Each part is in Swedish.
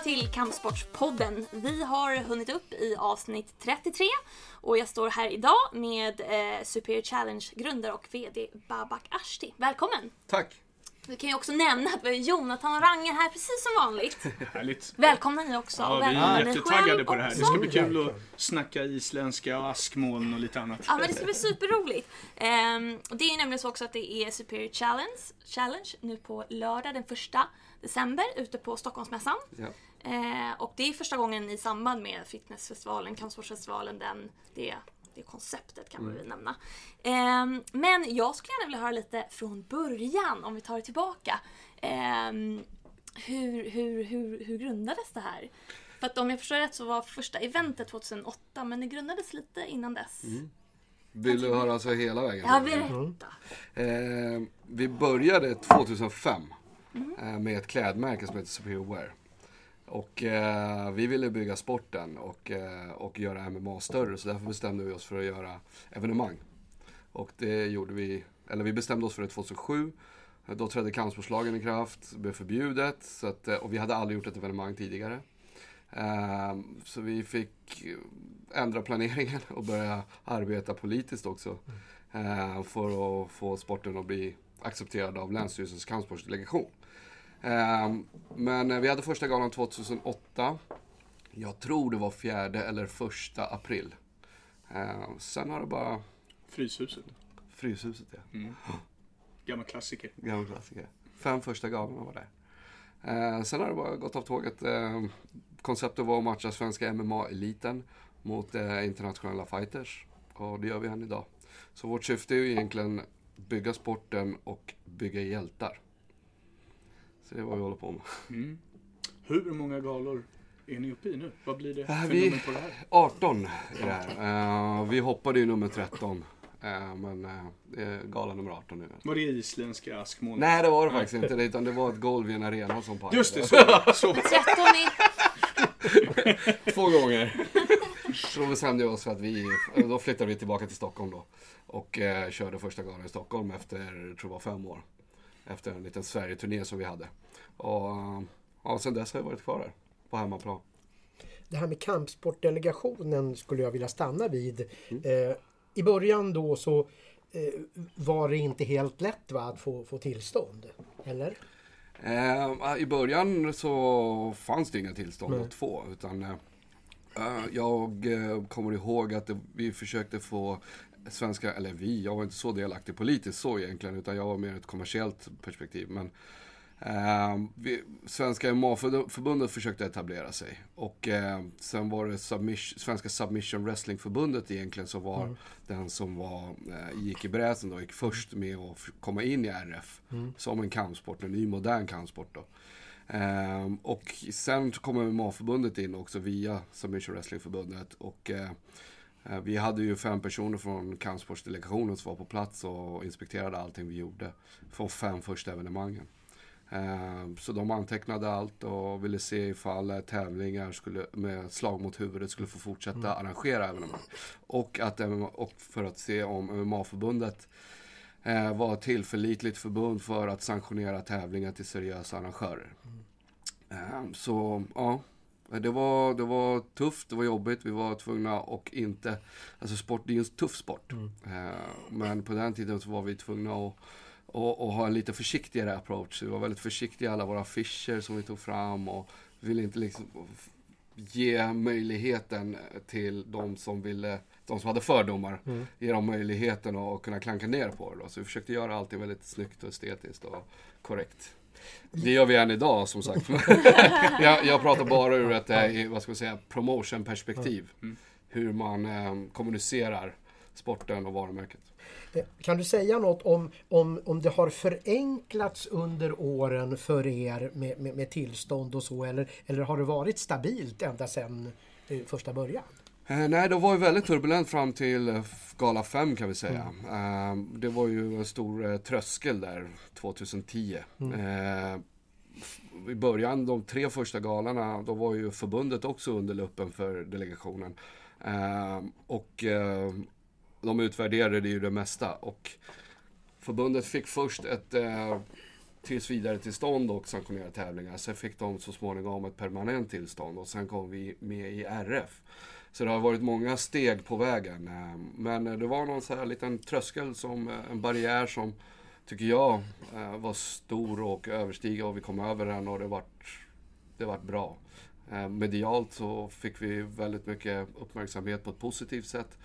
välkomna till Kampsportspodden. Vi har hunnit upp i avsnitt 33 och jag står här idag med eh, Superior Challenge-grundare och VD Babak Ashti. Välkommen! Tack! Vi kan ju också nämna att vi har Jonathan och Ranger här precis som vanligt. Härligt. Välkomna ni också. Ja, vi är jättetaggade på det här. Det ska bli kul att snacka isländska och askmoln och lite annat. Ja men det ska bli superroligt. Ehm, det är nämligen så också att det är Superior Challenge, Challenge nu på lördag den första december ute på Stockholmsmässan. Ja. Eh, och det är första gången i samband med fitnessfestivalen, kampsportsfestivalen, den, det, det konceptet kan man väl nämna. Ehm, men jag skulle gärna vilja höra lite från början, om vi tar det tillbaka. Ehm, hur, hur, hur, hur grundades det här? För att om jag förstår rätt så var första eventet 2008, men det grundades lite innan dess. Vill du höra alltså hela vägen? Ja, berätta. Eh, vi började 2005 eh, med ett klädmärke som heter Superior Wear. Och eh, vi ville bygga sporten och, eh, och göra MMA större så därför bestämde vi oss för att göra evenemang. Och det gjorde vi, eller vi bestämde oss för det 2007. Då trädde kampsportslagen i kraft, blev förbjudet så att, eh, och vi hade aldrig gjort ett evenemang tidigare. Eh, Så vi fick ändra planeringen och börja arbeta politiskt också. eh, För att få sporten att bli accepterad av Länsstyrelsens kampsportsdelegation. Eh, Men eh, vi hade första galan 2008. Jag tror det var fjärde eller första april. Eh, Sen har det bara Fryshuset. Fryshuset, ja. Gammal klassiker. Gammal klassiker. Fem första galorna var där. Eh, sen har det bara gått av tåget. Eh, konceptet var att matcha svenska MMA-eliten mot eh, internationella fighters. Och det gör vi än idag. Så vårt syfte är ju egentligen bygga sporten och bygga hjältar. Så det är vad vi håller på med. Hur många galor är ni uppe i nu? Vad blir det Äh, för vi- nummer på det här? 18 är det här. Eh, vi hoppade ju nummer 13. Eh, men eh, det är gala nummer 18 nu. Var det isländska askmoln? Nej, det var det faktiskt inte. Utan det var ett golv i en arena som pajade. Just det, så. Så var det. 13 i... Två gånger. Så då bestämde vi oss för att vi, då flyttade vi tillbaka till Stockholm då. Och eh, körde första galan i Stockholm efter, tror jag var fem år. Efter en liten Sverige-turné som vi hade. Och ja, sen dess har jag varit kvar där. På hemmaplan. Det här med kampsportdelegationen skulle jag vilja stanna vid. Eh, I början då så eh, var det inte helt lätt va, att få, få tillstånd. Eller? Eh, I början så fanns det inga tillstånd Nej. att få. Utan, eh, eh, jag eh, kommer ihåg att vi försökte få svenska, eller vi, jag var inte så delaktig politiskt så egentligen. Utan jag var mer ett kommersiellt perspektiv. Men eh, vi, Svenska MMA-förbundet försökte etablera sig. Och eh, sen var det submission, Svenska Submission Wrestling-förbundet egentligen som var den som var, eh, gick i bräschen då, gick först med att komma in i RF. Som en kampsport, en ny modern kampsport då. Ehm, och sen kom MMA-förbundet in också via Submission Wrestling-förbundet. Och eh, vi hade ju fem personer från kampsportsdelegationen som var på plats och inspekterade allting vi gjorde. Från fem första evenemangen. Ehm, Så de antecknade allt och ville se ifall eh, tävlingar skulle, med slag mot huvudet skulle få fortsätta arrangera evenemang. Och, att, och för att se om MMA-förbundet eh, var ett tillförlitligt förbund för att sanktionera tävlingar till seriösa arrangörer. Eh, så ja, det var, det var tufft, det var jobbigt, vi var tvungna och inte, alltså sport, det är ju en tuff sport. Eh, men på den tiden så var vi tvungna att och, och ha en lite försiktigare approach. Vi var väldigt försiktiga i alla våra affischer som vi tog fram och ville inte liksom ge möjligheten till de som ville, de som hade fördomar, ge dem möjligheten att kunna klanka ner på det. Då. Så vi försökte göra allting väldigt snyggt och estetiskt och korrekt. Det gör vi än idag som sagt. jag, jag pratar bara ur ett, eh, vad ska man säga, promotion-perspektiv. Hur man eh, kommunicerar sporten och varumärket. Eh, Kan du säga något om, om, om det har förenklats under åren för er med, med, med tillstånd och så eller, eller har det varit stabilt ända sedan eh, första början? Eh, nej, det var ju väldigt turbulent fram till eh, Gala 5 kan vi säga. Eh, det var ju en stor tröskel där 2010. Eh, f- I början, de tre första galorna, då var ju förbundet också under luppen för delegationen. Och de utvärderade ju det mesta. Och förbundet fick först ett, tills vidare tillstånd och sanktionerade tävlingar. Sen fick de så småningom ett permanent tillstånd och sen kom vi med i RF. Så det har varit många steg på vägen. Eh, men eh, det var någon så här liten tröskel, som, eh, en barriär som tycker jag var stor och överstiga och vi kom över den och det vart, det vart bra. Medialt så fick vi väldigt mycket uppmärksamhet på ett positivt sätt.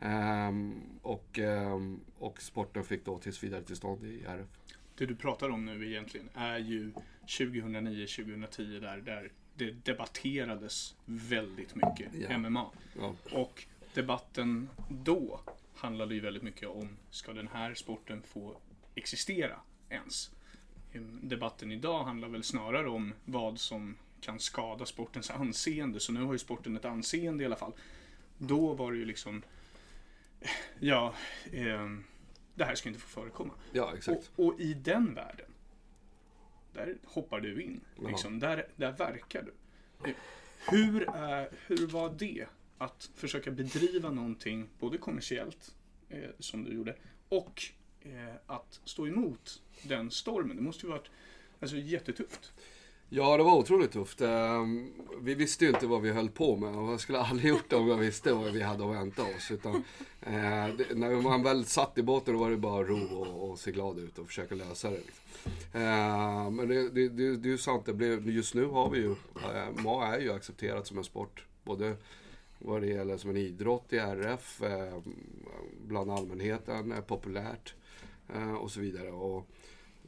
Ehm, och, ehm, och sporten fick då tills vidare tillstånd i RF. Det du pratar om nu egentligen är ju 2009-2010 där, där det debatterades väldigt mycket Ja. MMA. Ja. Och debatten då handlade ju väldigt mycket om, ska den här sporten få existera ens? Debatten idag handlar väl snarare om vad som kan skada sportens anseende. Så nu har ju sporten ett anseende i alla fall. Då var det ju liksom, ja, ehm, det här ska inte få förekomma. ja, exakt. Och, och i den världen, där hoppar du in. Liksom, där, där verkar du. Hur, är, hur var det att försöka bedriva någonting, både kommersiellt, eh, som du gjorde, och eh, att stå emot den stormen? Det måste ju varit alltså, jättetufft. Ja, det var otroligt tufft. Ehm, vi visste ju inte vad vi höll på med och jag skulle aldrig gjort det om jag visste vad vi hade att vänta oss. Utan, eh, när man väl satt i båten då var det bara att ro och, och se glad ut och försöka lösa det. Eh, men det, det, det, det är ju sant, det blev, just nu har vi ju, eh, MA är ju accepterat som en sport. Både vad det gäller som en idrott i RF, eh, bland allmänheten, är populärt eh, och så vidare. Och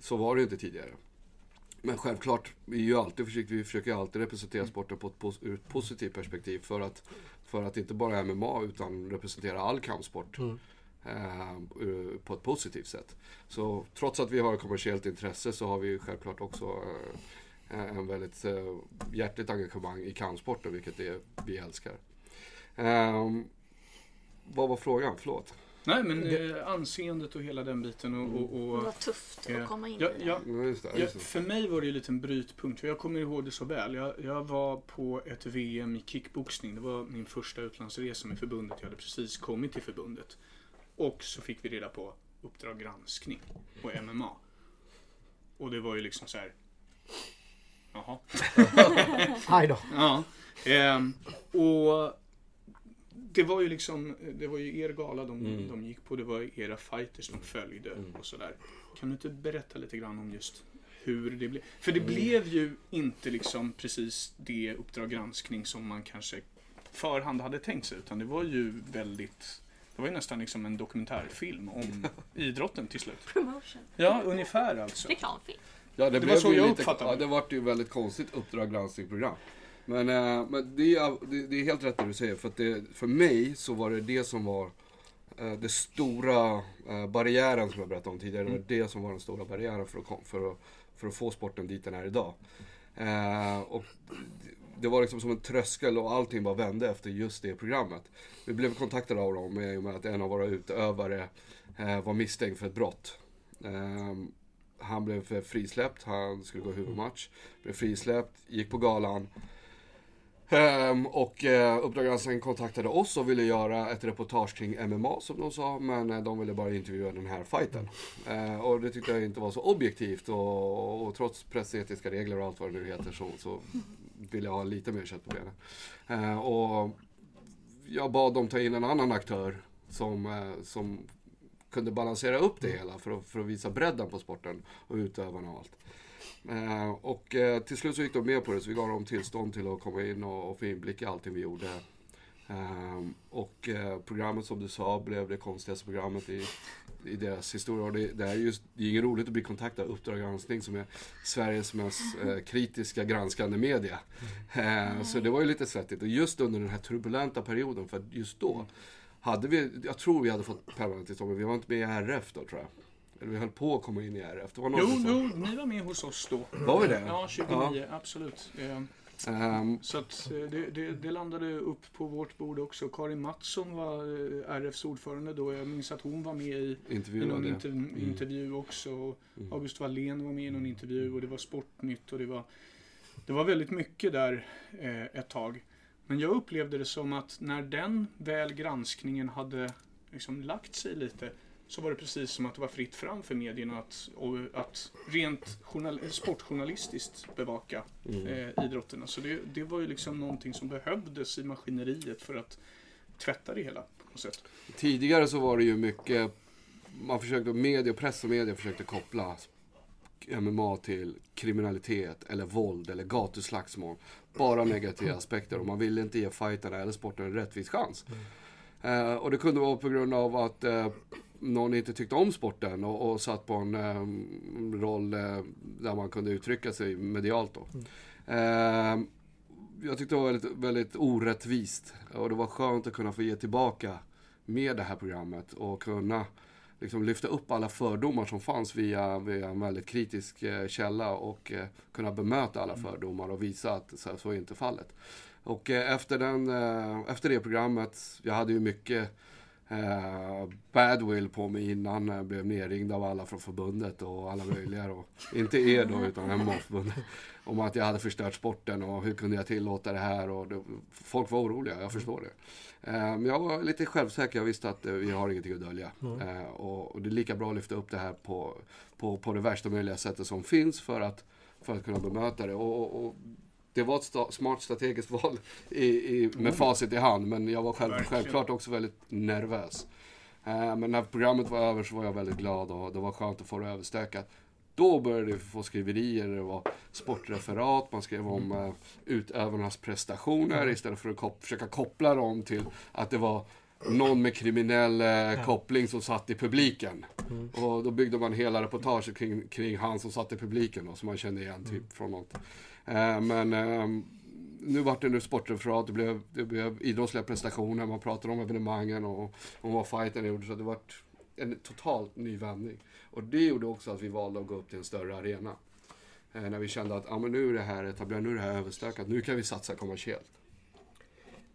så var det ju inte tidigare. Men självklart, vi, är ju alltid försiktiga, vi försöker alltid representera sporten på ett, ur ett positivt perspektiv. För att, för att inte bara MMA utan representera all kampsport. Eh, ur- på ett positivt sätt. Så trots att vi har ett kommersiellt intresse så har vi ju självklart också eh, en väldigt eh, hjärtligt engagemang i kampsporten, vilket är, vi älskar. Ehm, vad var frågan? Förlåt. Nej, men eh, anseendet och hela den biten och... och, Det och var tufft eh, att komma in ja, i det. ja, Ja, Just det, just det. för mig var det en liten brytpunkt, för jag kommer ihåg det så väl. Jag, jag var på ett VM i kickboxning. Det var min första utlandsresa med förbundet. Jag hade precis kommit till förbundet. Och så fick vi reda på Uppdrag granskning och MMA. Och det var ju liksom så här. Jaha. Aj då. Ja. Ehm, och det var ju liksom, det var ju er gala de, Mm. de gick på. Det var era fighters de följde och sådär. Kan du inte berätta lite grann om just hur det blev? För det Mm. blev ju inte liksom precis det Uppdrag granskning som man kanske förhand hade tänkt sig. Utan det var ju väldigt, det var ju nästan liksom en dokumentärfilm om idrotten till slut. Promotion. Ja, ungefär alltså. Reklamfilm. Ja, det, var blev så ju jag lite, uppfattade ja, det. det vart ju väldigt konstigt Uppdrag granskningsprogram. Men, eh, men det, är, det, är helt rätt det du säger. För, det, för mig så var det det som var eh, det stora eh, barriären som jag berättade om tidigare. Mm. Det var det som var den stora barriären för att, för att, för att få sporten dit den är idag. Eh, och det var liksom som en tröskel och allting bara vände efter just det programmet. Vi blev kontaktade av dem i och med att en av våra utövare var misstänkt för ett brott. Ehm, han blev frisläppt, han skulle gå huvudmatch. Blev frisläppt, gick på galan. Ehm, och eh, Uppdrag granskning kontaktade oss och ville göra ett reportage kring MMA som de sa. Men eh, de ville bara intervjua den här fighten. Eh, och det tyckte jag inte var så objektivt. Och, och trots pressetiska regler och allt vad det nu heter så, så ville jag ha lite mer kött på benen. Eh, och jag bad dem ta in en annan aktör som, eh, som kunde balansera upp det hela för att, för att visa bredden på sporten och utövarna och allt. Eh, och eh, till slut så gick de med på det så vi gav dem tillstånd till att komma in och, och få inblick i allting vi gjorde. Ehm, eh, och programmet som du sa blev det konstigaste programmet i, i deras historia. Och det, det är just, det är inget roligt att bli kontaktad av Uppdrag granskning som är Sveriges mest eh, kritiska granskande media. Ehm, så det var ju lite svettigt. Och just under den här turbulenta perioden, för just då hade vi, jag tror vi hade fått permanent tillstånd, men vi var inte med i RF då tror jag. Eller vi höll på att komma in i RF. Det var Jo, någonting som- jo, ni var med hos oss då. Var vi det? Ja, 29, absolut. Ehm, Ehm, Så att eh, det, det, det landade upp på vårt bord också. Karin Mattsson var eh, RFs ordförande då. Jag minns att hon var med i, i någon intervjuade. inter, Mm. intervju också. Och August Wallén var med i någon intervju och det var Sportnytt och det var, det var väldigt mycket där eh, ett tag. Men jag upplevde det som att när den väl granskningen hade liksom lagt sig lite så var det precis som att det var fritt fram för medierna att, och, att rent journal, sportjournalistiskt bevaka Mm. eh, idrotterna. Så det, det var ju liksom någonting som behövdes i maskineriet för att tvätta det hela på något sätt. Tidigare så var det ju mycket, man försökte, media, press och media försökte koppla MMA till kriminalitet eller våld eller gatuslagsmål. Bara negativa aspekter och man ville inte ge fighterna eller sporten en rättvis chans. Eh, och det kunde vara på grund av att eh, någon inte tyckte om sporten och, och satt på en eh, roll eh, där man kunde uttrycka sig medialt då. Eh, jag tyckte det var väldigt, väldigt orättvist och det var skönt att kunna få ge tillbaka med det här programmet och kunna liksom lyfta upp alla fördomar som fanns via, via en väldigt kritisk eh, källa och eh, kunna bemöta alla fördomar och visa att så, så är inte fallet. Och eh, efter, den, efter det programmet, jag hade ju mycket eh, badwill på mig innan jag blev nerringd av alla från förbundet och alla möjliga. Och, inte er då, utan MMA-förbundet. Om att jag hade förstört sporten och hur kunde jag tillåta det här? Och det, folk var oroliga, jag förstår det. Eh, Men jag var lite självsäker, jag visste att eh, vi har ingenting att dölja. Eh, Och, och det är lika bra att lyfta upp det här på, på, på det värsta möjliga sättet som finns för att, för att kunna bemöta det. Och, och, och det var ett sta, smart strategiskt val i, i, med facit i hand, men jag var själv, självklart också väldigt nervös. Eh, Men när programmet var över så var jag väldigt glad och det var skönt att få det överstökat. Då började vi få skriverier, det var sportreferat, man skrev om eh, utövarnas prestationer istället för att kop- försöka koppla dem till att det var någon med kriminell eh, koppling som satt i publiken. Och då byggde man hela reportaget kring, kring han som satt i publiken då, som man kände igen typ från något. Eh, men eh, nu vart det nu sportreferat, det blev, det blev idrottsliga prestationer, man pratade om evenemangen och om vad fighten gjorde. Så det vart en totalt ny vändning. Och det gjorde också att vi valde att gå upp till en större arena. Eh, när vi kände att ah, men nu är det här etablerat, nu är det här överstökat, nu kan vi satsa kommersiellt.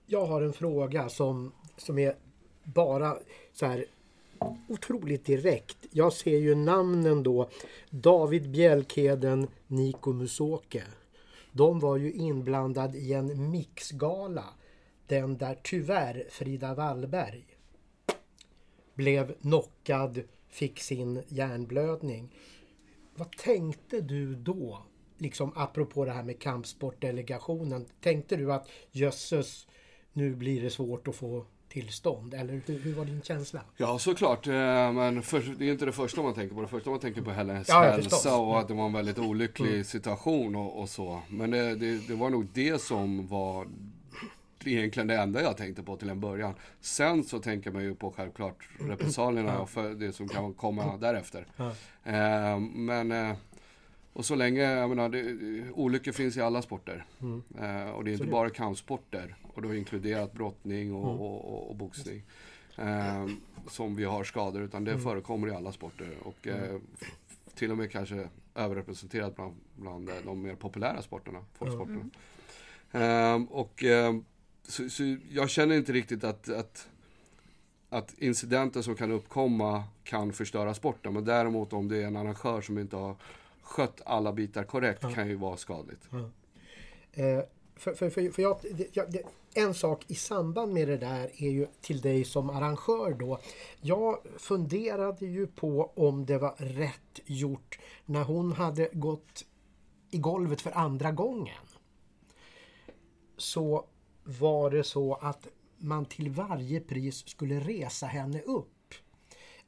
Jag har en fråga som, som är bara så här otroligt direkt. Jag ser ju namnen då. David Bjälkheden, Niko Musoke. De var ju inblandade i en mixgala. Den där tyvärr Frida Wallberg blev knockad, fick sin hjärnblödning. Vad tänkte du då? Liksom apropå det här med kampsportdelegationen. Tänkte du att jösses, nu blir det svårt att få tillstånd? Eller hur, hur var din känsla? Ja, såklart. eh, Men för, det är inte det första man tänker på. Det första man tänker på är hennes Ja, hälsa. Mm. och att det var en väldigt olycklig situation och, och så. Men det, det, det var nog det som var egentligen det enda jag tänkte på till en början. Sen så tänker man ju på självklart repressalierna och för det som kan komma därefter. Eh, men, eh, och så länge, jag menar, det, olyckor finns i alla sporter. Mm. Eh, och det är inte det- bara kampsporter. Och då inkluderat brottning och, Mm. och, och, och boxning. Eh, som vi har skador, utan Mm. det förekommer i alla sporter. Och eh, f- till och med kanske överrepresenterat bland, bland eh, de mer populära sporterna, folksporterna. Eh, och eh, så, så jag känner inte riktigt att, att, att incidenter som kan uppkomma kan förstöra sporten. Men däremot om det är en arrangör som inte har skött alla bitar korrekt kan ju vara skadligt. Eh, för, för, för, för jag, det, jag, det, en sak i samband med det där är ju till dig som arrangör då. Jag funderade ju på om det var rätt gjort när hon hade gått i golvet för andra gången. Så var det så att man till varje pris skulle resa henne upp.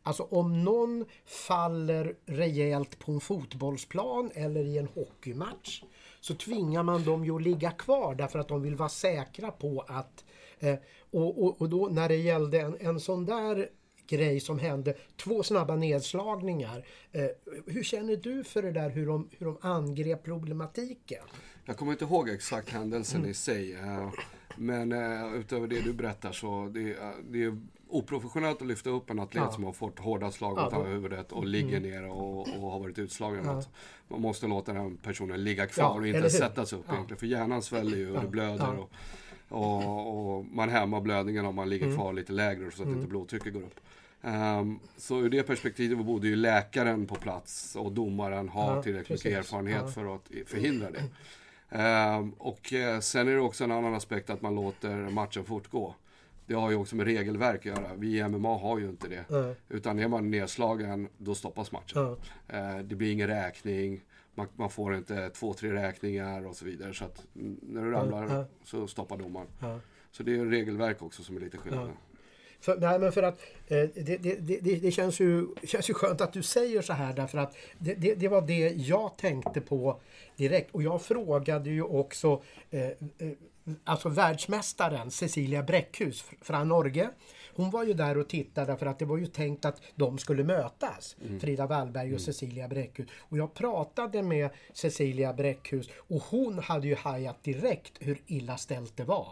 Alltså om någon faller rejält på en fotbollsplan eller i en hockeymatch så tvingar man dem ju att ligga kvar därför att de vill vara säkra på att... Eh, och, och, och då när det gällde en, en sån där grej som hände, två snabba nedslagningar. Eh, hur känner du för det där hur de, hur de angrep problematiken? Jag kommer inte ihåg exakt händelsen i sig. eh, Men eh, utöver det du berättar så det, är- det är oprofessionellt att lyfta upp en atlet Ja. som har fått hårda slag Ja, mot Mm. huvudet och ligger ner och, och har varit utslagen. Ja. Alltså, Man måste låta den personen ligga kvar Ja, och inte hur? sättas upp Ja. egentligen. För hjärnan sväller ju och det blöder. Ja. Och, och, och man hämmar blödningen om man ligger Mm. kvar lite lägre så att inte blodtrycket går upp. Ehm, så ur det perspektivet borde ju läkaren på plats och domaren ha Ja, tillräckligt precis. mycket erfarenhet Ja. för att förhindra det. Ehm, och eh, sen är det också en annan aspekt att man låter matchen fortgå. Det har ju också med regelverk att göra. Vi i MMA har ju inte det. Ja. Utan är man nedslagen, då stoppas matchen. Eh, det blir ingen räkning, man, man får inte två, tre räkningar och så vidare. Så att mm, när du ramlar Ja. så stoppar domaren. Så det är regelverk också som är lite skillnad. För, nej, men för att eh, det, det, det, det- känns ju, känns ju skönt att du säger så här därför att det, det, det var det jag tänkte på direkt. Och jag frågade ju också eh, eh, alltså världsmästaren Cecilia Bräckhus fr- från Norge. Hon var ju där och tittade för att det var ju tänkt att de skulle mötas. Frida Wallberg och Cecilia Bräckhus. Och jag pratade med Cecilia Bräckhus och hon hade ju hajat direkt hur illa ställt det var.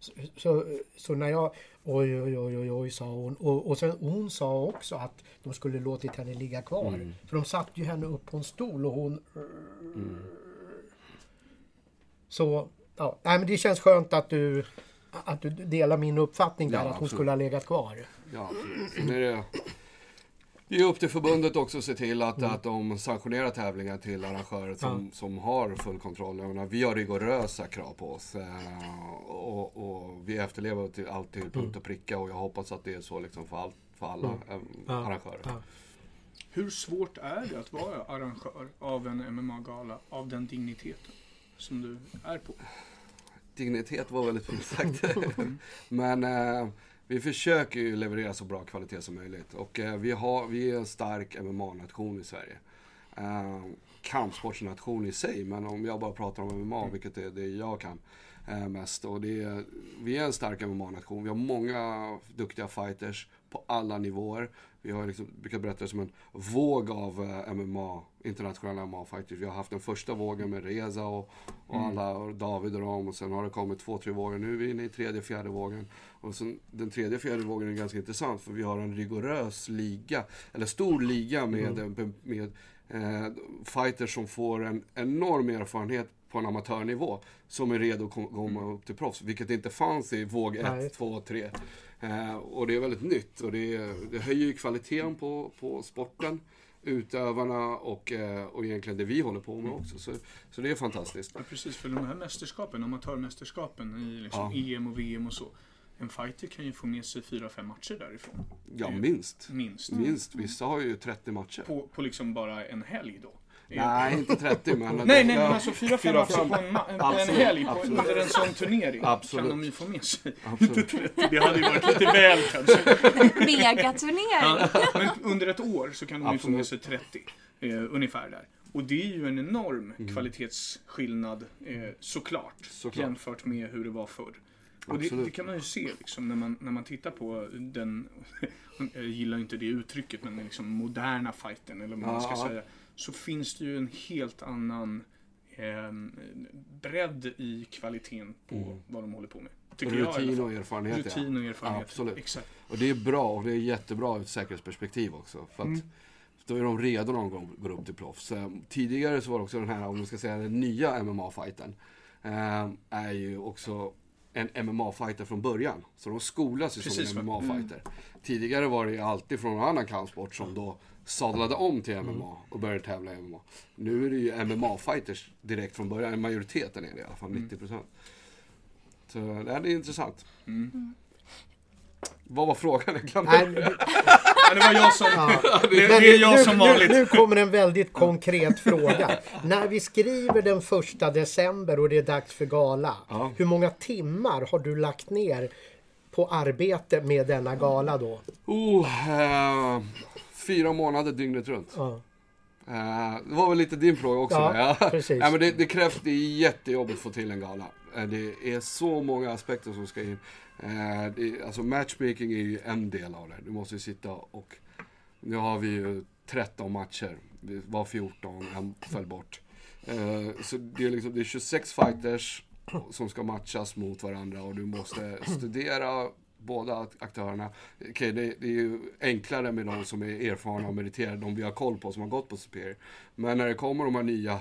Så, så, så när jag... Oj, oj, oj, oj, oj, sa hon. Och, och sen, hon sa också att de skulle låtit henne ligga kvar. För de satte ju henne upp på en stol och hon... Så, ja. Nej, men det känns skönt att du, att du delar min uppfattning där, Ja, att hon absolut. skulle ha legat kvar. Ja. Sen är det, det är upp till förbundet också att se till att, att de sanktionerar tävlingar till arrangörer som, som har full kontroll. Jag menar, vi har rigorösa krav på oss. Eh, och, och vi efterlever till allt till punkt och pricka och jag hoppas att det är så liksom för, all, för alla eh, Ja. arrangörer. Ja. Hur svårt är det att vara arrangör av en MMA-gala av den digniteten som du är på? Dignitet var väldigt fint sagt. Men eh, vi försöker ju leverera så bra kvalitet som möjligt. Och eh, vi, har, vi är en stark MMA-nation i Sverige. Eh, kampsportsnation i sig, men om jag bara pratar om MMA, vilket är det jag kan eh, mest. Och det är, vi är en stark MMA-nation. Vi har många duktiga fighters på alla nivåer. Vi har liksom, brukar berätta det som en våg av eh, MMA, internationella MMA-fighters. Vi har haft den första vågen med Reza och, och alla, och David och dem. Och sen har det kommit två, tre vågor. Nu är vi inne i tredje, fjärde vågen. Och sen, den tredje, fjärde vågen är ganska intressant för vi har en rigorös liga, eller stor liga med, med, med eh, fighters som får en enorm erfarenhet på en amatörnivå som är redo att kom- komma upp till proffs. Vilket inte fanns i våg 1, Nej. 2, 3. Eh, och det är väldigt nytt och det, det höjer ju kvaliteten på, på sporten, utövarna och, eh, och egentligen det vi håller på med också. Så, så det är fantastiskt. Ja, precis, för de här mästerskapen, amatörmästerskapen i liksom Ja. EM och VM och så. En fighter kan ju få med sig fyra, fem matcher därifrån. Ja, minst. Minst. Minst. Vissa har ju 30 matcher. På, på liksom bara en helg då. Nej, inte 30 men... Nej, nej, men alltså fyra, fem fyra, matcher fem. på en, ma- på en helg på, under en sån turnering Absolut. kan de ju få med sig. Absolut. Inte 30, det hade ju varit lite väl kanske. Megaturnering! Ja, men under ett år så kan de ju få med sig 30, eh, ungefär där. Och det är ju en enorm Mm. kvalitetsskillnad eh, såklart, Såklart. jämfört med hur det var förr. Och det, det kan man ju se liksom, när, man, när man tittar på den, jag gillar inte det uttrycket, men den liksom moderna fighten eller vad man ska Ja. säga. Så finns det ju en helt annan eh, bredd i kvaliteten på vad de håller på med. Tycker jag Mm. Rutin fall. och erfarenhet, Rutin och erfarenhet. Absolut. Exakt. Och det är bra och det är jättebra ur ett säkerhetsperspektiv också. För att Mm. då är de redo någon gång går upp till proffs. Eh, Tidigare så var det också den här, om man ska säga den nya MMA-fighten. Eh, är ju också en MMA-fighter från början. Så de skolas ju Precis, som en MMA-fighter. Tidigare var det ju alltid från någon annan kampsport som då sadlade om till Mm. MMA och började tävla i MMA. Nu är det ju MMA-fighters direkt från början. Majoriteten är det i alla fall, 90%. Så det här är intressant. Mm. Vad var frågan? Jag glömde. Nej, Ja, det var jag som... Ja. Det, det är jag nu, som nu, vanligt. nu kommer en väldigt konkret fråga. När vi skriver den första december och det är dags för gala. Ja. Hur många timmar har du lagt ner på arbete med denna gala då? Oh, eh, fyra månader dygnet runt. Ja. Eh, det var väl lite din fråga också. Ja, Ja, precis. ja, men det, det krävs, det är jättejobbigt att få till en gala. Eh, det är så många aspekter som ska in. Eh, det, alltså matchmaking är ju en del av det. Du måste ju sitta och... Nu har vi ju 13 matcher. Det var 14, en föll bort. Eh, så det är, liksom, det är 26 fighters som ska matchas mot varandra och du måste studera båda aktörerna. Okej, det, det är ju enklare med de som är erfarna och meriterade, de vi har koll på, som har gått på Superior. Men när det kommer de här nya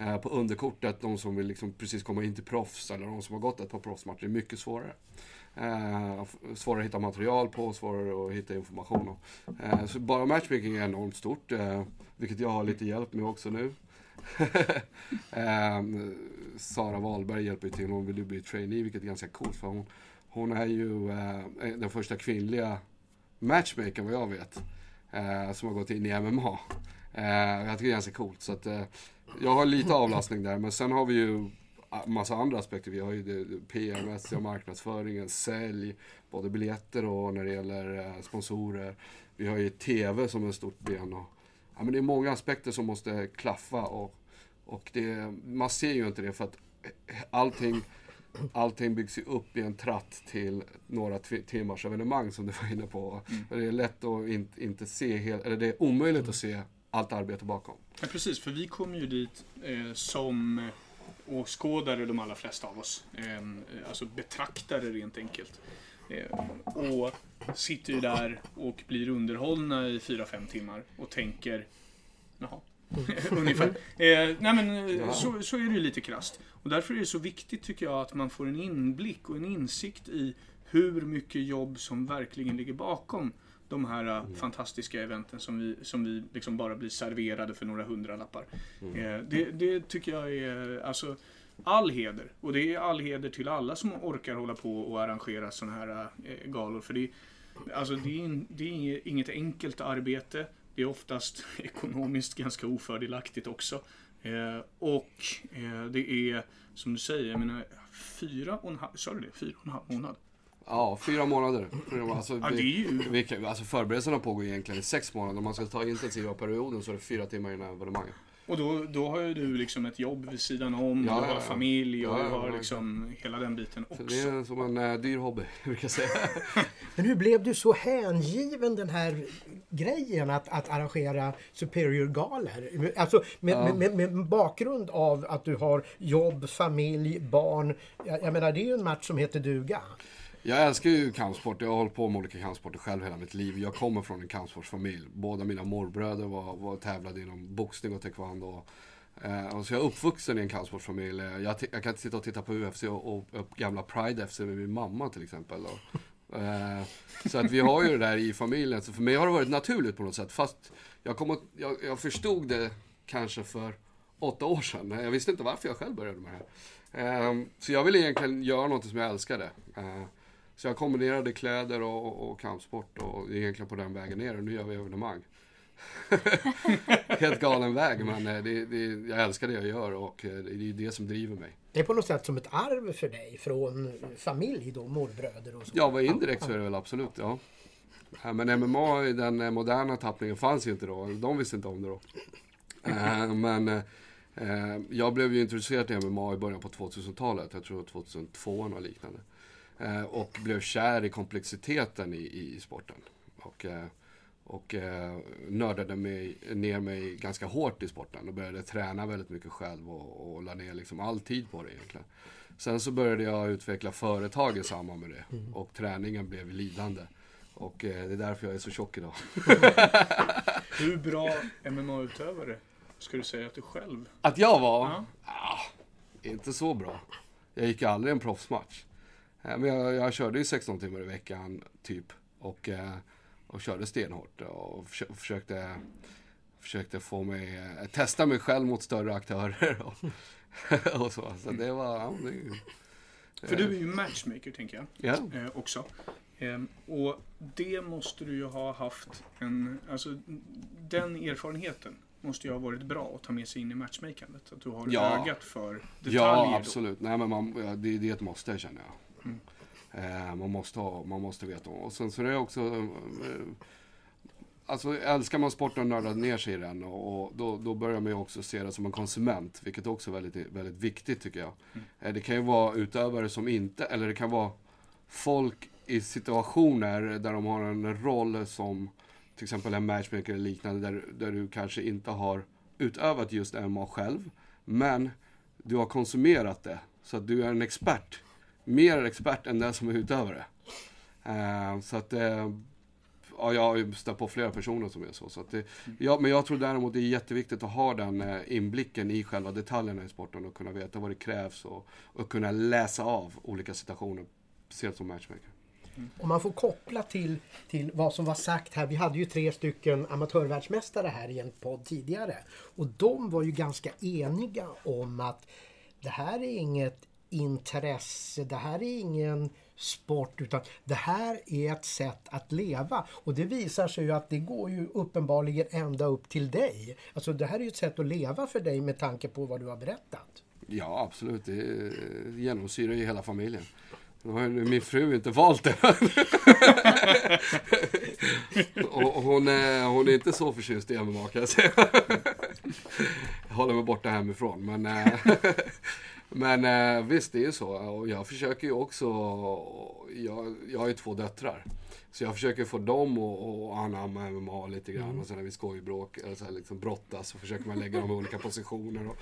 eh, på underkortet, de som vill liksom precis komma in till proffs eller de som har gått ett par proffsmatcher, det är mycket svårare. Eh, svårare att hitta material på, svårare att hitta information om. Eh, så bara matchmaking är enormt stort, eh, vilket jag har lite hjälp med också nu. eh, Sara Wahlberg hjälper ju till, hon vill ju bli trainee, vilket är ganska coolt för hon hon är ju eh, den första kvinnliga matchmakern vad jag vet. Eh, som har gått in i MMA. Eh, jag tycker det är ganska coolt. Så att, eh, jag har lite avlastning där, men sen har vi ju massa andra aspekter. Vi har ju det, PMS, och marknadsföringen, sälj, både biljetter och när det gäller eh, sponsorer. Vi har ju TV som är ett stort ben. Och, ja, men det är många aspekter som måste klaffa och, och det, man ser ju inte det för att eh, allting, allting byggs ju upp i en tratt till några timmars evenemang som du var inne på. Mm. Det är lätt att in, inte se, helt, eller det är omöjligt att se allt arbete bakom. Ja, precis, för vi kom ju dit eh, som åskådare de allra flesta av oss. Eh, alltså betraktare rent enkelt. Eh, och sitter ju där och blir underhållna i 4-5 timmar och tänker Jaha, ungefär. Eh, nej men ja. så, så är det ju lite krast. Och därför är det så viktigt tycker jag att man får en inblick och en insikt i hur mycket jobb som verkligen ligger bakom de här äh, mm. fantastiska eventen som vi, som vi liksom bara blir serverade för några hundralappar. Mm. Eh, det, det, tycker jag är alltså all heder. Och det är all heder till alla som orkar hålla på och arrangera sådana här eh, galor. För det, alltså det, är, det är inget enkelt arbete. Det är oftast ekonomiskt ganska ofördelaktigt också. Eh, och eh, det är, som du säger, jag menar, fyra och en halv, sa du det? Fyra och en halv månad? Ja, fyra månader. Alltså, ja, det är ju... vi, alltså förberedelserna pågår egentligen i sex månader. Om man ska ta intensiva perioden så är det fyra timmar innan evenemanget. Och då, då har ju du liksom ett jobb vid sidan om, ja, du har ja, familj och ja, du har liksom hela den biten också. Så det är som en äh, dyr hobby, brukar jag säga. Men hur blev du så hängiven den här grejen att, att arrangera Superior-galor? Alltså med, med, med, med, bakgrund av att du har jobb, familj, barn. Jag, jag menar, det är ju en match som heter duga. Jag älskar ju kampsport. Jag har hållit på med olika kampsporter själv hela mitt liv. Jag kommer från en kampsportsfamilj. Båda mina morbröder var, var tävlade inom boxning och taekwondo. Eh, så jag är uppvuxen i en kampsportsfamilj. Eh, jag, jag, kan inte sitta och titta på UFC och, och, och gamla Pride FC med min mamma till exempel. Och, eh, så att vi har ju det där i familjen. Så för mig har det varit naturligt på något sätt. Fast jag, kom och, jag, jag förstod det kanske för åtta år sedan. Jag visste inte varför jag själv började med det här. Eh, så jag ville egentligen göra något som jag älskade. Eh, så jag kombinerade kläder och, och kampsport och egentligen på den vägen ner och nu gör vi evenemang. Helt galen väg men eh, det, det, jag älskar det jag gör och eh, det är det som driver mig. Det är på något sätt som ett arv för dig från familj då, morbröder och så? Ja, vad indirekt så är det väl absolut, ja. Men MMA i den eh, moderna tappningen fanns ju inte då. De visste inte om det då. Men jag blev ju intresserad till MMA i början på 2000-talet. Jag tror 2002 och liknande. Eh, och blev kär i komplexiteten i, i sporten. Och, eh, och eh, nördade mig, ner mig ganska hårt i sporten och började träna väldigt mycket själv och, och la ner liksom all tid på det egentligen. Sen så började jag utveckla företag i samband med det mm. och träningen blev lidande. Och det är därför jag är så tjock idag. Hur bra MMA-utövare ska du säga att du själv? Att jag var? Ja. Ah, inte så bra. Jag gick aldrig en proffsmatch. Men jag, jag körde ju 16 timmar i veckan typ. Och, eh, och körde stenhårt och försökte, försökte få mig, eh, testa mig själv mot större aktörer. Och, och så. Så det var... Ja, det, För du är ju matchmaker tänker jag. Ja. Eh, också. Eh, och det måste du ju ha haft en, alltså den erfarenheten måste ju ha varit bra att ta med sig in i matchmakandet. Att du har ja. ögat för detaljer. Ja, absolut. Då. Nej, men man, det, det är ett måste känner jag. Mm. man, måste ha, man måste veta. Och sen så är det också... Eh, alltså älskar man sporten och nördar ner sig i den och då, då börjar man ju också se det som en konsument. Vilket också är väldigt, väldigt viktigt tycker jag. Mm. Eh, det kan ju vara utövare som inte, eller det kan vara folk i situationer där de har en roll som till exempel en matchmaker eller liknande där, där du kanske inte har utövat just MMA själv. Men du har konsumerat det. Så att du är en expert mer expert än den som är utövare. Eh, så att, eh, ja, jag har stött på flera personer som är så. så att det, ja, men jag tror däremot det är jätteviktigt att ha den eh, inblicken i själva detaljerna i sporten och kunna veta vad det krävs och, och kunna läsa av olika situationer, speciellt som matchmaker. Mm. Om man får koppla till, till vad som var sagt här. Vi hade ju tre stycken amatörvärldsmästare här i en podd tidigare. Och de var ju ganska eniga om att det här är inget intresse. Det här är ingen sport utan det här är ett sätt att leva. Och det visar sig ju att det går ju uppenbarligen ända upp till dig. Alltså det här är ju ett sätt att leva för dig med tanke på vad du har berättat. Ja, absolut. Det genomsyrar ju hela familjen. Nu har ju min fru inte valt det. och hon, är, hon är inte så förtjust i MMA kan jag säga. jag håller mig borta hemifrån. Men, eh, men eh, visst, det är ju så. Och jag försöker ju också... Jag, jag har ju två döttrar. Så jag försöker få dem att anamma MMA lite grann. Mm. Och sen när vi skojbråk, eller så här, liksom brottas, så försöker man lägga dem i olika positioner. Och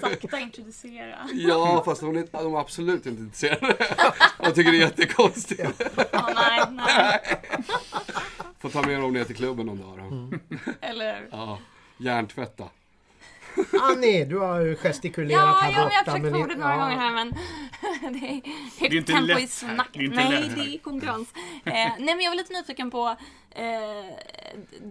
Sakta introducera. ja, fast de är, de är absolut inte intresserade. De tycker det är jättekonstigt. oh, nej, nej. Får ta med dem ner till klubben någon dag då. Mm. Eller Ja, hjärntvätta. Annie, du har gestikulerat Ja, här ja, borta. jag har försökt få ordet några ja. gånger här men det är Det är högt inte tempo lätt i snacket. Det är inte Nej, lätt det är konkurrens. Eh, nej, men jag var lite nyfiken på eh,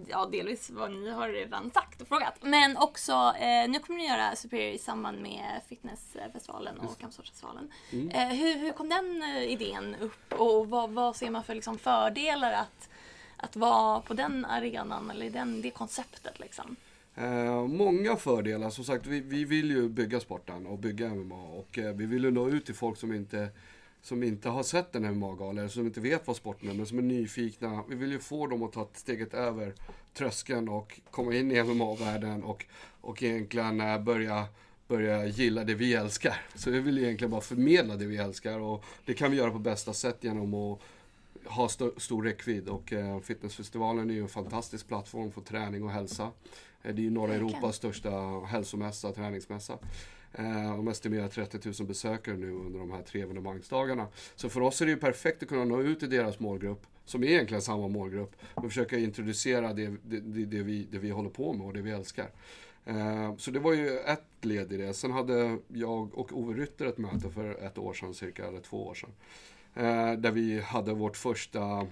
ja, delvis vad ni har redan sagt och frågat. Men också, eh, nu kommer ni göra Superior i samband med Fitnessfestivalen och Kampsportsfestivalen. Mm. Eh, hur, hur kom den eh, idén upp och vad, vad ser man för liksom, fördelar att, att vara på den arenan eller den, det konceptet liksom? Eh, många fördelar. Som sagt, vi, vi vill ju bygga sporten och bygga MMA. Och eh, vi vill ju nå ut till folk som inte, som inte har sett den här MMA-galan, eller som inte vet vad sporten är, men som är nyfikna. Vi vill ju få dem att ta steget över tröskeln och komma in i MMA-världen och, och egentligen eh, börja börja gilla det vi älskar. Så vi vill egentligen bara förmedla det vi älskar och det kan vi göra på bästa sätt genom att ha st stor räckvidd och eh, Fitnessfestivalen är ju en fantastisk plattform för träning och hälsa. Eh, det är ju norra Verkligen. Europas största hälsomässa, träningsmässa. Eh, de estimerar 30 000 besökare nu under de här tre evenemangsdagarna. Så för oss är det ju perfekt att kunna nå ut till deras målgrupp, som är egentligen samma målgrupp, och försöka introducera det, det, det, vi, det vi håller på med och det vi älskar. Eh, Så det var ju ett led i det. Sen hade jag och Ove Rytter ett möte för ett år sedan cirka, eller två år sedan. Eh, Där vi hade vårt första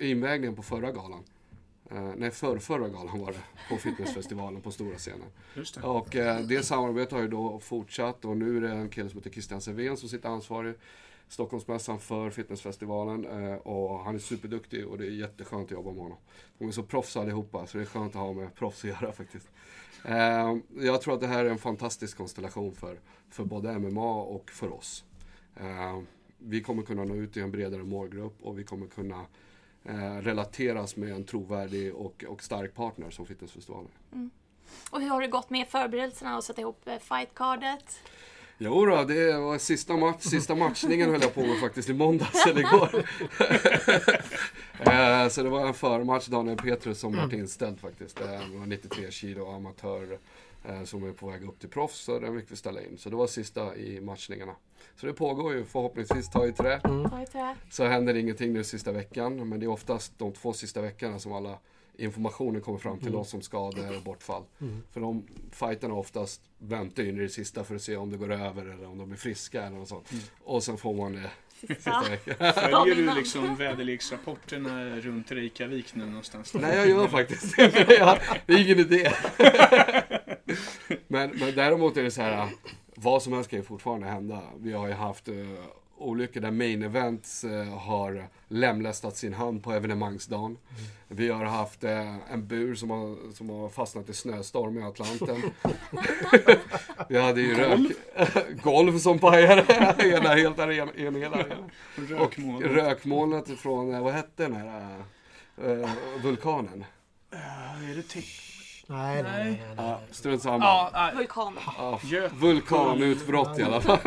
invägningen på förra galan. Eh, nej, för förra galan var det. På fitnessfestivalen på stora scenen. Det. Och eh, det samarbetet har ju då fortsatt och nu är det en kille som heter Christian Servén som sitter ansvarig Stockholmsmässan för fitnessfestivalen eh, och han är superduktig och det är jätteskönt att jobba med honom. De är så proffs allihopa så det är skönt att ha med proffs att göra faktiskt. Jag tror att det här är en fantastisk konstellation för, för både MMA och för oss. Vi kommer kunna nå ut till en bredare målgrupp och vi kommer kunna eh, relateras med en trovärdig och, och stark partner som fitnessfestivalen. Och hur har det gått med förberedelserna och sätta ihop eh, fightcardet? Jo då, det var sista, match, sista matchningen höll jag på med faktiskt i måndags eller igår. Eh, så det var en förmatch, Daniel Petrus, som varit inställd faktiskt. Det var 93 kilo amatör eh, som är på väg upp till proffs, så den fick vi ställa in. Så det var sista i matchningarna. Så det pågår ju, förhoppningsvis ta i trä. Ta i trä. Så händer ingenting nu sista veckan, men det är oftast de två sista veckorna som alla informationen kommer fram till oss om skador och bortfall. För de fighterna oftast väntar ju in i det sista för att se om det går över eller om de blir friska eller något sånt. Och sen får man det Sista. sista. Följer du liksom väderleksrapporterna runt Reykjavik nu någonstans? Nej, jag gör faktiskt det. Det är ingen idé. Men, men däremot är det så här, vad som helst kan ju fortfarande hända. Vi har ju haft uh, olyckor där main events eh, har lemlästat sin hand på evenemangsdagen. Vi har haft eh, en bur som har, som har fastnat i snöstorm i Atlanten. Vi hade ju rök, golv som pajade ena helt en hel arena. Och Rökmoln. rökmolnet från, vad hette den här vulkanen? Är det Nej, nej, nej. nej, nej. Ja, strunt samma. Ja, nej. Vulkan. Ja, vulkanutbrott i alla fall.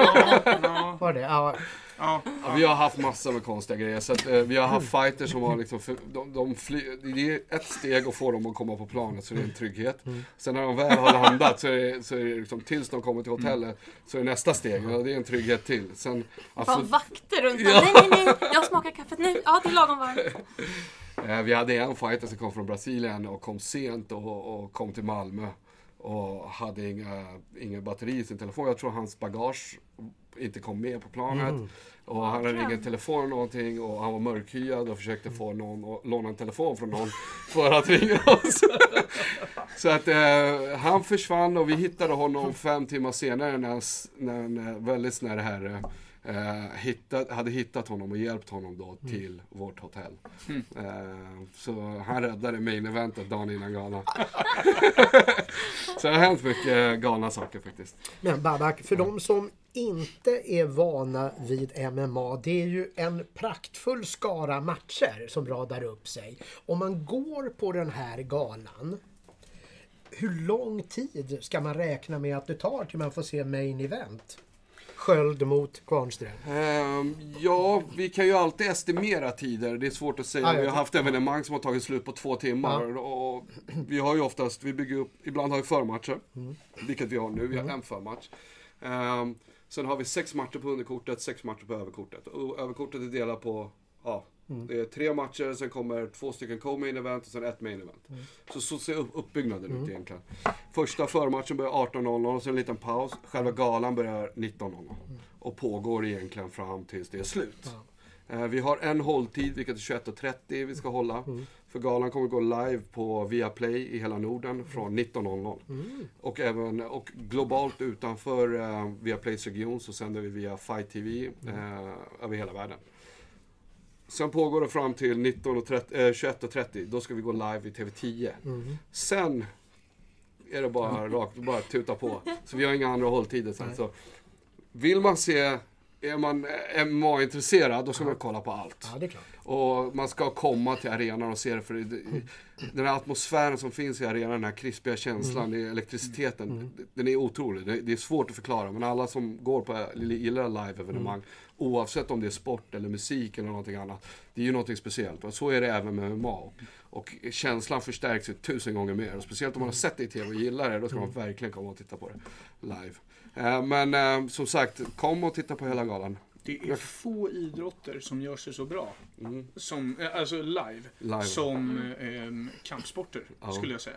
ja, Var det? Ja, ja. Ja, vi har haft massor med konstiga grejer. Så att, eh, vi har haft fighters som har liksom, för, de, de fly, det är ett steg att få dem att komma på planet så det är en trygghet. Sen när de väl har landat så är det, så är det liksom, tills de kommer till hotellet så är nästa steg och det är en trygghet till. Sen, Bara alltså, vakter runt Ja. Nej, nej, nej. Jag smakar kaffet nu. Ja, det är lagom varmt. Eh, Vi hade en fighter som kom från Brasilien och kom sent och, och kom till Malmö. och hade inga, inga batteri i sin telefon. Jag tror hans bagage inte kom med på planet. Och han hade ingen telefon eller någonting och han var mörkhyad och försökte få någon att låna en telefon från någon för att ringa oss. Så att eh, han försvann och vi hittade honom fem timmar senare när, när en eh, väldigt snäll herre eh, hittat, hade hittat honom och hjälpt honom då till vårt hotell. Eh, så han räddade main eventet dagen innan galan. så det har hänt mycket galna saker faktiskt. Men Babak, för de som inte är vana vid MMA, det är ju en praktfull skara matcher som radar upp sig. Om man går på den här galan, hur lång tid ska man räkna med att det tar till man får se main event? Sköld mot Kvarnström. Ehm, ja, vi kan ju alltid estimera tider. Det är svårt att säga. Ja. Vi har haft evenemang som har tagit slut på två timmar. Och vi har ju oftast, vi bygger upp, ibland har vi förmatcher. Mm. Vilket vi har nu, vi har en förmatch. Ehm, sen har vi sex matcher på underkortet, sex matcher på överkortet. Och överkortet är delat på, ja, Mm. det är tre matcher, sen kommer två stycken co-main event och sen ett main event. Mm. Så så ser upp, uppbyggnaden ut egentligen. Första förmatchen börjar 18.00 och sen en liten paus. Själva galan börjar 19.00. Och pågår egentligen fram tills det är slut. Eh, Vi har en hålltid, vilket är 21.30 vi ska hålla. För galan kommer gå live på Viaplay i hela Norden från 19.00. Och, även, och globalt utanför eh, Viaplays region så sänder vi via Fight TV eh, över hela världen. Sen pågår det fram till 19.30 eh, 21.30. Då ska vi gå live i TV10. Sen är det bara rakt, bara tuta på. Så vi har inga andra hålltider sen. Så vill man se, är man MMA-intresserad, då ska man kolla på allt. Ja. Och man ska komma till arenan och se det för det, den här atmosfären som finns i arenan, den här krispiga känslan, är elektriciteten, den är otrolig. Det, det är svårt att förklara men alla som går på, gillar live-evenemang, oavsett om det är sport eller musik eller någonting annat, det är ju någonting speciellt. Och så är det även med MMA. Och känslan förstärks ju tusen gånger mer. Och speciellt om man har sett det i TV och gillar det, då ska man verkligen komma och titta på det live. Eh, Men eh, som sagt, kom och titta på hela galan. Det är få idrotter som gör sig så bra. Mm. Som, eh, alltså live. Live. Som eh, kampsporter, Ja. skulle jag säga.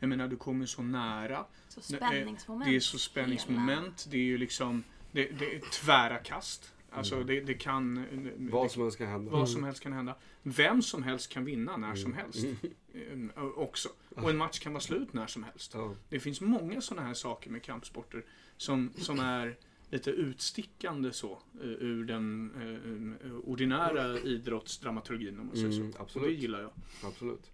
Jag menar, du kommer så nära. Så Det är- spänningsmoment. Det är så spänningsmoment. Det är ju liksom, det, det är tvära kast. Alltså det, det kan... Mm. Vad som helst kan hända. vad som helst kan hända. Vem som helst kan vinna när som Mm. helst. Eh, också. Och en match kan vara slut när som helst. Ja. Det finns många sådana här saker med kampsporter som, som är lite utstickande så eh, ur den eh, ordinära idrottsdramaturgin om man säger Mm, så. absolut. Och det gillar jag. Absolut.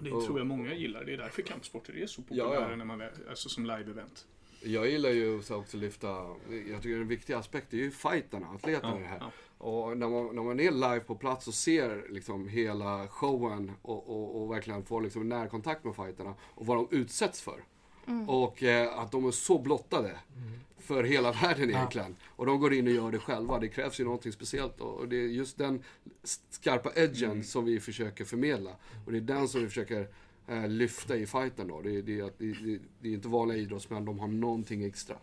Det Och- tror jag många gillar. Det är därför kampsporter är så Ja, populära ja. När man, alltså som live-event. Jag gillar ju så också lyfta, jag tycker en viktig aspekt är ju fighterna, atleterna i det här. Ja, Och när man, när man är live på plats och ser liksom hela showen och, och, och verkligen får liksom närkontakt med fighterna och vad de utsätts för. Och eh, att de är så blottade för hela världen egentligen. Och de går in och gör det själva. Det krävs ju någonting speciellt. Och det är just den skarpa edgen som vi försöker förmedla. Och det är den som vi försöker eh, lyfta i fighten då. Det, är- det, det, det, det är inte vanliga idrottsmän, de har någonting extra.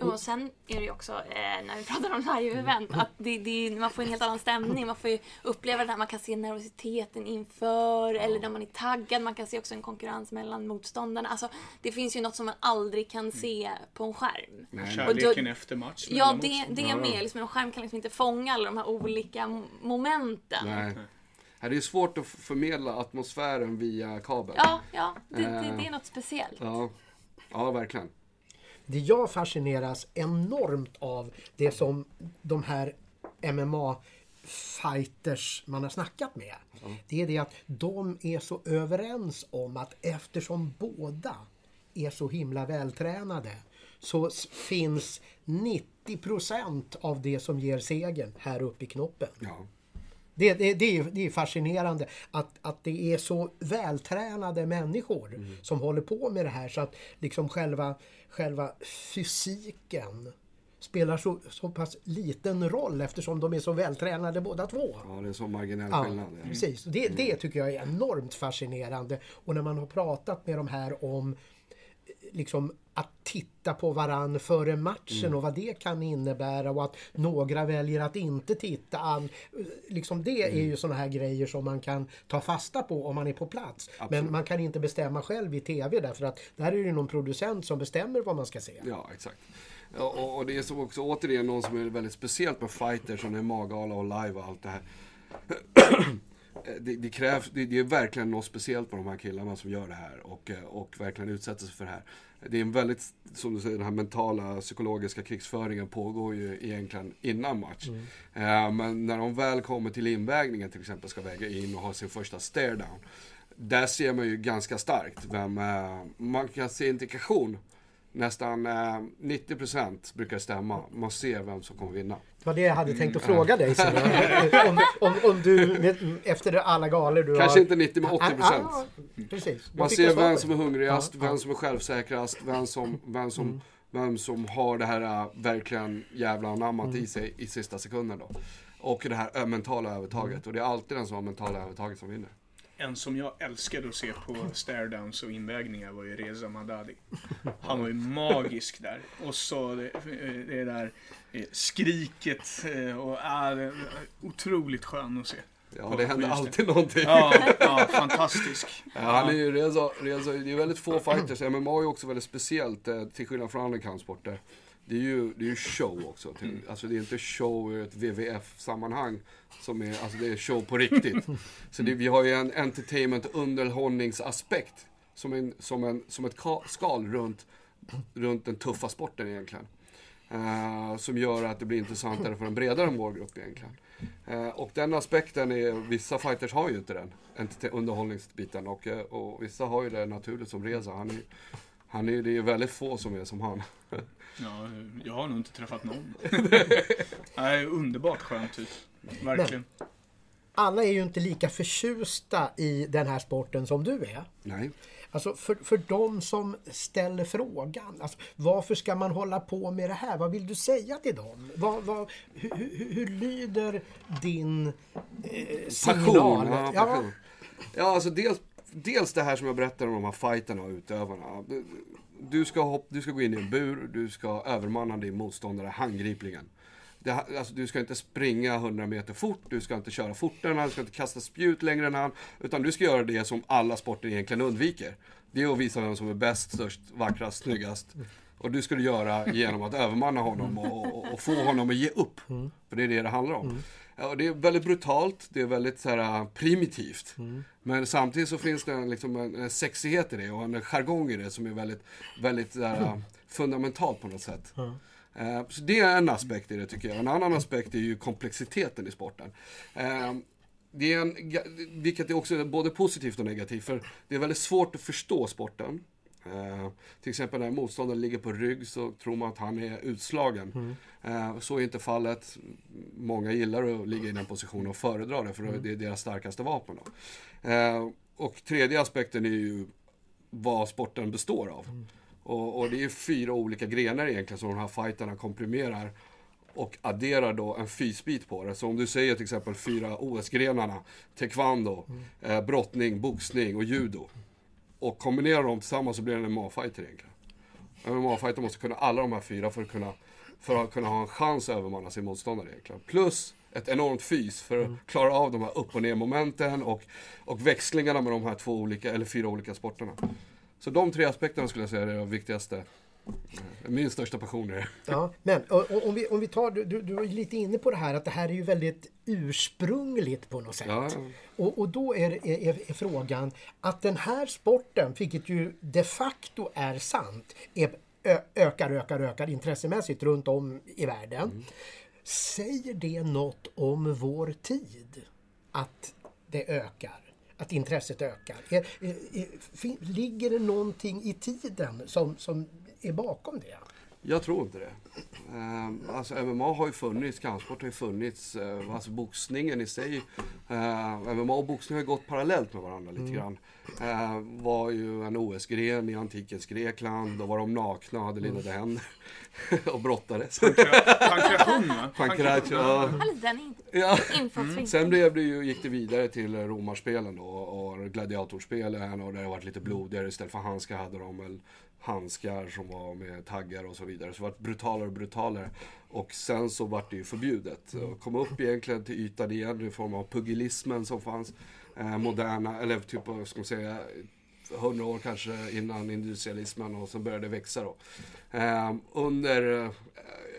Jo, och sen är det ju också, eh, när vi pratar om live-event, att det, det, man får en helt annan stämning. Man får ju uppleva det här, man kan se nervositeten inför, eller när man är taggad. Man kan se också en konkurrens mellan motståndarna. Alltså, det finns ju något som man aldrig kan se på en skärm. Nej, Kärleken efter match. Ja, det, det är Ja. med. Liksom, en skärm kan liksom inte fånga alla de här olika momenten. Nej. Nej, Det är svårt att förmedla atmosfären via kabel. Ja, ja det, det, Eh. det är något speciellt. Ja, ja verkligen. Det jag fascineras enormt av, det som de här MMA-fighters man har snackat med. Det är det att de är så överens om att eftersom båda är så himla vältränade så finns 90% av det som ger segern här uppe i knoppen. Ja. Det, det, det, är, det är fascinerande att, att det är så vältränade människor som håller på med det här så att liksom själva, själva fysiken spelar så, så pass liten roll eftersom de är så vältränade båda två. ja, det är så marginell Ja, skillnad. Ja. precis. Det, det tycker jag är enormt fascinerande. Och när man har pratat med de här om liksom att titta på varann före matchen Mm. och vad det kan innebära och att några väljer att inte titta. An, liksom det är Mm. ju sådana här grejer som man kan ta fasta på om man är på plats. Men man kan inte bestämma själv i TV därför att där är det någon producent som bestämmer vad man ska se. Ja, exakt. Och, och det är så också återigen något som är väldigt speciellt med fighters det är maggala och live och allt det här. Det, det krävs, det, det är verkligen något speciellt på de här killarna som gör det här och, eh, och verkligen utsätter sig för det här. Det är en väldigt, som du säger, den här mentala psykologiska krigsföringen pågår ju egentligen innan match. Eh, men när de väl kommer till invägningen till exempel, ska väga in och ha sin första stare down. Där ser man ju ganska starkt vem, eh, man kan se indikation nästan eh, 90% brukar stämma. Man ser vem som kommer vinna. Var det jag hade tänkt att fråga dig sen. om, om, om du efter alla galor du Kanske har... inte 90 men 80%. Ah, ah, precis. Då Man ser vem som är hungrigast, ja. vem som är självsäkrast, vem som, vem som, vem som har det här äh, verkligen jävla anammat i sig i sista sekunden då. Och det här mentala övertaget. Och det är alltid den som har mentala övertaget som vinner. En som jag älskade att se på stare-downs och invägningar var ju Reza Madadi. Han var ju magisk där. Och så det, det där eh, skriket eh, och ah, det, otroligt skön att se. Ja, det händer just det. alltid någonting. Ja, ja fantastisk. Ja, han är ju Reza, Reza, det är väldigt få fighters. MMA är också väldigt speciellt, eh, till skillnad från andra kampsporter. Det är ju, det är ju show också. Till, Alltså det är inte show i ett WWF-sammanhang. Som är, alltså det är show på riktigt. Så det, vi har ju en entertainment underhållningsaspekt. Som, en, som, en, som ett ka- skal runt, runt den tuffa sporten egentligen. Eh, som gör att det blir intressantare för en bredare målgrupp egentligen. Eh, och den aspekten är, vissa fighters har ju inte den, underhållningsbiten. Och, eh, och vissa har ju det naturligt som Reza. Han är, han är, det är väldigt få som är som han. Ja, jag har nog inte träffat någon. Nej, underbart skön typ. Verkligen. Alla är ju inte lika förtjusta i den här sporten som du är. Nej. Alltså för, för de som ställer frågan, alltså, varför ska man hålla på med det här? Vad vill du säga till dem? Vad, vad, hur, hur, hur lyder din eh, signal? Passion. Ja, passion. ja alltså dels, dels det här som jag berättade om de här fighterna och utövarna. Du ska, hopp, du ska gå in i en bur, du ska övermanna din motståndare handgripligen. Det, alltså, du ska inte springa 100 meter fort, du ska inte köra fortare än han, du ska inte kasta spjut längre än han. Utan du ska göra det som alla sporter egentligen undviker. Det är att visa vem som är bäst, störst, vackrast, snyggast. Och du ska du göra genom att övermanna honom och, och, och få honom att ge upp. För det är det det handlar om. Ja, och det är väldigt brutalt, det är väldigt så här, primitivt. Men samtidigt så finns det en, liksom, en, en sexighet i det och en jargong i det som är väldigt, väldigt så här, fundamentalt på något sätt. Eh, Så det är en aspekt i det tycker jag. En annan aspekt är ju komplexiteten i sporten. Eh, Det är en, vilket är också både positivt och negativt. För det är väldigt svårt att förstå sporten. Eh, till exempel när motståndaren ligger på rygg så tror man att han är utslagen. Eh, så är inte fallet. Många gillar att ligga i den positionen och föredrar det för det är deras starkaste vapen. Då. Eh, och tredje aspekten är ju vad sporten består av. Och, och det är fyra olika grenar egentligen som de här fighterna komprimerar och adderar då en fysbit på det. Så om du säger till exempel fyra OS-grenarna, taekwondo, eh, brottning, boxning och judo. Och kombinerar dem tillsammans så blir det en MMA-fighter egentligen. En MMA-fighter måste kunna alla de här fyra för att kunna, för att kunna ha en chans att övermanna sin motståndare egentligen. Plus ett enormt fys för att klara av de här upp och ner momenten och, och växlingarna med de här två olika, eller fyra olika sporterna. Så de tre aspekterna skulle jag säga är de viktigaste. Min största passion är. Ja, men och, och, om, vi, om vi tar, du, du var ju lite inne på det här att det här är ju väldigt ursprungligt på något sätt. Ja. Och, och då är, är, är frågan att den här sporten, vilket ju de facto är sant, är, ö, ökar, ökar, ökar intressemässigt runt om i världen. Säger det något om vår tid? Att det ökar? Att intresset ökar? Är, är, är, ligger det någonting i tiden som, som är bakom det? Jag tror inte det. Ehm, alltså MMA har ju funnits, kampsport har ju funnits. Uh, alltså boxningen i sig. Uh, MMA och boxning har ju gått parallellt med varandra lite grann. Uh, var ju en OS-gren i antikens Grekland. Då var de nakna och hade lindade händer. och brottades. Pankration va? Pankration, ja. Eller den in, ja. infallsvinkeln. Sen blev det ju, gick det vidare till romarspelen då och gladiatorspelen och det har varit lite blodigare. Istället för handskar hade de väl handskar som var med taggar och så vidare. Så det vart brutalare och brutalare. Och sen så vart det ju förbjudet. Och kom upp egentligen till ytan igen i form av pugilismen som fanns. Eh, moderna, eller typ, vad ska man säga, 100 år kanske innan industrialismen och så började det växa då. Eh, under, eh,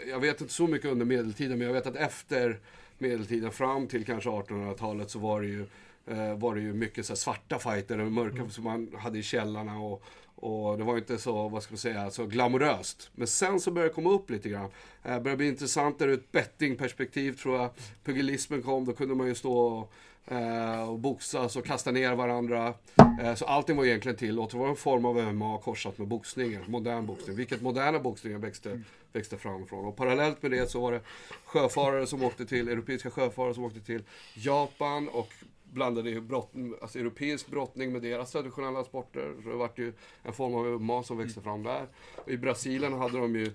jag vet inte så mycket under medeltiden, men jag vet att efter medeltiden fram till kanske 1800-talet så var det ju, eh, var det ju mycket så svarta fighter, och mörka som man hade i källarna och, och det var inte så, vad ska man säga, så glamoröst. Men sen så började det komma upp lite grann. Det började bli intressant ur ett bettingperspektiv tror jag. Pugilismen kom, då kunde man ju stå och, eh, och boxas och kasta ner varandra. Eh, så allting var egentligen tillåtet. Det var en form av MMA korsat med boxningen, modern boxning. Vilket moderna boxningen växte, växte fram ifrån. Och parallellt med det så var det sjöfarare som åkte till, europeiska sjöfarare som åkte till Japan och blandade ju brott, alltså europeisk brottning med deras traditionella sporter. Så det vart ju en form av MMA som växte fram där. Och I Brasilien hade de ju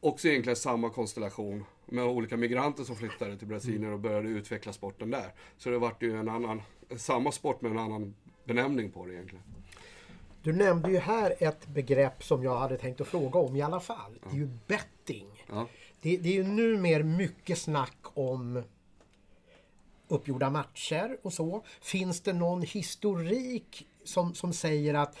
också egentligen samma konstellation med olika migranter som flyttade till Brasilien och började utveckla sporten där. Så det vart ju en annan, samma sport med en annan benämning på det egentligen. Du nämnde ju här ett begrepp som jag hade tänkt att fråga om i alla fall. Det är ju betting. Ja. Det, det är ju numera mycket snack om uppgjorda matcher och så. Finns det någon historik som, som säger att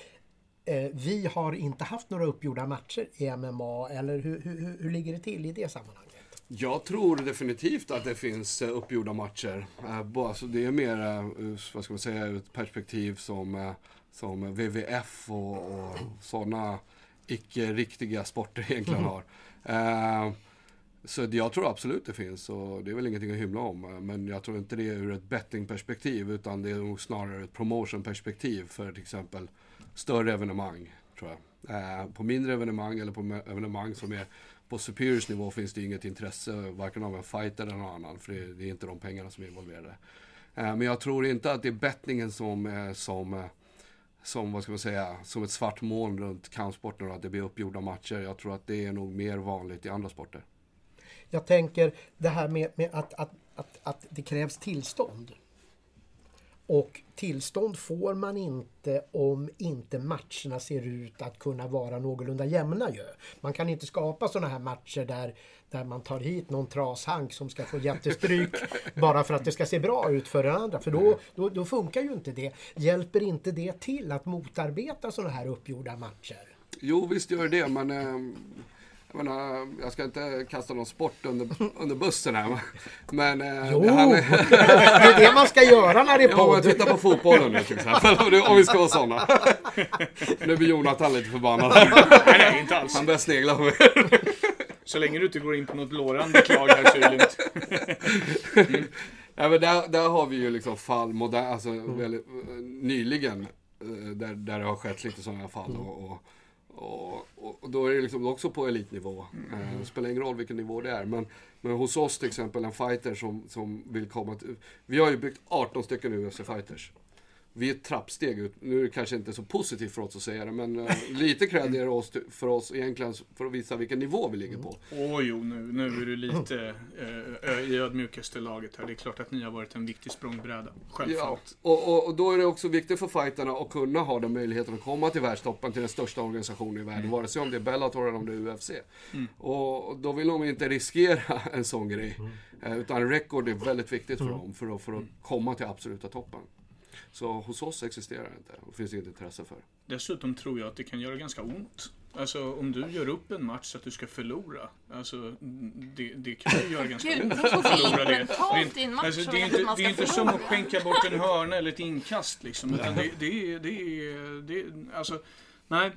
eh, vi har inte haft några uppgjorda matcher i MMA eller hur, hur, hur ligger det till i det sammanhanget? Jag tror definitivt att det finns eh, uppgjorda matcher. Eh, Alltså det är mer, eh, vad ska man säga, ett perspektiv som, som WWF och, och sådana icke-riktiga sporter egentligen har. Eh, så jag tror absolut det finns och det är väl ingenting att hymla om. Men jag tror inte det är ur ett bettingperspektiv utan det är nog snarare ett promotionperspektiv för till exempel större evenemang. Tror jag. Eh, På mindre evenemang eller på evenemang som är på Superiors nivå finns det inget intresse varken av en fighter eller någon annan. För det, det är inte de pengarna som är involverade. Eh, Men jag tror inte att det är bettingen som, eh, som, som, vad ska man säga, som ett svart moln runt kampsporten och att det blir uppgjorda matcher. Jag tror att det är nog mer vanligt i andra sporter. Jag tänker det här med, med att, att, att, att det krävs tillstånd. Och tillstånd får man inte om inte matcherna ser ut att kunna vara någorlunda jämna ju. Man kan inte skapa sådana här matcher där, där man tar hit någon trashank som ska få jättestryk bara för att det ska se bra ut för den andra. För då, då, då funkar ju inte det. Hjälper inte det till att motarbeta sådana här uppgjorda matcher? Jo, visst gör det, men eh, jag, menar, jag ska inte kasta någon sport under, under bussen här. Men... eh, Jo, det här med- det är det man ska göra när det är Ja, podd. jag tittar på fotbollen nu till exempel. Om vi ska vara sådana. Nu blir Jonathan lite förbannad. Nej, nej, inte alls. Han börjar snegla på mig. Så länge du inte går in på något lårande klag här så är det lugnt. Ja, men där, där har vi ju liksom fall, modern, alltså väldigt, eh, nyligen, eh, där, där det har skett lite sådana här fall. Och, och, och, och då är det liksom också på elitnivå. Eh, Det spelar ingen roll vilken nivå det är. Men, men hos oss till exempel, en fighter som, som vill komma till... Vi har ju byggt 18 stycken UFC-fighters. Vi är ett trappsteg ut. Nu är det kanske inte så positivt för oss att säga det, men eh, lite cred är det oss, för oss egentligen för att visa vilken nivå vi ligger på. Åh jo, nu, nu är du lite eh, i ödmjukaste laget här. Det är klart att ni har varit en viktig språngbräda. Ja, Självfallet. och, och, och då är det också viktigt för fighterna att kunna ha den möjligheten att komma till världstoppen, till den största organisationen i världen, vare sig om det är Bellator eller om det är UFC. Och då vill de inte riskera en sån grej. Eh, Utan rekord är väldigt viktigt för dem, för att, för att komma till absoluta toppen. Så hos oss existerar det inte, och finns inget intresse för. Dessutom tror jag att det kan göra ganska ont. Alltså om du gör upp en match så att du ska förlora. Alltså det, det kan ju göra ganska ont så förlora det. en match Alltså, det är att inte, man det är inte som att skänka bort en hörna eller ett inkast liksom. Utan det, det, är, det, är, det är, alltså, nej.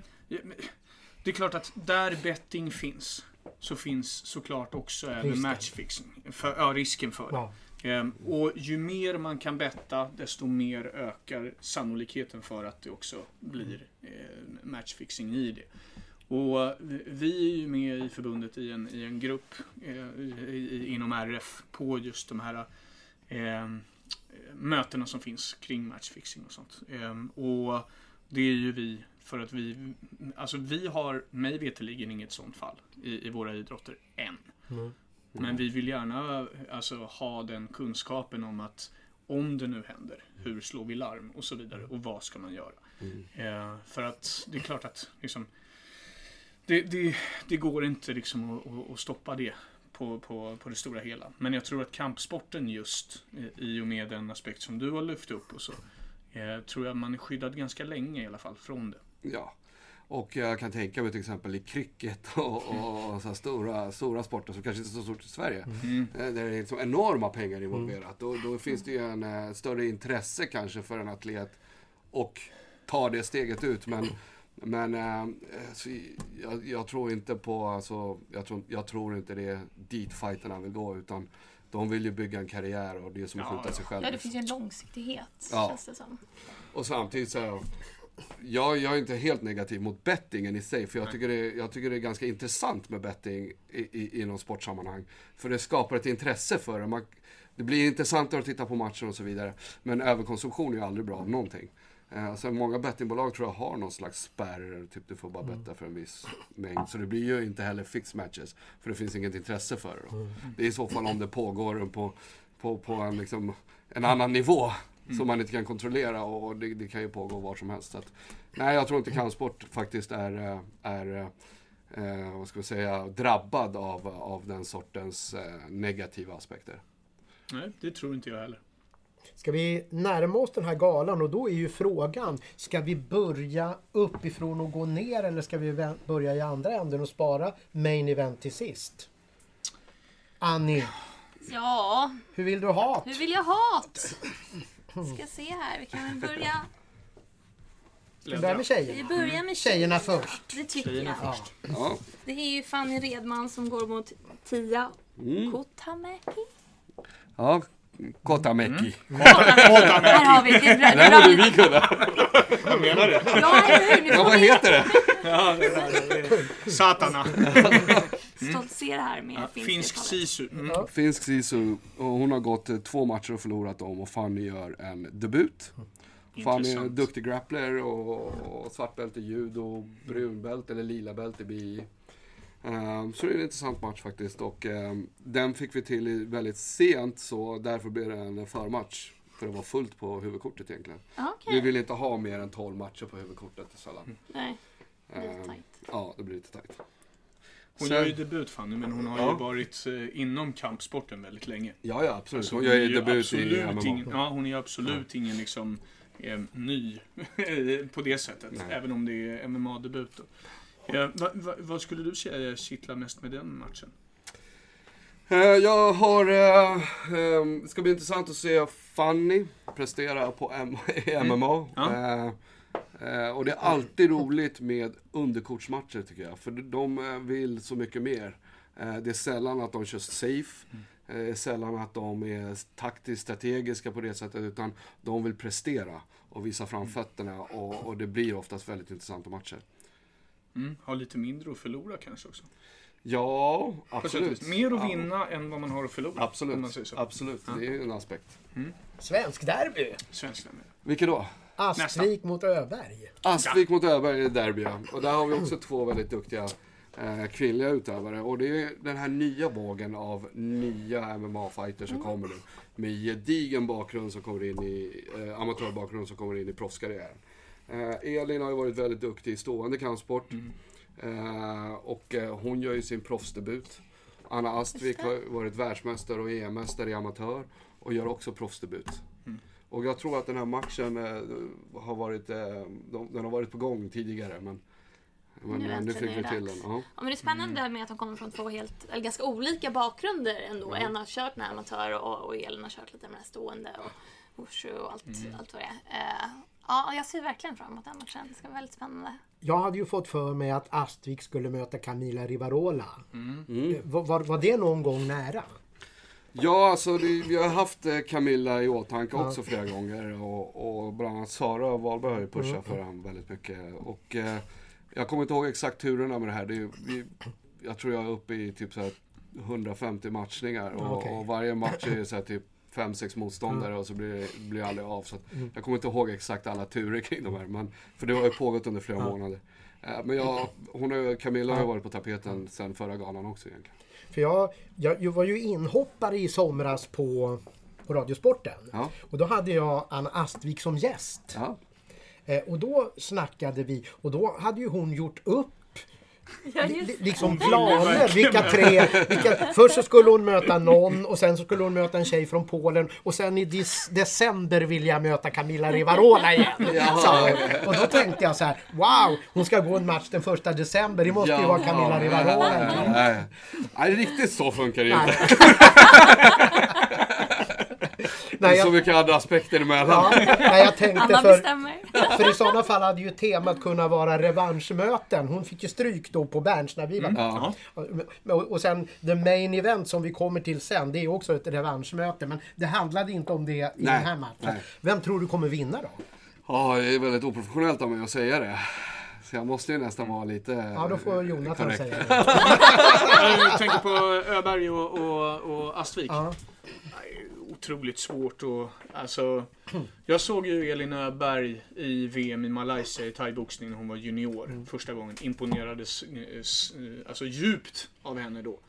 Det är klart att där betting finns så finns såklart också även matchfixing. För, ja, risken för det. Ja. Ehm, och ju mer man kan betta, desto mer ökar sannolikheten för att det också blir ehm, matchfixing i det. Och vi är ju med i förbundet i en, i en grupp eh, inom RF på just de här eh, mötena som finns kring matchfixing och sånt. Ehm, och det är ju vi för att vi, alltså vi har mig veterligen inget sånt fall i, i våra idrotter än. Mm. Men vi vill gärna alltså, ha den kunskapen om att om det nu händer, hur slår vi larm och så vidare och vad ska man göra? Eh, för att det är klart att liksom, det, det, det går inte liksom att, att- att stoppa det på, på, på det stora hela. Men jag tror att kampsporten just eh, i och med den aspekt som du har lyft upp och så eh, tror jag man är skyddad ganska länge i alla fall från det. Ja. Och jag kan tänka mig till exempel i cricket och, och så här stora, stora sporter som kanske inte är så stort i Sverige. Mm. eh, Där det är liksom enorma pengar involverat. Då, då finns det ju en eh, större intresse kanske för en atlet och ta det steget ut. Men, men eh, så, jag, jag tror inte på, alltså, jag, tror, jag tror inte det är dit fighterna vill gå. Utan de vill ju bygga en karriär och det är som att Ja, skjuta ja. sig själv. Ja, det finns ju en långsiktighet Ja. känns det som. Och samtidigt så här, jag, jag är inte helt negativ mot bettingen i sig. För jag tycker det, jag tycker det är ganska intressant med betting i, i, inom sportsammanhang. För det skapar ett intresse för det. Man, det blir intressantare att titta på matchen och så vidare. Men överkonsumtion är ju aldrig bra av någonting. Eh, sen många bettingbolag tror jag har någon slags spärr. Typ du får bara betta för en viss mängd. Så det blir ju inte heller fixed matches. För det finns inget intresse för det. Då. Det är i så fall om det pågår på, på, på en, liksom, en annan nivå. Som man inte kan kontrollera och det, det kan ju pågå var som helst. Så att, nej, jag tror inte kampsport faktiskt är, eh, är eh, vad ska vi säga, drabbad av, av den sortens eh, negativa aspekter. Nej, det tror inte jag heller. Ska vi närma oss den här galan och då är ju frågan, ska vi börja uppifrån och gå ner eller ska vi börja i andra änden och spara main event till sist? Annie, Ja, hur vill du ha hur vill jag ha det? Ska se här, vi kan väl börja. Vi börja med Vi tjejerna? börjar med Tjejerna först. Det tycker Tjejerna jag. först. Ja. Det är ju Fanny Redman som går mot Tia Mm. Kotamäki. Ja, Kotamäki. Här har vi det. är bra- Det borde vi kunna. Vad menar du? Ja, eller hur? Nu Ja, vad vi heter det? Ja, det. Satana. stoltsera här med Ja, finsk sisu. Mm. Ja. Finsk sisu. Och hon har gått eh, två matcher och förlorat dem och Fanny gör en debut. Fanny är en duktig grappler och, och svart bälte i judo, brunbälte eller lila bälte i BI. Ehm, så det är en intressant match faktiskt och ehm, den fick vi till i- väldigt sent så därför blev det en förmatch. För det var fullt på huvudkortet egentligen. Ja, Vi Okej. vill inte ha mer än 12 matcher på huvudkortet sällan. Nej, det blir Ehm, tajt. ja, det blir lite tajt. Hon Sen- gör ju debut Fanny, men hon har Ja. ju varit eh, inom kampsporten väldigt länge. Ja, ja absolut. Alltså, Hon gör ju debut i absolut MMA. ingen, ja, hon är ju absolut ingen liksom eh, ny på det sättet. Nej. Även om det är MMA-debut. Ja, va, va, vad skulle du säga kittlar mest med den matchen? Eh, Jag har... eh, eh, Det ska bli intressant att se Fanny prestera på MMA. Ja. Eh, Och det är alltid roligt med underkortsmatcher tycker jag. För de eh, vill så mycket mer. Eh, Det är sällan att de kör safe. Det är sällan att de är taktiskt strategiska på det sättet. Utan de vill prestera och visa fram fötterna. Och, och det blir oftast väldigt intressanta matcher. Mm, har lite mindre att förlora kanske också. Ja, absolut. Mer att Ja, vinna än vad man har att förlora. Om man Absolut, säger så. absolut. Det är en aspekt. Svensk derby. Svensk med. Vilket då? Astvik mot Öberg. Astvik mot Öberg är derby. Och där har vi också två väldigt duktiga eh, kvinnliga utövare. Och det är den här nya vågen av nya MMA-fighters som kommer nu. Med gedigen bakgrund som kommer in i, eh, amatörbakgrund som kommer in i proffskarriären. Eh, Elin har ju varit väldigt duktig i stående kampsport. Eh, och eh, hon gör ju sin proffsdebut. Anna Astvik har varit världsmästare och EM-mästare i amatör. Och gör också proffsdebut. Och jag tror att den här matchen eh, har varit, eh, de, den har varit på gång tidigare men, men Nu eh, nu fick är vi det till dags. den. Ja. Ja, men det är spännande Mm. med att de kommer från två helt, eller ganska olika bakgrunder ändå. En har kört med amatör och, och Elin har kört lite med stående och wushu och allt, Mm. allt vad det är. Eh, ja, jag ser verkligen fram emot den matchen. Det ska bli väldigt spännande. Jag hade ju fått för mig att Astvik skulle möta Camila Rivarola. Mm. Eh, Var, var, var det någon gång nära? Ja, alltså det, vi har haft eh, Camilla i åtanke också flera gånger och, och bland annat Sara Wahlberg har ju pushat för honom väldigt mycket. Och eh, jag kommer inte ihåg exakt turerna med det här. Det är, vi, jag tror jag är uppe i typ så här 150 matchningar och, Okej. och varje match är så typ 5-6 motståndare och så blir det blir aldrig av. Så att jag kommer inte ihåg exakt alla turer kring de här. Men, för det har ju pågått under flera månader. Eh, Men jag, hon har, Camilla har varit på tapeten sen förra galan också egentligen. För jag, jag, jag var ju inhoppare i somras på, på Radiosporten. Ja. Och då hade jag Anna Astvik som gäst. Ja. Eh, och då snackade vi och då hade ju hon gjort upp Ja, liksom planer. Vilka tre. Vilka, först så skulle hon möta någon och sen så skulle hon möta en tjej från Polen och sen i december vill jag möta Camilla Rivarola igen. Så, och då tänkte jag så här, wow, hon ska gå en match den första december. Det måste ju vara Camilla Rivarola. Nej, nej, riktigt så funkar det inte. Nej, är så jag, mycket andra aspekter emellan. ja, nej, jag tänkte för, för i sådana fall hade ju temat kunnat vara revanschmöten. Hon fick ju stryk då på Berns när vi var Ja. Och, och sen the main event som vi kommer till sen, det är också ett revanschmöte. Men det handlade inte om det i Nej, den här matchen. nej. Vem tror du kommer vinna då? Ja, det är väldigt oprofessionellt av mig att säga det. Så jag måste ju nästan vara lite... Ja, då får Jonathan säga det. Jag tänker på Öberg och, och, och Astvik. Ja. Otroligt svårt och alltså. Jag såg ju Elin Öberg i VM i Malaysia i thaiboxning när hon var junior första gången. Imponerades eh, eh, alltså djupt av henne då.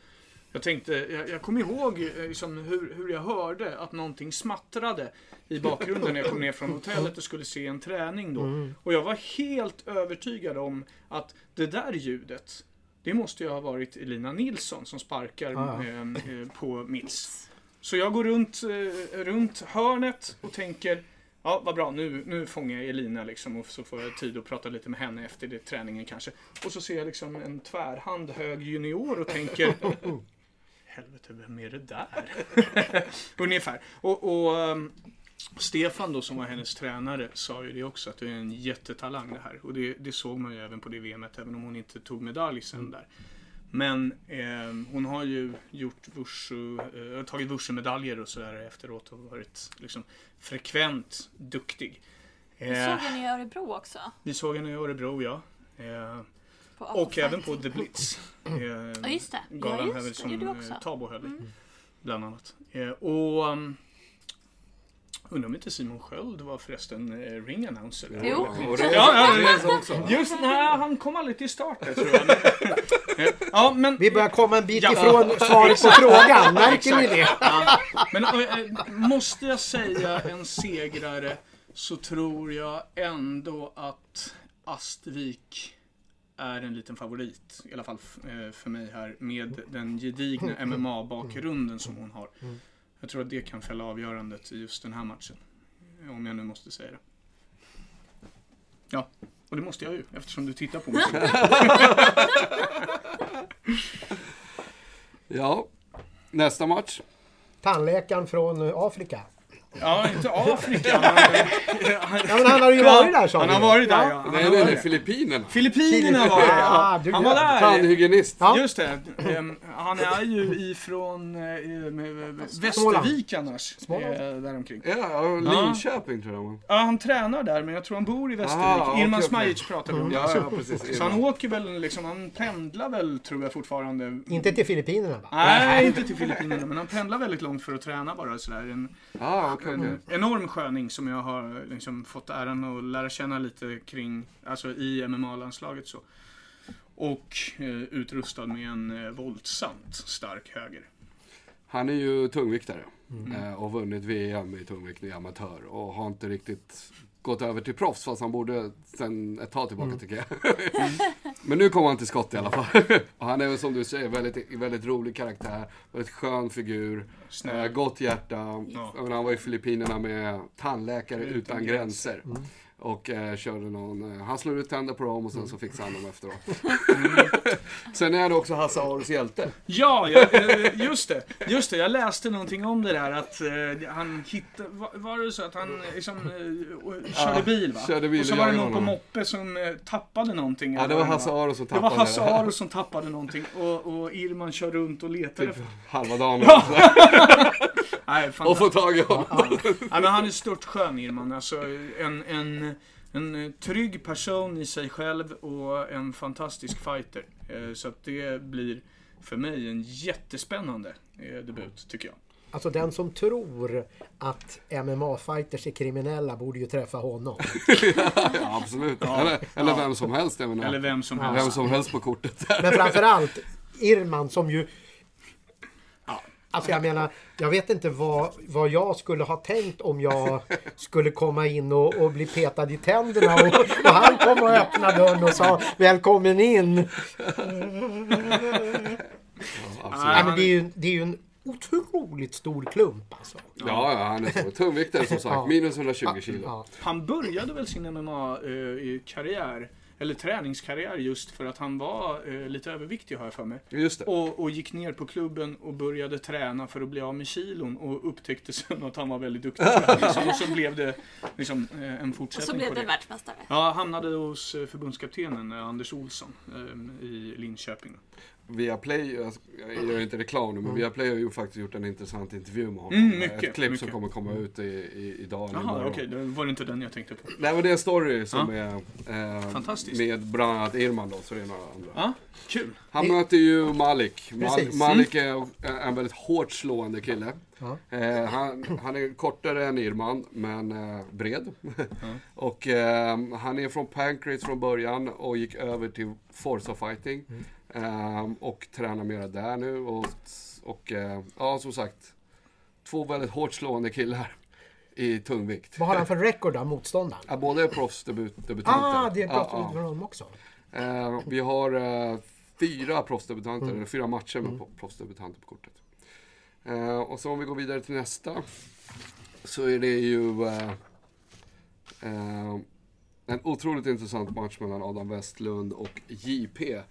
Jag tänkte, jag, jag kommer ihåg eh, liksom, hur, hur jag hörde att någonting smattrade i bakgrunden när jag kom ner från hotellet och skulle se en träning då. Och jag var helt övertygad om att det där ljudet, det måste ju ha varit Elina Nilsson som sparkar Ah, eh, på Mills. Så jag går runt, eh, runt hörnet och tänker Ja, vad bra. Nu, nu fångar jag Elina liksom och så får jag tid att prata lite med henne efter det, träningen kanske. Och så ser jag liksom en tvärhand hög junior och tänker Helvete, vem är det där? Ungefär. Och, och ehm, Stefan då som var hennes tränare sa ju det också att det är en jättetalang det här. Och det, det såg man ju även på det VMet även om hon inte tog medalj sen där. Men ehm, hon har ju gjort wushu, eh, tagit wushu-medaljer och sådär efteråt och varit liksom frekvent duktig. Vi Eh, såg henne i Örebro också. vi såg henne i Örebro ja. Eh, och även på The Blitz. Eh, Ja, just det. Ja, Galan just här det. som eh. Mm. Tabo höll i. Bland annat. Eh, och um, undrar om inte Simon Sköld var förresten eh, ring announcer. Jo. Ja, ja, det ja. Just nej, han kom aldrig till start där, tror jag. Ja, men... Vi börjar komma en bit Ja. ifrån svaret på frågan. Märker ni det? Ja, men eh, måste jag säga en segrare så tror jag ändå att Astvik är en liten favorit. I alla fall eh, för mig här. Med den gedigna MMA-bakgrunden som hon har. Jag tror att det kan fälla avgörandet i just den här matchen. Om jag nu måste säga det. Ja, och det måste jag ju eftersom du tittar på mig. Ja, nästa match. Tandläkaren från Afrika. Ja, inte Afrika. Men, Ja, men han har ju varit där sa Han har varit där ja. Nej, nej, nej. Filippinerna. Filippinerna var det ja. Han var där. Tandhygienist. Ja. Just det. Ehm, han är ju ifrån eh, Västervik annars. Eh, däromkring. Ja, Linköping tror jag. Ja, han tränar där men jag tror han bor i Västervik. Ah, Irman. Smajic pratade vi om. Ja, ja, precis. Så han åker väl liksom, han pendlar väl tror jag fortfarande. Inte till Filippinerna va? Nej, inte till Filippinerna men han pendlar väldigt långt för att träna bara sådär. En, Ah. En enorm sköning som jag har liksom fått äran att lära känna lite kring, alltså i MMA-landslaget så. Och eh, utrustad med en eh, våldsamt stark höger. Han är ju tungviktare. Mm. eh, Och vunnit VM i tungviktning i amatör. Och har inte riktigt gått över till proffs. Fast han borde sen ett tag tillbaka tycker jag. Men nu kommer han till skott i alla fall. och han är väl som du säger väldigt, väldigt rolig karaktär. Väldigt skön figur. Eh, Snäll. gott hjärta. Ja. Han var i Filippinerna med tandläkare Utan utan, gränser. gränser. Och eh, körde någon, eh, han slog ut tänder på dem och sen så fixade han dem efteråt. sen är han också Hasse Aros hjälte. Ja, ja, eh, just det. Just det, jag läste någonting om det där att eh, han hittade, var, var det så att han liksom eh, körde bil va? körde bil och så var det någon på moppe som eh, tappade någonting. Ja, det var Hasse Aro som Det tappade. var Hasse Aro som tappade någonting och, och Irman kör runt och letade. Typ efter- halva dagen. Nej, fan, och få tag i honom. Nej, men han är stört skön Irman. Alltså, en, en, en trygg person i sig själv och en fantastisk fighter. Eh, Så att det blir för mig en jättespännande eh, debut, tycker jag. Alltså den som tror att MMA-fighters är kriminella borde ju träffa honom. Ja, absolut. Eller, eller vem som helst. Jag menar. Eller vem som Vem helst. som helst på kortet. Men framförallt Irman som ju... Alltså jag menar, jag vet inte vad, vad jag skulle ha tänkt om jag skulle komma in och, och bli petad i tänderna och, och han kom och öppnade dörren och sa Välkommen in! Nej, men det är ju, det är ju en otroligt stor klump alltså. Ja, ja, han är så. Tungviktare som sagt, Ja. minus 120 kilo. Ja. Han började väl sin MMA-karriär, eller träningskarriär, just för att han var eh, lite överviktig har jag för mig. Just det. Och, och gick ner på klubben och började träna för att bli av med kilon och upptäckte sen att han var väldigt duktig på det. Liksom, och så blev det liksom, eh, en Och fortsättning så blev på det det. världsmästare. Ja, hamnade hos eh, förbundskaptenen eh, Anders Olsson eh, i Linköping. Viaplay, jag jag gör inte reklam nu, men Viaplay har ju faktiskt gjort en intressant intervju med honom. Mm, mycket, Ett klipp som mycket. kommer komma ut i, i, idag. Jaha, okej, det var inte den jag tänkte på. Nej men det är en story som är eh, Fantastiskt. med bland annat Irman då, så det är några andra. Ja, kul. Han möter ju Malik. Mal Precis. Malik är en väldigt hårt slående kille. Ja. Eh, han, han är kortare än Irman, men eh, bred. och eh, han är från Pancrase från början och gick över till Forza Fighting. Eh, och tränar mera där nu. Och, och eh, ja, som sagt. Två väldigt hårt slående killar i tungvikt. Vad har han för record då, motståndaren? Ja, båda är proffsdebutanter. Ah, det Ja, pratar ja. vi om också. Eh, vi har eh, fyra proffsdebutanter, Mm. eller fyra matcher med mm. proffsdebutanter på kortet. Eh, och så om vi går vidare till nästa. Så är det ju eh, en otroligt intressant match mellan Adam Westlund och JP.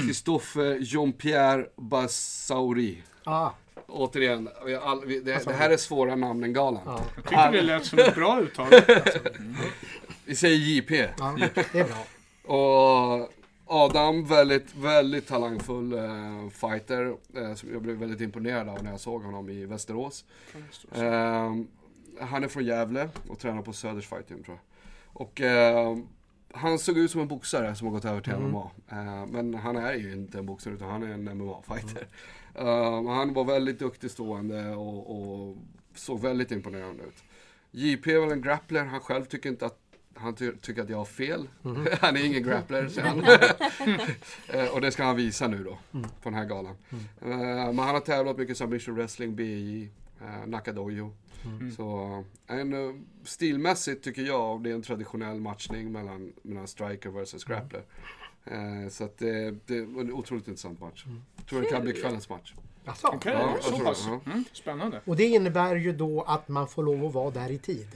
Christophe Jean-Pierre Bassauri. Ah, Återigen, vi all, vi, det, det här är svåra namn än galan. ja, Jag tyckte det lät som ett bra uttal. Vi säger JP. ja, det är bra. Och Adam, väldigt, väldigt talangfull eh, fighter. Eh, som jag blev väldigt imponerad av när jag såg honom i Västerås. Eh, han är från Gävle och tränar på Söders Fight Gym tror jag. Och eh, han såg ut som en boxare som har gått över till MMA. Eh, men han är ju inte en boxare utan han är en MMA-fighter. Eh, han var väldigt duktig stående och, och såg väldigt imponerande ut. JP är väl en grappler, han själv tycker inte att han ty tycker att jag har fel. han är ingen grappler, säger han. Eh, och det ska han visa nu då, på den här galan. Eh, men han har tävlat mycket submission wrestling, BJ, uh, Nakadojo. Så en, eh, stilmässigt tycker jag det är en traditionell matchning mellan, mellan striker versus grappler. Eh, så att det, det var en otroligt intressant match. Tror det kan bli kvällens match. Alltså, Okej, Ja, så tror pass. ja. Mm, spännande. Och det innebär ju då att man får lov att vara där i tid.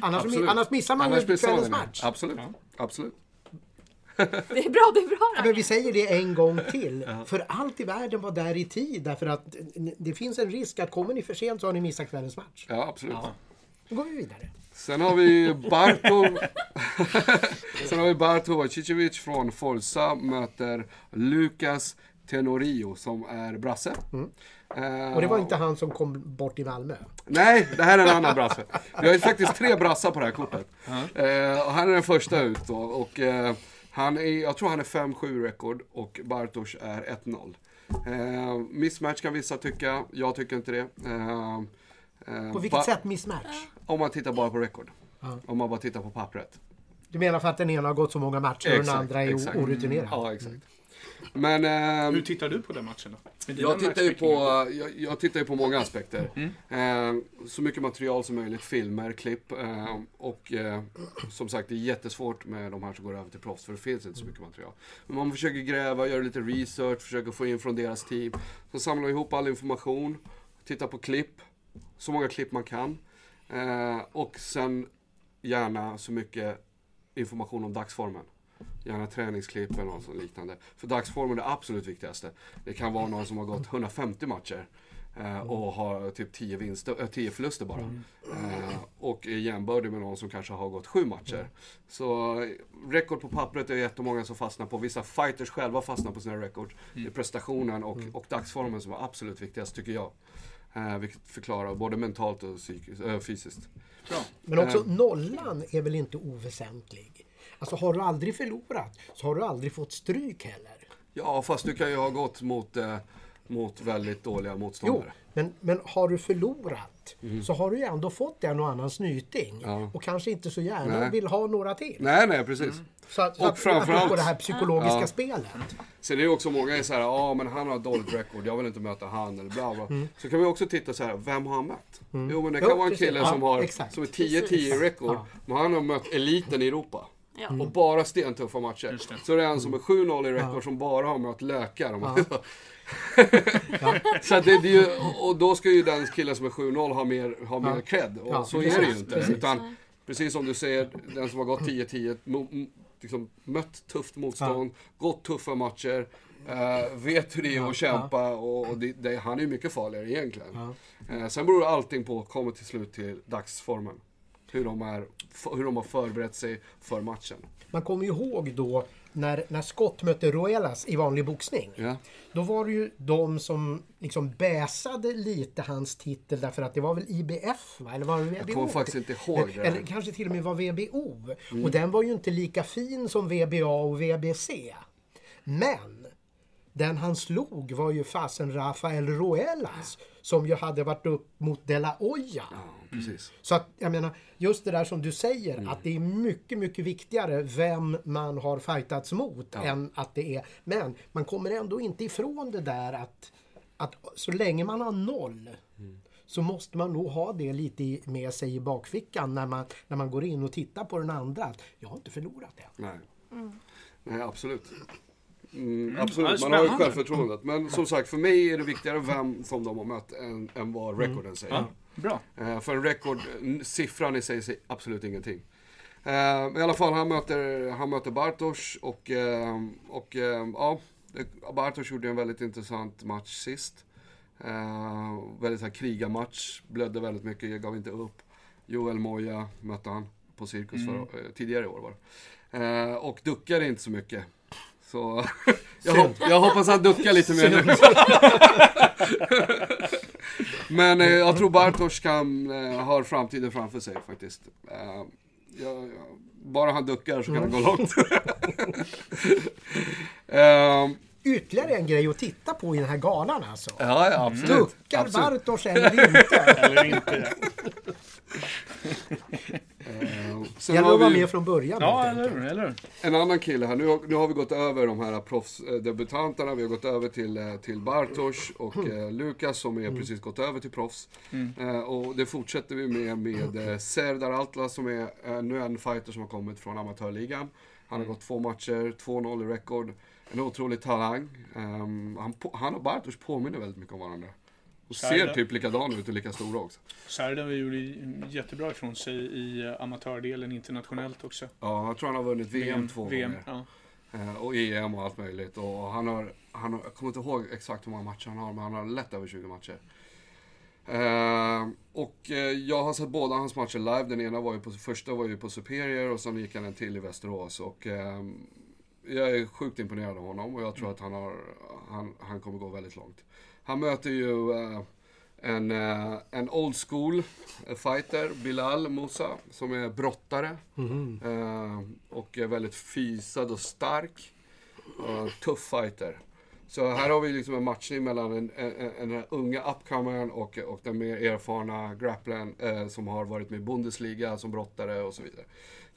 Annars, Absolut. annars missar man Annars kvällens match. Absolut. Absolut. Det är bra, det är bra. Ja, Men vi säger det en gång till. För allt i världen var där i tid. Därför att det finns en risk att kommer ni för sent så har ni missat kvällens match. Ja, absolut. Då går vi vidare. Sen har vi Barto. Sen har vi Barto Vojcicevic från Forza möter Lukas Tenorio som är brasse. Eh, Och det var inte han som kom bort i Malmö. Nej, det här är en annan brasse. Vi har ju faktiskt tre brassar på det här kortet. Eh, och han är den första ut då. Och, eh, han är, jag tror han är 5-7 rekord och Bartosz är 1-0. Eh, mismatch kan vissa tycka, jag tycker inte det. Eh, eh, På vilket sätt mismatch? Om man tittar bara på rekord. Ja. Om man bara tittar på pappret. Du menar för att den ena har gått så många matcher och den Exakt, andra är exakt. orutinerad? Ja, exakt. Men eh, Hur tittar du på den matchen då? Jag, tittar ju på, jag, jag tittar ju på många aspekter. Eh, så mycket material som möjligt, filmer, klipp. Eh, och som sagt, det är jättesvårt med de här som går över till proffs, för det finns inte så mycket material. Men man försöker gräva, göra lite research, försöker få in från deras team. Så samlar ihop all information, titta på klipp, så många klipp man kan. Eh, och sen gärna så mycket information om dagsformen. Gärna träningsklipp eller något sånt liknande. För dagsformen är det absolut viktigaste. Det kan vara någon som har gått 150 matcher eh, och har typ 10, vinster, äh, 10 förluster bara. Eh, och är jämbördig med någon som kanske har gått 7 matcher. Så eh, rekord på pappret är jättemånga som fastnar på. Vissa fighters själva fastnar på sina rekord. Det är prestationen och, och dagsformen som är absolut viktigast tycker jag. Eh, vilket förklarar både mentalt och psykiskt, äh, fysiskt. Bra. Men också Eh. nollan är väl inte oväsentlig? Alltså har du aldrig förlorat så har du aldrig fått stryk heller. Ja, fast du kan ju ha gått mot eh, mot väldigt dåliga Jo, motståndare. men, men har du förlorat så har du ju ändå fått en och annan snyting. Ja. Och kanske inte så gärna Nej. vill ha några till. Nej, nej, precis. Så att, så Och att, framförallt- apropå det här psykologiska Ja. spelet. Sen är det också många är så här, ja men han har dåligt record, jag vill inte möta han eller bla bla. Så kan vi också titta så här, vem har han mött? Jo men det Mm. Jo, kan vara en kille Ja, som har exakt. som är 10-10 i record, men han har mött eliten i Europa. Ja. Mm. Och bara stentuffa matcher. Så det är en som är 7-0 i record som bara har mött lökar. man- så att det, det är ju, och då ska ju den killen som är 7-0 ha mer, ha mer Ja. cred. Och Ja, så är det ju inte. precis. Utan, precis som du säger, den som har gått 10-10, mo- m- liksom, mött tufft motstånd, gått tuffa matcher. eh, vet hur det är att kämpa och, och det, det, han är ju mycket farligare egentligen. Ja. Eh, sen beror allting på, kommer till slut till dagsformen. Hur de, är, hur de har förberett sig för matchen. Man kommer ju ihåg då när, när Scott mötte Roelas i vanlig boxning. Ja. Då var det ju de som liksom bäsade lite hans titel därför att det var väl IBF va? Eller var det VBO? Jag kommer faktiskt inte ihåg det. Eller kanske till och med var VBO. Mm. Och den var ju inte lika fin som VBA och VBC. Men den han slog var ju fasen Rafael Roelas som ju hade varit upp mot De La Hoya. Ja, precis. Så att jag menar, just det där som du säger, Mm. att det är mycket, mycket viktigare vem man har fightats mot Ja. än att det är... Men man kommer ändå inte ifrån det där att, att så länge man har noll Mm. så måste man nog ha det lite med sig i bakfickan när man, när man går in och tittar på den andra. Att jag har inte förlorat än. Nej. Nej, absolut. Mm, Ja, absolut, man har ju självförtroendet. Men som sagt, för mig är det viktigare vem som de har mött än, än vad rekorden säger. Ja, bra. Eh, för en rekord, n- siffran i sig säger absolut ingenting. Eh, I alla fall, han möter, han möter Bartosz och, eh, och eh, ja, Bartosz gjorde en väldigt intressant match sist. Eh, väldigt här krigarmatch, blödde väldigt mycket, jag gav inte upp. Joel Moya mötte han på Cirkus för, eh, tidigare i år var det. Eh, och duckade inte så mycket. Så jag, hop- jag hoppas han duckar lite mer nu. Men eh, jag tror Bartosz kan, eh, har framtiden framför sig faktiskt. Eh, jag, jag, bara han duckar så kan det gå långt. eh, Ytterligare en grej att titta på i den här galan alltså. ja, ja, absolut. Duckar absolut. Bartosz eller inte? Eller inte. Eh, sen Gäller har att vara vi med från början. Ja, eller hur? Eller en annan kille här. Nu, har- nu har vi gått över de här proffsdebutanterna. Vi har gått över till, eh, till Bartosz och eh, Lukas som är precis gått över till proffs. Eh, och det fortsätter vi med med eh, Serdar Altla som är ännu en fighter som har kommit från amatörligan. Han har gått två matcher, 2-0 i rekord. En otrolig talang. Ehm, han, han och Bartosz påminner väldigt mycket om varandra. Och ser typ likadana ut och lika stora också. Serdar gjorde jättebra ifrån sig i eh, amatördelen internationellt också. Ja, jag tror han har vunnit VM, två VM, gånger. ja. Eh, Och EM och allt möjligt. Och han har, han har, jag kommer inte ihåg exakt hur många matcher han har, men han har lätt över 20 matcher. Eh, och jag har sett båda hans matcher live. Den ena var ju på, första var ju på Superior och sen gick han en till i Västerås. Och jag är sjukt imponerad av honom och jag tror att han, har, han, han kommer gå väldigt långt. Han möter ju eh, en, eh, en old school fighter, Bilal Musa, som är brottare. Mhm. Eh, och är väldigt fysad och stark. Uh, tuff fighter. Så här har vi liksom en matchning mellan en, en, en, den unga upcomern och, och den mer erfarna grapplern som har varit med i Bundesliga som brottare och så vidare.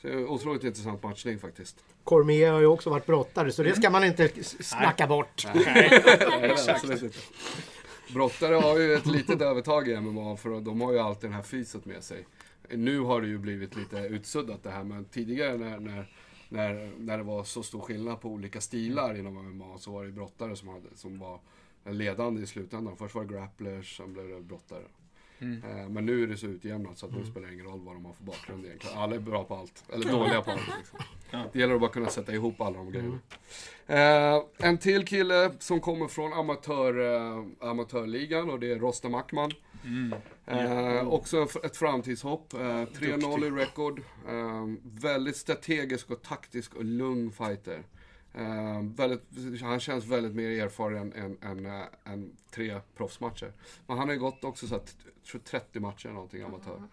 Så en otroligt intressant matchning faktiskt. Cormier har ju också varit brottare så det ska man inte snacka bort. Nej. Brottare har ju ett litet övertag i MMA för de har ju alltid det här fyset med sig. Nu har det ju blivit lite utsuddat det här men tidigare när, när, när, när det var så stor skillnad på olika stilar inom MMA så var det ju brottare som, hade, som var ledande i slutändan. Först var det grapplers, sen blev det brottare. Mm. Eh, Men nu är det så utjämnat så att nu spelar det ingen roll vad de har för bakgrund egentligen. Alla är bra på allt, eller dåliga på allt. Liksom. Ja. Det gäller att bara kunna sätta ihop alla de grejerna. Eh, en till kille som kommer från amatör, eh, amatörligan och det är Rostam Akman. Mm. Eh, också ett framtidshopp. Eh, 3-0 i record. Eh, väldigt strategisk och taktisk och lugn fighter. Eh, väldigt, han känns väldigt mer erfaren än, än, än, än tre proffsmatcher. Men han har ju gått också så att, tror 30 matcher eller någonting amatör.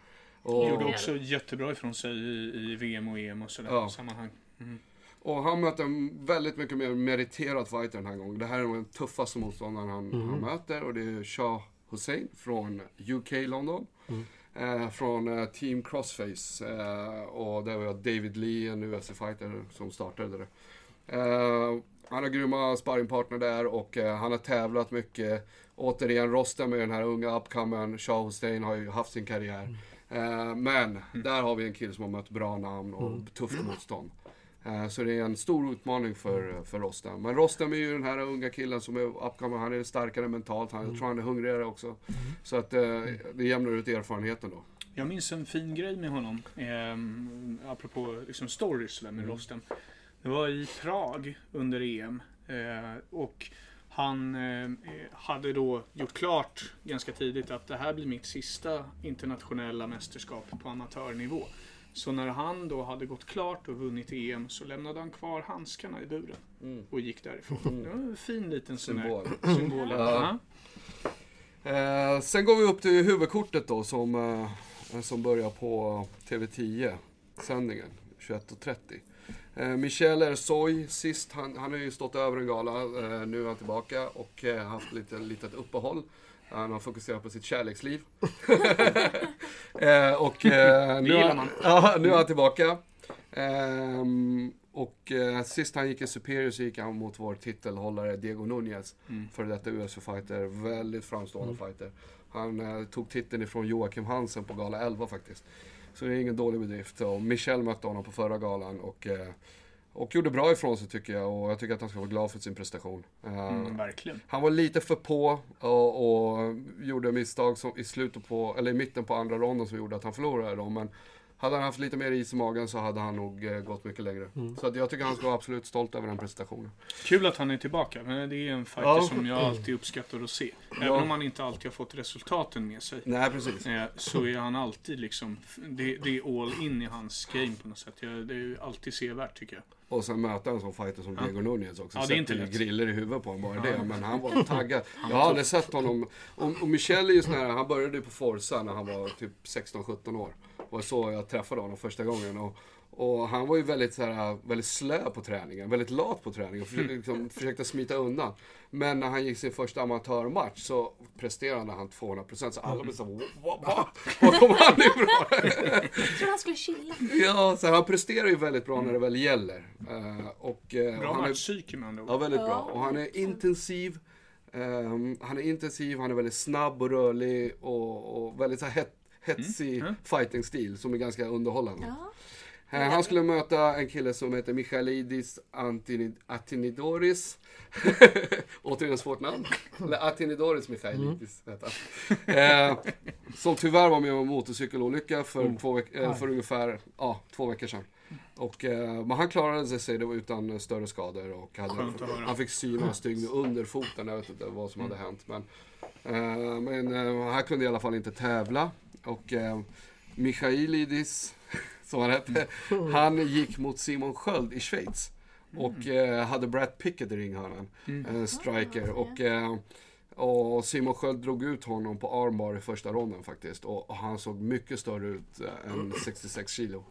Och, Gjorde också jättebra ifrån sig i, i VM och EM och sådär Ja. sammanhang. Mm. Och han möter en väldigt mycket mer meriterad fighter den här gången. Det här är nog den tuffaste motståndaren han, han möter och det är Shah Hussein från UK London. Eh, från eh, Team Crossface. Eh, och där var David Lee, en UFC-fighter som startade det. Eh, han har grymma sparringpartner där och eh, han har tävlat mycket. Återigen, rosten med den här unga upcomern, Shah Hussein har ju haft sin karriär. Eh, men där har vi en kille som har mött bra namn och tufft motstånd. Så det är en stor utmaning för, för Rostam. Men Rostam är ju den här unga killen som är upcoming. Han är starkare mentalt. Han, Jag tror han är hungrigare också. Så att eh, det jämnar ut erfarenheten då. Jag minns en fin grej med honom. Eh, apropå liksom stories med Rostem. Det var i Prag under EM. Eh, och han eh, hade då gjort klart ganska tidigt att det här blir mitt sista internationella mästerskap på amatörnivå. Så när han då hade gått klart och vunnit EM så lämnade han kvar handskarna i buren. Och gick därifrån. Det var en fin liten Symbol. symbol. Ja. Eh, sen går vi upp till huvudkortet då som, eh, som börjar på TV10 sändningen 21.30. Eh, Michel Ersoy, sist, han, han har ju stått över en gala, eh, nu är han tillbaka och eh, haft lite litet uppehåll. Han har fokuserat på sitt kärleksliv. och nu, man. Ja, nu är han tillbaka. Och eh, sist han gick i Superior så gick han mot vår titelhållare Diego Nunez. Mm. Före detta UFC-fighter, väldigt framstående fighter. Han eh, tog titeln ifrån Joakim Hansen på gala 11 faktiskt. Så det är ingen dålig bedrift. Och Michel mötte honom på förra galan och, eh, och gjorde bra ifrån sig tycker jag. Och jag tycker att han ska vara glad för sin prestation. Eh, Mm, verkligen. han var lite för på och, och gjorde misstag som i slutet på, eller i mitten på andra ronden som gjorde att han förlorade dem. Men hade han haft lite mer is i magen så hade han nog eh, gått mycket längre. Så att jag tycker han ska vara absolut stolt över den prestationen. Kul att han är tillbaka. Men det är en fighter Ja. som jag alltid uppskattar att se. Även Ja. om han inte alltid har fått resultaten med sig. Nej, precis. eh, Så är han alltid liksom, det, det är all in i hans game på något sätt. Jag, det är ju alltid sevärt tycker jag. Och sen möta en sån fighter som Ja. Diego Nunez också. Ja, det är inte lätt. griller i huvudet på honom, bara Ja. det. Men han var taggad. Jag har aldrig sett honom. Och, och Michel är ju sån här, han började ju på Forza när han var typ 16-17 år. Var så jag träffade honom första gången. Och, och han var ju väldigt, så här, väldigt slö på träningen, väldigt lat på träningen. Försökte, Mm. liksom, försökte smita undan. Men när han gick sin första amatörmatch så presterade han 200%. Så alla blev så vad, vad, vad, vad kom han ifrån? Jag trodde han skulle chilla. Ja, så han presterar ju väldigt bra när det väl gäller. Eh, och, eh, Bra han är, matchpsyke med andra ord. Ja, väldigt bra. Och han är intensiv. ehm, han är intensiv, han är väldigt snabb och rörlig och, och väldigt så här het, hetsig Mm. fighting-stil som är ganska underhållande. Ja. Eh, Han skulle möta en kille som heter Michailidis Antini- Atinidoris. Återigen svårt namn. Eller Atinidoris Michailidis heter han. Eh, som tyvärr var med om en motorcykelolycka för, två veck- eh, för ungefär ja, två veckor sedan. Och, eh, men han klarade sig det var utan större skador och hade, han fick syna stygn under foten. Jag vet inte vad som hade hänt. Men, eh, men han kunde i alla fall inte tävla. Och eh, Michailidis, som han hette, han gick mot Simon Sköld i Schweiz. Och eh, hade Brad Pickett i ringhörnan. En striker. Ah, och, eh, och Simon Sköld drog ut honom på armbar i första ronden faktiskt. Och, och han såg mycket större ut eh, än 66 kilo.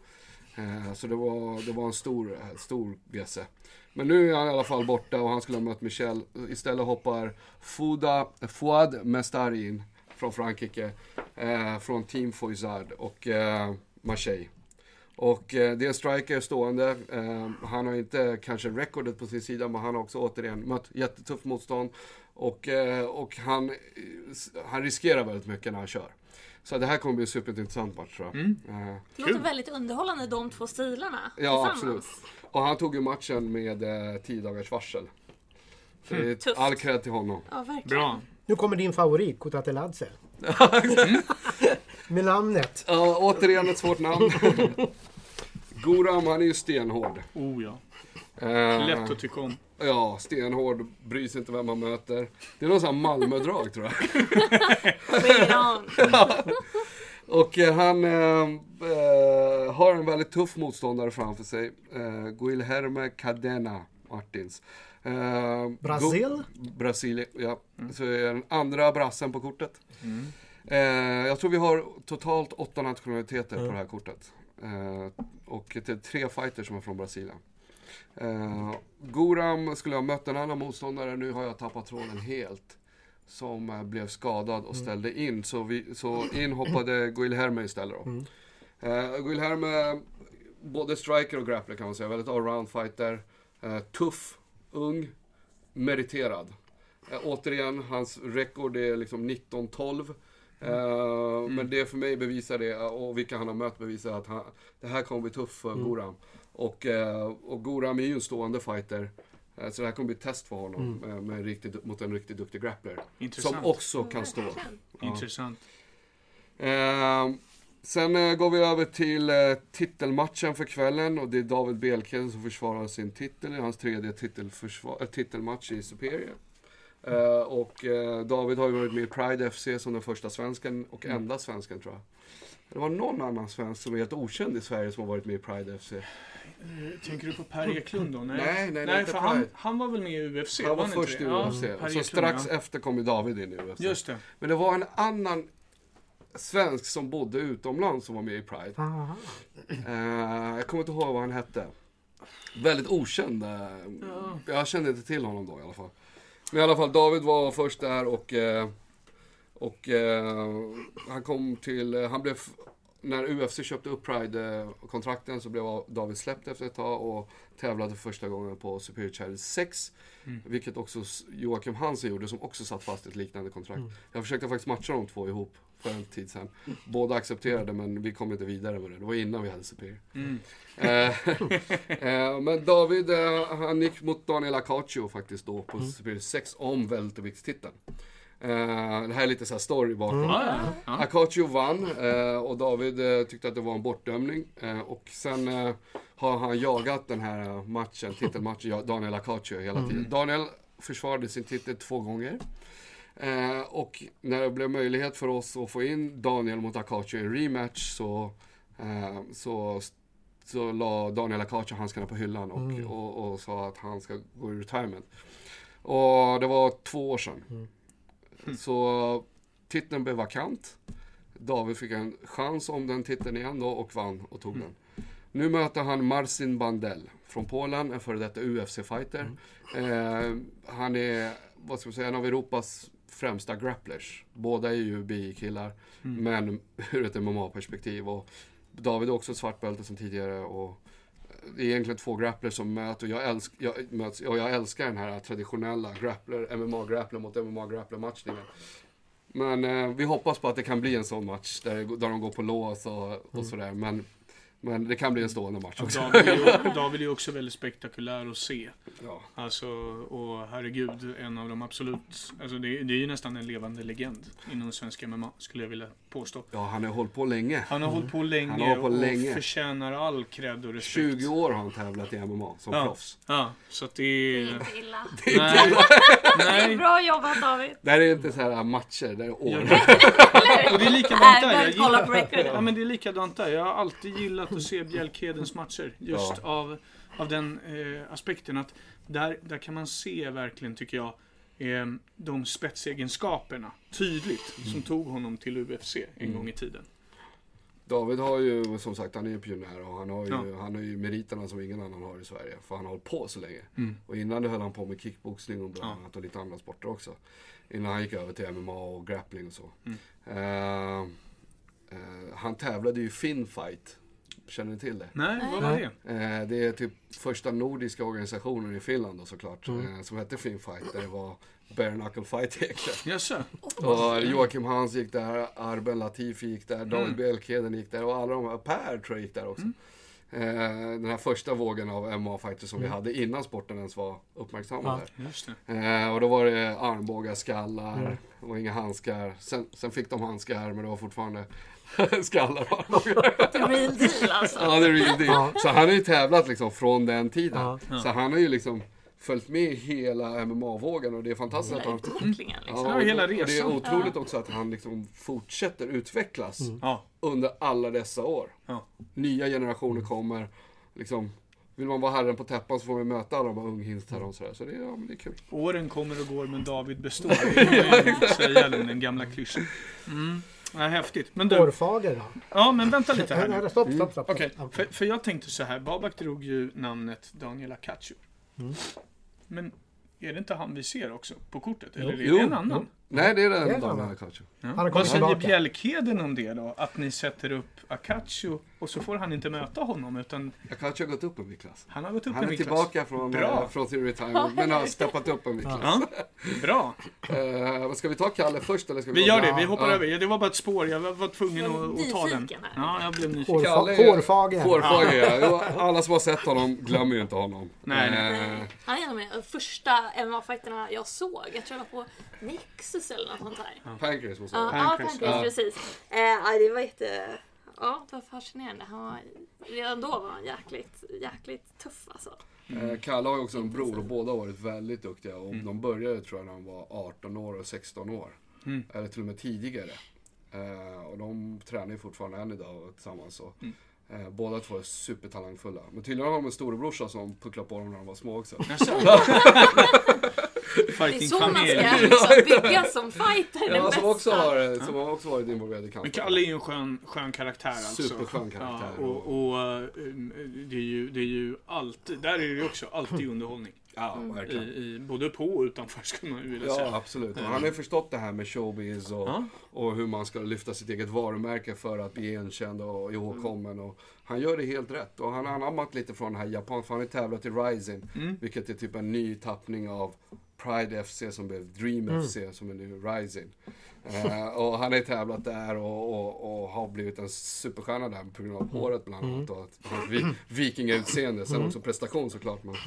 Eh, så det var, det var en stor, eh, stor bjässe. Men nu är han i alla fall borta och han skulle ha mött Michel. Istället hoppar Fouad Mestari in från Frankrike. Eh, från Team Foizard och eh, Marseille. Och eh, det är en striker stående. Eh, han har inte kanske rekordet på sin sida, men han har också återigen mött jättetufft motstånd. Och, eh, och han, eh, han riskerar väldigt mycket när han kör. Så det här kommer bli en superintressant match tror jag. Eh, Det låter väldigt underhållande de två stilarna Ja, absolut. Och han tog ju matchen med eh, 10 dagars varsel. Så det är Tufft. all cred till honom. Ja, verkligen. Bra. Nu kommer din favorit, Kutateladze. Med namnet. Ja, återigen ett svårt namn. Goram, han är ju stenhård. Oh ja. Eh, Lätt att tycka om. Ja, stenhård, bryr sig inte vem man möter. Det är någon sån här Malmö-drag tror jag. Och eh, han eh, eh, har en väldigt tuff motståndare framför sig. Eh, Guilherme Cadena Martins. Eh, Brasil? Brasilien, ja. Så är den andra brassen på kortet. Eh, jag tror vi har totalt åtta nationaliteter på det här kortet. Eh, och det är tre fighters som är från Brasilien. Eh, Goram skulle ha mött en annan motståndare, nu har jag tappat tråden helt. Som eh, blev skadad och ställde in, så, vi, så in hoppade Guilherme istället då. Mm. Eh, Guilherme, både striker och grappler kan man säga, väldigt allround fighter. Eh, tuff, ung, meriterad. Eh, återigen, hans rekord är liksom 19-12. Eh, Men det för mig bevisar det, och vilka han har mött bevisar att han, det här kommer bli tufft för Goram. Och, eh, och Goram är ju en stående fighter. Eh, Så det här kommer bli ett test för honom med, med en riktigt, mot en riktigt duktig grappler. Intressant. Som också kan stå. Intressant. Sen eh, går vi över till eh, titelmatchen för kvällen och det är David Belkeden som försvarar sin titel i hans tredje äh, titelmatch i Superior. Eh, och eh, David har ju varit med i Pride FC som den första svensken och enda svensken tror jag. Det var någon annan svensk som är helt okänd i Sverige som har varit med i Pride FC. Eh, Tänker du på Per Eklund då? Nej, Nej, nej, nej, inte för han, han var väl med i UFC? Han var inte först i? UFC. Ja, så Eklund, strax ja. efter kom ju David in i UFC. Just det. Men det var en annan svensk som bodde utomlands som var med i Pride. Eh, jag kommer inte ihåg vad han hette. Väldigt okänd. eh, Jag kände inte till honom då i alla fall. Men i alla fall, David var först där och, eh, och eh, han kom till, eh, han blev, när UFC köpte upp Pride-kontrakten så blev David släppt efter ett tag och tävlade för första gången på Superior Challenge 6. Vilket också Joakim Hansen gjorde som också satt fast i ett liknande kontrakt. Jag försökte faktiskt matcha de två ihop för en tid sedan. Båda accepterade men vi kom inte vidare med det. Det var innan vi hade Superior. Mm. Eh, eh, men David, eh, han gick mot Daniel Acaccio faktiskt då på Superior 6 om welterviktstiteln. Eh, det här är lite så här story bakom. Ja. Acaccio vann och David tyckte att det var en bortdömning. Och sen har han jagat den här matchen, titelmatchen, Daniel Acaccio hela tiden. Daniel försvarade sin titel två gånger. Eh, och när det blev möjlighet för oss att få in Daniel mot Acaccio i en rematch så, eh, så, så la Daniel Acaccio handskarna på hyllan och, och, och sa att han ska gå i retirement. Och det var två år sedan. Så titeln blev vakant. David fick en chans om den titeln igen då och vann och tog den. Nu möter han Marcin Bandel från Polen, en före detta UFC-fighter. Eh, han är, vad ska man säga, en av Europas främsta grapplers. Båda är ju BI-killar, men ur ett MMA-perspektiv. Och David är också svart bälte sedan tidigare. Och det är egentligen två grapplers som och jag, älsk, jag, möts, och jag älskar den här traditionella grappler, MMA-grappler mot MMA-grappler-matchningen. Men eh, vi hoppas på att det kan bli en sån match där, där de går på lås och, och sådär. Men, men det kan bli en stående match också. David är, ju, David är ju också väldigt spektakulär att se. Ja. Alltså, och herregud, en av de absolut... Alltså det, det är ju nästan en levande legend inom svensk MMA, skulle jag vilja påstå. ja, han har hållit på länge. Han har hållit på länge, Han har hållit på och länge. förtjänar all cred och respekt. 20 år har han tävlat i MMA som Ja. proffs. Ja, så att det Det är är... inte illa. Nej, Det är bra jobbat David. Det här är inte så här matcher, det är år. Och det är likadant där. Jag Äh, gillar, ja, men det är likadant där. Jag har alltid gillat att se Bjälkedens matcher. Just Ja. av, av den eh, aspekten att där, där kan man se verkligen, tycker jag, eh, de spetsegenskaperna tydligt som tog honom till UFC en gång i tiden. David har ju, som sagt, han är ju pionjär och han har ju, Ja. han har ju meriterna som ingen annan har i Sverige. För han har hållit på så länge. Mm. Och innan det höll han på med kickboxning och bland Ja. annat och lite andra sporter också. Innan han gick över till MMA och grappling och så. Mm. Eh, eh, han tävlade ju Finfight. Känner ni till det? Nej, vad var det? Eh, det är typ första nordiska organisationen i Finland då såklart. Eh, som hette Finfight. Där det var bare knuckle fight egentligen. Jaså? Och Joakim Hans gick där, Arben Latifi gick där, David Mm. Bjelkheden gick där och alla de här, Per tror jag gick där också. Eh, den här första vågen av MMA-fighters som vi hade innan sporten ens var uppmärksammad Ja. Eh, och då var det armbågar, skallar, det var inga handskar. Sen, sen fick de handskar men det var fortfarande skallar och armbågar. The real deal alltså. ja, det är real deal. Så han har ju tävlat liksom från den tiden. Ja. Så han har ju liksom följt med hela MMA-vågen och det är fantastiskt att Hela han utvecklingen liksom. Ja, hela och Det är resan. otroligt också att han liksom fortsätter utvecklas Ja. under alla dessa år. Ja. Nya generationer kommer. Liksom, vill man vara herren på täppan så får man möta alla de här unghingstarna och sådär. Så det, är- ja, men det är kul. Åren kommer och går men David består. Det är ju att säga den, den gamla klyschan. Mm. Ja, häftigt. Men du, Hårfager då? ja men vänta lite här nu. Stopp, stopp, stopp. Okej, stopp. för, för jag tänkte så här. Babak drog ju namnet Daniel Acacio. Mm. Men är det inte han vi ser också på kortet? Eller är det Jo. en annan? Nej, det är den Det är en Daniel annan. Acacio. Ja. Vad säger. Bjälkheden om det då? Att ni sätter upp Acacio och så får han inte möta honom utan Acacio har gått upp en viktklass. han har gått upp Han en är viktklass. tillbaka från, Bra. eh, från sin retirement, men har steppat upp en viktklass. Ja, bra. Vad ska vi ta Kalle först eller ska vi Vi gör det, vi hoppar ja. över. Det var bara ett spår, jag var, tvungen Jag att, att ta den. här. Ja, jag blev nyfiken. Är- Hårfager. Hårfager, ja. Alla som har sett honom glömmer ju inte honom. Nej, Eh, Han är en av de första MMA-fighterna jag såg. Jag tror det var på Nexus eller något sånt där. Pancrase måste Ja, vara. ja Pancrase. Precis. Ja, det var jätte... Ja, det var fascinerande. Han var, redan då var han jäkligt, jäkligt tuff alltså. Eh, Kalle har ju också en bror och båda har varit väldigt duktiga. Och De började tror jag när de var 18 år och 16 år. Mm. Eller till och med tidigare. Eh, och de tränar ju fortfarande än idag tillsammans. Och, Mm. Eh, båda två är supertalangfulla. Men tydligen har de en storebrorsa som pucklade på dem när de var små också. Jaså? Det är Fighting så man familj. ska liksom byggas som fighter. den Ja, som också, bästa. har, som har också varit involverad i Men kampen. Kalle är ju en skön, skön karaktär alltså. Superskön karaktär. Ja, och och eh, det, är ju, det är ju alltid, där är det ju också alltid underhållning. Ja, I, verkligen. i, både på och utanför skulle man vilja Ja, säga. absolut. Och han har ju förstått det här med showbiz och, Ja. och hur man ska lyfta sitt eget varumärke för att bli igenkänd och ihågkommen. Och han gör det helt rätt. Och han har anammat lite från den här japan, för han har tävlat i Rising. Mm. Vilket är typ en ny tappning av Pride FC som blev Dream FC som är nu Rising. Eh, och han har tävlat där och, och, och har blivit en superstjärna där på grund av håret bland annat. Och att hans vi, vikingautseende, sen också prestation såklart. Men, eh,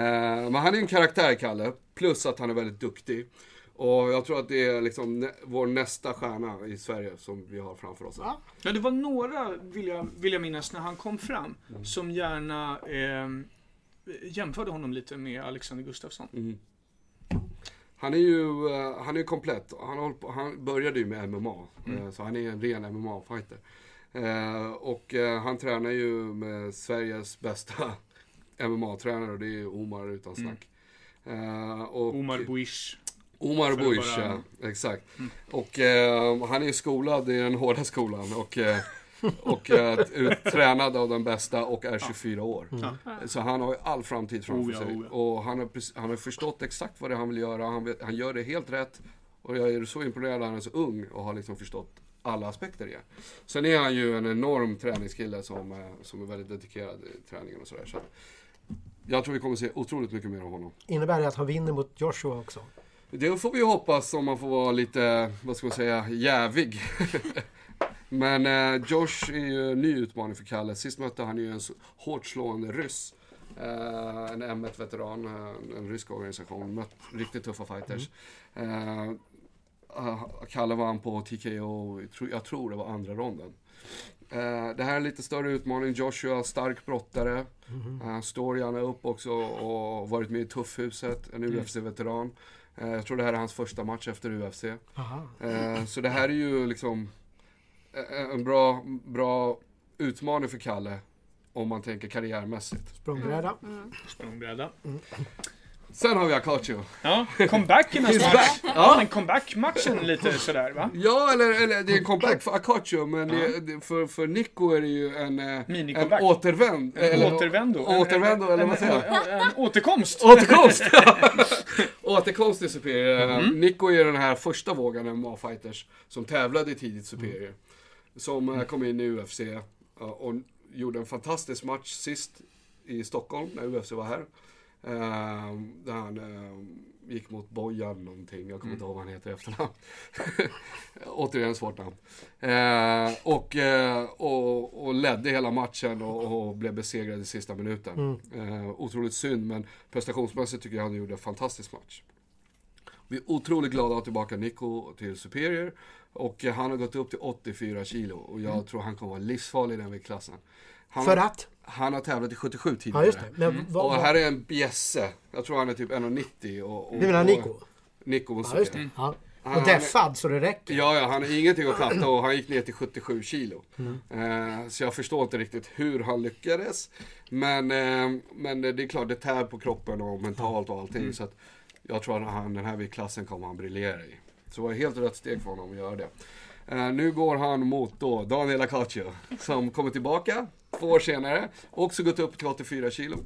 men han är en karaktär, Kalle. Plus att han är väldigt duktig. Och jag tror att det är liksom vår nästa stjärna i Sverige som vi har framför oss. Ja. Ja, det var några, vill jag, vill jag minnas, när han kom fram, Mm. som gärna eh, jämförde honom lite med Alexander Gustafsson. Mm. Han är ju eh, han är komplett. Han, på, han började ju med MMA. eh, Så han är en ren MMA-fighter. Eh, och eh, han tränar ju med Sveriges bästa MMA-tränare och det är Omar utan snack. Eh, och Omar Buish. Omar Buish, bara- Mm. ja, exakt. Och eh, han är ju skolad i den hårda skolan och, eh, och eh, tränad av den bästa och är 24 år. Ja. Så han har ju all framtid framför Oh ja, sig. oh ja. Och han har, han har förstått exakt vad det är han vill göra. Han, vet, han gör det helt rätt. Och jag är så imponerad han är så ung och har liksom förstått alla aspekter i det. Sen är han ju en enorm träningskille som, eh, som är väldigt dedikerad i träningen och sådär. Så att jag tror vi kommer se otroligt mycket mer av honom. Innebär det att han vinner mot Joshua också? Det får vi hoppas om man får vara lite, vad ska man säga, jävig. Men eh, Josh är ju en ny utmaning för Kalle. Sist mötte han ju en hårt slående ryss. Eh, en M1-veteran, eh, en rysk organisation. Mött riktigt tuffa fighters. Eh, eh, Kalle vann på TKO, jag tror det var andra ronden. Eh, det här är en lite större utmaning. Joshua, stark brottare. Han står gärna upp också och varit med i Tuffhuset, en UFC-veteran. Eh, jag tror det här är hans första match efter UFC. Aha. Så det här är ju liksom en bra, bra utmaning för Kalle. Om man tänker karriärmässigt. Språngbräda. Språngbräda. Sen har vi Akacho. Ja, comebacken back. Ja, men comeback-matchen lite sådär va? Ja, eller, eller det är en comeback för Akacho, men det, det, för, för Nico är det ju en, eh, en återvänd. En eller- återvändo. Återvändo, eller vad säger jag? En, återkomst. Återkomst! Återkomst till Superior. Mm. Nico är den här första vågen MMA-fighters som tävlade tidigt Superior. Som eh, kom in i UFC och gjorde en fantastisk match sist i Stockholm när UFC var här. Eh, Där han eh, gick mot Bojan någonting, jag kommer inte ihåg vad han heter i efternamn. Återigen svårt namn. Eh, och, eh, och, och ledde hela matchen och, och blev besegrad i sista minuten. Eh, otroligt synd, men prestationsmässigt tycker jag han gjorde en fantastisk match. Vi är otroligt glada att ha tillbaka Nico till Superior. Och eh, han har gått upp till 84 kilo och jag tror han kommer vara livsfarlig i den viktklassen. För att? Han har tävlat i 77 Ja, tidigare. just det. Men vad, Och här är en bjässe. Jag tror han är typ 1,90 och... och du menar Nico? Och, Nico Ja, måste just jag det. Ja. Han- Och han är- deffad så det räcker. Ja, ja, han har ingenting att katta och han gick ner till 77 kilo. Mm. Eh, så jag förstår inte riktigt hur han lyckades. Men, eh, men det är klart, det tär på kroppen och mentalt och allting. Mm. Så att jag tror att han, den här viktklassen kommer han briljera i. Så det var helt rätt steg för honom att göra det. Eh, nu går han mot då Daniel Acaccio som kommer tillbaka två år senare. Också gått upp till 84 kilo.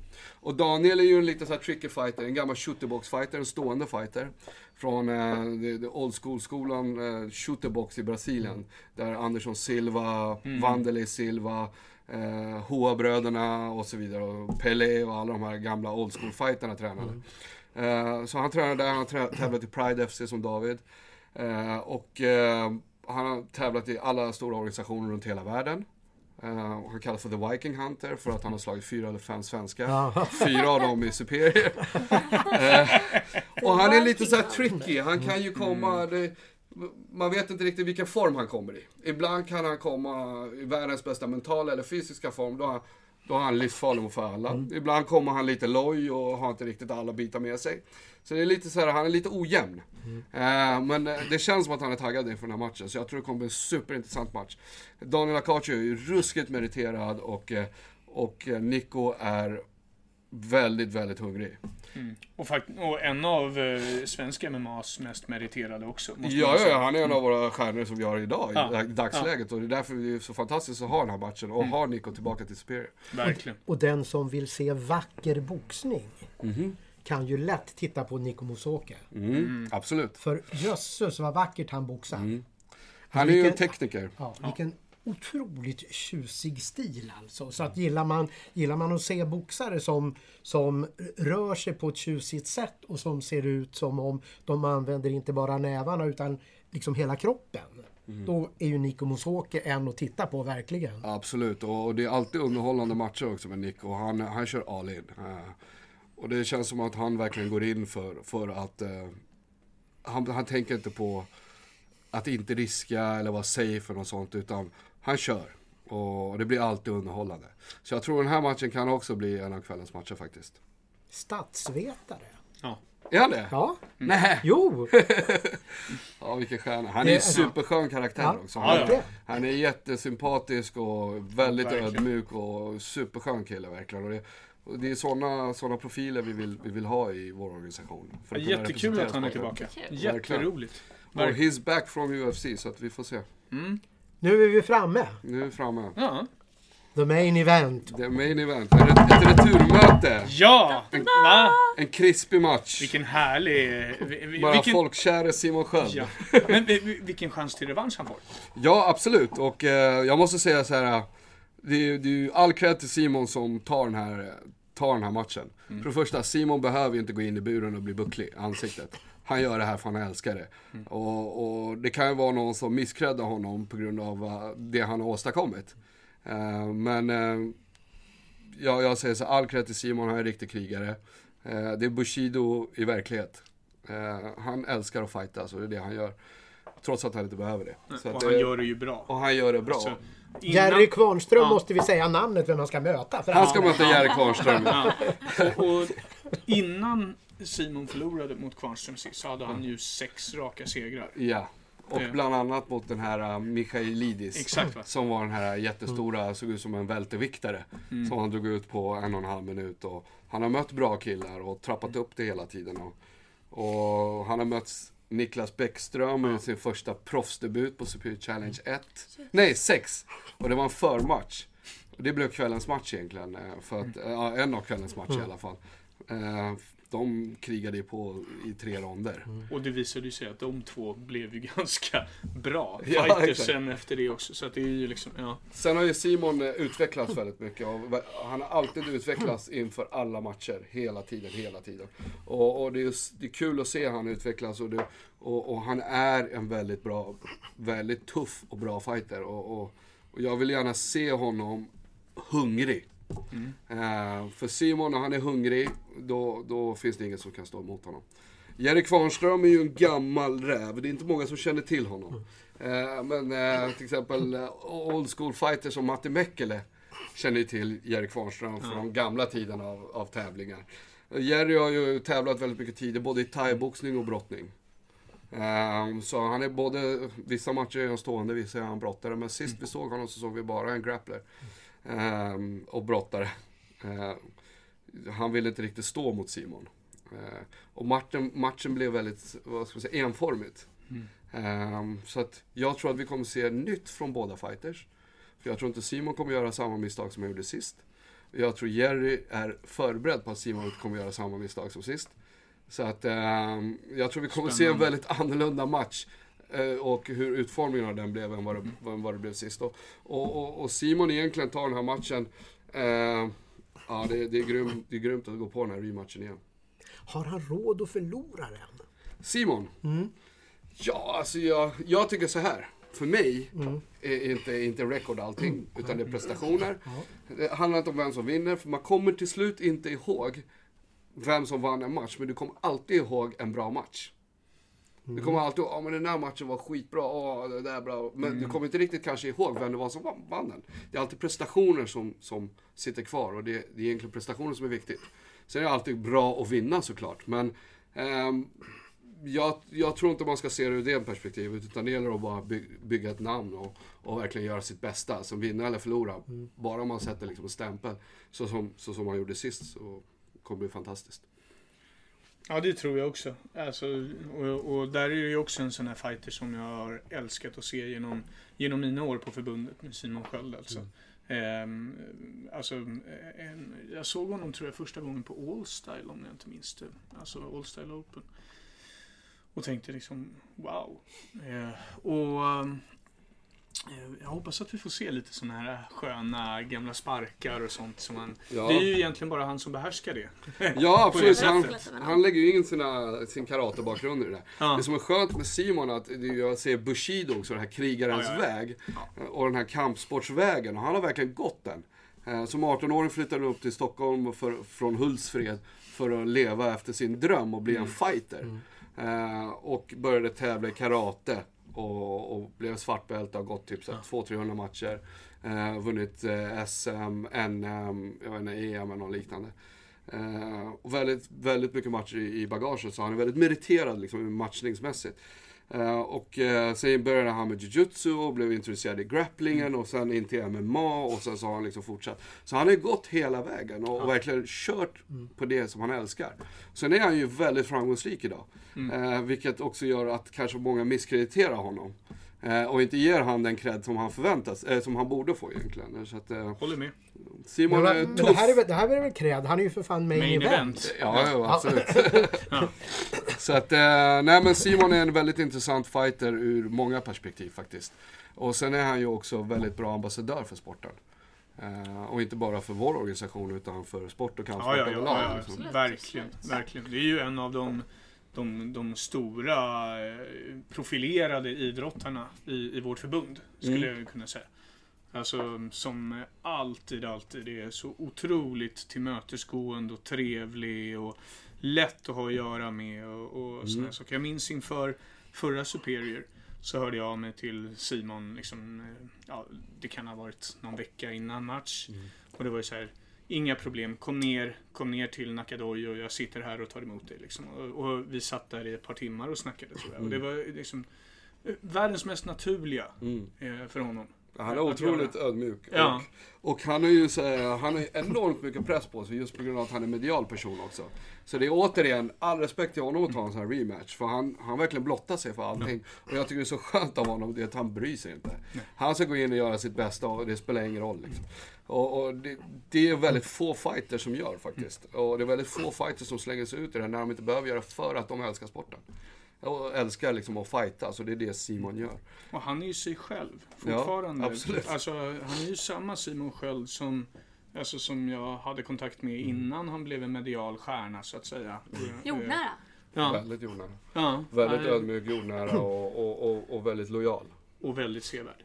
Och Daniel är ju en liten så här tricky fighter, en gammal shooterbox fighter, en stående fighter. Från eh, old school-skolan eh, shooterbox i Brasilien. Där Anderson Silva, Wanderlei Silva, eh, Hoa-bröderna och så vidare. Och Pelé och alla de här gamla old school-fighterna tränade. Eh, så han tränade där, han tävlat i Pride FC som David. Eh, och eh, han har tävlat i alla stora organisationer runt hela världen. Och han kallas för The Viking Hunter för att han har slagit fyra eller fem svenskar. Fyra av dem är superior. Eh, och han är lite så här tricky. Han kan ju komma... Det, man vet inte riktigt vilken form han kommer i. Ibland kan han komma i världens bästa mentala eller fysiska form. Då han, då är han livsfarlig för alla. Ibland kommer han lite loj och har inte riktigt alla bitar med sig. Så det är lite så här, han är lite ojämn. Eh, men eh, det känns som att han är taggad inför den här matchen. Så jag tror det kommer bli en superintressant match. Daniel Acaccio är ju ruskigt meriterad och, eh, och eh, Nico är väldigt, väldigt hungrig. Och, fakt- och en av eh, svenska MMAs mest meriterade också. Ja, ja, ja, han är en av våra stjärnor som vi har idag Ja. i dagsläget. Och det är därför det är så fantastiskt att ha den här matchen och ha Nico tillbaka till Superior. Verkligen. Och den som vill se vacker boxning Mhm. kan ju lätt titta på Niko Musoke. Mm, Absolut. För jösses vad vackert han boxar. Han är ju en tekniker. Ja, vilken otroligt tjusig stil alltså. Så att gillar man, gillar man att se boxare som, som rör sig på ett tjusigt sätt och som ser ut som om de använder inte bara nävarna utan liksom hela kroppen. Då är ju Niko Musoke en att titta på verkligen. Absolut, och det är alltid underhållande matcher också med Nico. Han, han kör all in. Eh, Och det känns som att han verkligen går in för, för att... eh, han, han tänker inte på att inte riska eller vara safe eller något sånt, utan han kör. Och det blir alltid underhållande. Så jag tror den här matchen kan också bli en av kvällens matcher faktiskt. Statsvetare. Ja. Är han det? Ja, Nej. jo! Ja, vilken stjärna. Han är en superskön karaktär Ja. också. Ja, Han, ja. han är jättesympatisk och väldigt ödmjuk och superskön kille verkligen. Och det, och det är sådana såna profiler vi vill, vi vill ha i vår organisation. för att Jättekul att han är tillbaka. Jätteroligt. Och he's back from UFC, så att vi får se. Nu är vi framme. Nu är vi framme. Ja. The main event. Det är main event. Ett, ett returmöte. Ja! Va? En krispig match. Vilken härlig... vi- vi- Bara Vilken, folkkäre Simon Sköld. ja. Ja. Men vi- vi- vilken chans till revansch han får. absolut. Och eh, jag måste säga så här. Det är, det är ju all cred till Simon som tar den här, tar den här matchen. För det första, Simon behöver ju inte gå in i buren och bli bucklig i ansiktet. Han gör det här för han älskar det. Och, och det kan ju vara någon som misskräddar honom på grund av eh, det han har åstadkommit. Eh, men eh, ja, jag säger så, all cred till Simon, han är en riktig krigare. Eh, det är Bushido i verklighet. Han älskar att fighta, så det är det han gör. Trots att han inte behöver det. Så Och att, han gör det ju bra. och han gör det bra. Så, innan- Jerry Kvarnström Ja. måste vi säga namnet vem han ska möta. För Han ska möta Jerry Kvarnström. Ja. Och innan Simon förlorade mot Kvarnström sist så hade han ju sex raka segrar. Ja. Och Eh. bland annat mot den här uh, Michailidis. Exakt va? Som var den här jättestora, såg ut som en välteviktare. Mm. Som han drog ut på en och en halv minut. Och han har mött bra killar och trappat upp det hela tiden. Och, och han har mött Niklas Bäckström i sin första proffsdebut på Superior Challenge 1. Nej, 6! Och det var en förmatch. Och det blev kvällens match egentligen. eh, För att, Mm. ja, en av kvällens matcher i alla fall. De krigade ju på i tre ronder. Och det visade ju sig att de två blev ju ganska bra Ja, fighters exakt. sen efter det också. Så att det är ju liksom, ja. Sen har ju Simon eh, utvecklats väldigt mycket. Och han har alltid utvecklats inför alla matcher. Hela tiden, hela tiden. Och, och det, är, det är kul att se han utvecklas. Och, det, och, och han är en väldigt bra, väldigt tuff och bra fighter. Och, och, och jag vill gärna se honom hungrig. Eh, för Simon, när han är hungrig, då, då finns det ingen som kan stå emot honom. Jerry Kvarnström är ju en gammal räv. Det är inte många som känner till honom. Eh, men eh, till exempel old school fighters som Matti Mäkelä känner ju till Jerry Kvarnström från gamla tiden av, av tävlingar. Jerry har ju tävlat väldigt mycket tidigare, både i thaiboxning och brottning. Eh, så han är både, vissa matcher är han stående, vissa är han brottare. Men sist vi såg honom så såg vi bara en grappler. Eh, och brottare. Eh, han ville inte riktigt stå mot Simon. Eh, och matchen, matchen blev väldigt, vad ska man säga, enformigt. Ehm, så att jag tror att vi kommer se nytt från båda fighters. För jag tror inte Simon kommer göra samma misstag som han gjorde sist. Jag tror Jerry är förberedd på att Simon kommer göra samma misstag som sist. Så att ehm, jag tror vi kommer se en Spännande. väldigt annorlunda match. Eh, och hur utformningen av den blev än vad det, än vad det blev sist. Och, och, och, Simon egentligen tar den här matchen. Eh, ja, det, det, är grym, det är grymt att gå på den här rematchen igen. Har han råd att förlora den? Simon? Ja, alltså jag, jag tycker så här. För mig är inte, inte record allting, utan det är prestationer. Det handlar inte om vem som vinner, för man kommer till slut inte ihåg vem som vann en match, men du kommer alltid ihåg en bra match. Du kommer alltid ihåg, ja men den här matchen var skitbra, åh det där är bra. Men du kommer inte riktigt kanske ihåg vem det var som vann- den. Det är alltid prestationer som, som sitter kvar och det, det är egentligen prestationer som är viktigt. Sen är det alltid bra att vinna såklart, men ehm, jag, jag tror inte man ska se det ur det perspektivet, utan det gäller att bara by, bygga ett namn och, och verkligen göra sitt bästa. Som vinna eller förlora, bara man sätter liksom en stämpel, så som, så som man gjorde sist, så kommer det bli fantastiskt. Ja, det tror jag också. Alltså, och, och där är det ju också en sån här fighter som jag har älskat att se genom, genom mina år på förbundet med Simon Sköld. Alltså. Ehm, alltså, en, jag såg honom tror jag första gången på Allstyle om jag inte minns det. Alltså Allstyle Open. Och tänkte liksom wow. Eh, och eh, jag hoppas att vi får se lite såna här sköna gamla sparkar och sånt. Som han, Ja. Det är ju egentligen bara han som behärskar det. Ja, absolut. Han, han lägger ju in sina, sin karatebakgrund i det där. Ja. Det som är skönt med Simon är att det är ju att se Bushido också, den här krigarens Ja, väg. Och den här kampsportsvägen. Och han har verkligen gått den. Eh, Som 18-åring flyttade han upp till Stockholm för, från Hultsfred för att leva efter sin dröm och bli en fighter. Eh, och började tävla i karate. Och, och blev svartbälte och gått typ så här 200-300 matcher. Eh, vunnit eh, SM, NM, jag vet inte, EM eller något liknande. Eh, och väldigt, väldigt mycket matcher i, i bagaget, så han är väldigt meriterad liksom, matchningsmässigt. Eh, och eh, sen började han med jujutsu och blev intresserad i grapplingen och sen in till MMA och sen så har han liksom fortsatt. Så han har gått hela vägen och, och verkligen kört på det som han älskar. Sen är han ju väldigt framgångsrik idag. Eh, vilket också gör att kanske många misskrediterar honom. Och inte ger han den cred som han förväntas, som han borde få egentligen. Så att, Håller med. Simon Men, är men tuff. det, här är det här är väl cred? Han är ju för fan main, Main event. event. Ja, ja absolut. Så att, eh, nej men Simon är en väldigt intressant fighter ur många perspektiv faktiskt. Och sen är han ju också väldigt bra ambassadör för sporten. Eh, och inte bara för vår organisation utan för sport och kampsport Ja, ja, ja, överlag, ja, ja. liksom. Verkligen, verkligen. Det är ju en av de, de, de stora eh, profilerade idrottarna i, i vårt förbund, skulle Mm. jag kunna säga. Alltså som alltid, alltid är så otroligt tillmötesgående och trevlig och lätt att ha att göra med och, och här saker. Jag minns inför förra Superior så hörde jag av mig till Simon, liksom, eh, ja, det kan ha varit någon vecka innan match. Och det var ju så här, inga problem, kom ner, kom ner till Nakadoy och jag sitter här och tar emot dig. Liksom. Och, och vi satt där i ett par timmar och snackade tror jag. Och det var liksom eh, världens mest naturliga Mm. eh, för honom. Han är otroligt ödmjuk. Ja. Och, och han har ju så han har enormt mycket press på sig just på grund av att han är medial person också. Så det är återigen, all respekt till honom att ta en sån här rematch. För han, han verkligen blottar sig för allting. Och jag tycker det är så skönt av honom, det att han bryr sig inte. Han ska gå in och göra sitt bästa och det spelar ingen roll. Liksom. Och, och det, det är väldigt få fighters som gör faktiskt. Och det är väldigt få fighters som slänger sig ut i det här när de inte behöver göra för att de älskar sporten. Och älskar liksom att fighta, så det är det Simon gör. Och han är ju sig själv Ja, fortfarande. absolut. Alltså, han är ju samma Simon Sköld som, alltså, som jag hade kontakt med Mm. innan han blev en medial stjärna så att säga. Eh, Jordnära. Ja, Väldigt jordnära. ja. Väldigt Ja, ödmjuk, jordnära och, och, och, och väldigt lojal. Och väldigt sevärd.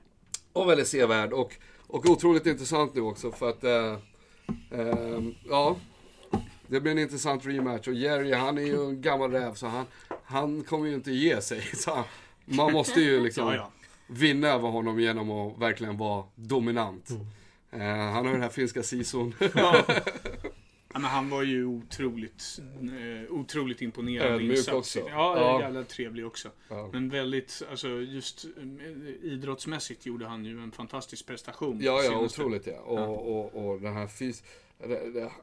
Och väldigt sevärd och, och otroligt intressant nu också för att, eh, eh, ja, det blir en intressant rematch och Jerry han är ju en gammal räv så han, han kommer ju inte ge sig. Så man måste ju liksom Ja, ja. vinna över honom genom att verkligen vara dominant. Mm. Eh, han har den här finska sisun. Ja. Men han var ju otroligt, eh, otroligt imponerande Ödmjuk insats. också. Ja, Ja. jävla trevlig också. Ja. Men väldigt, alltså just eh, idrottsmässigt gjorde han ju en fantastisk prestation. Ja, ja, senaste. otroligt ja. Och, och, och den här fys...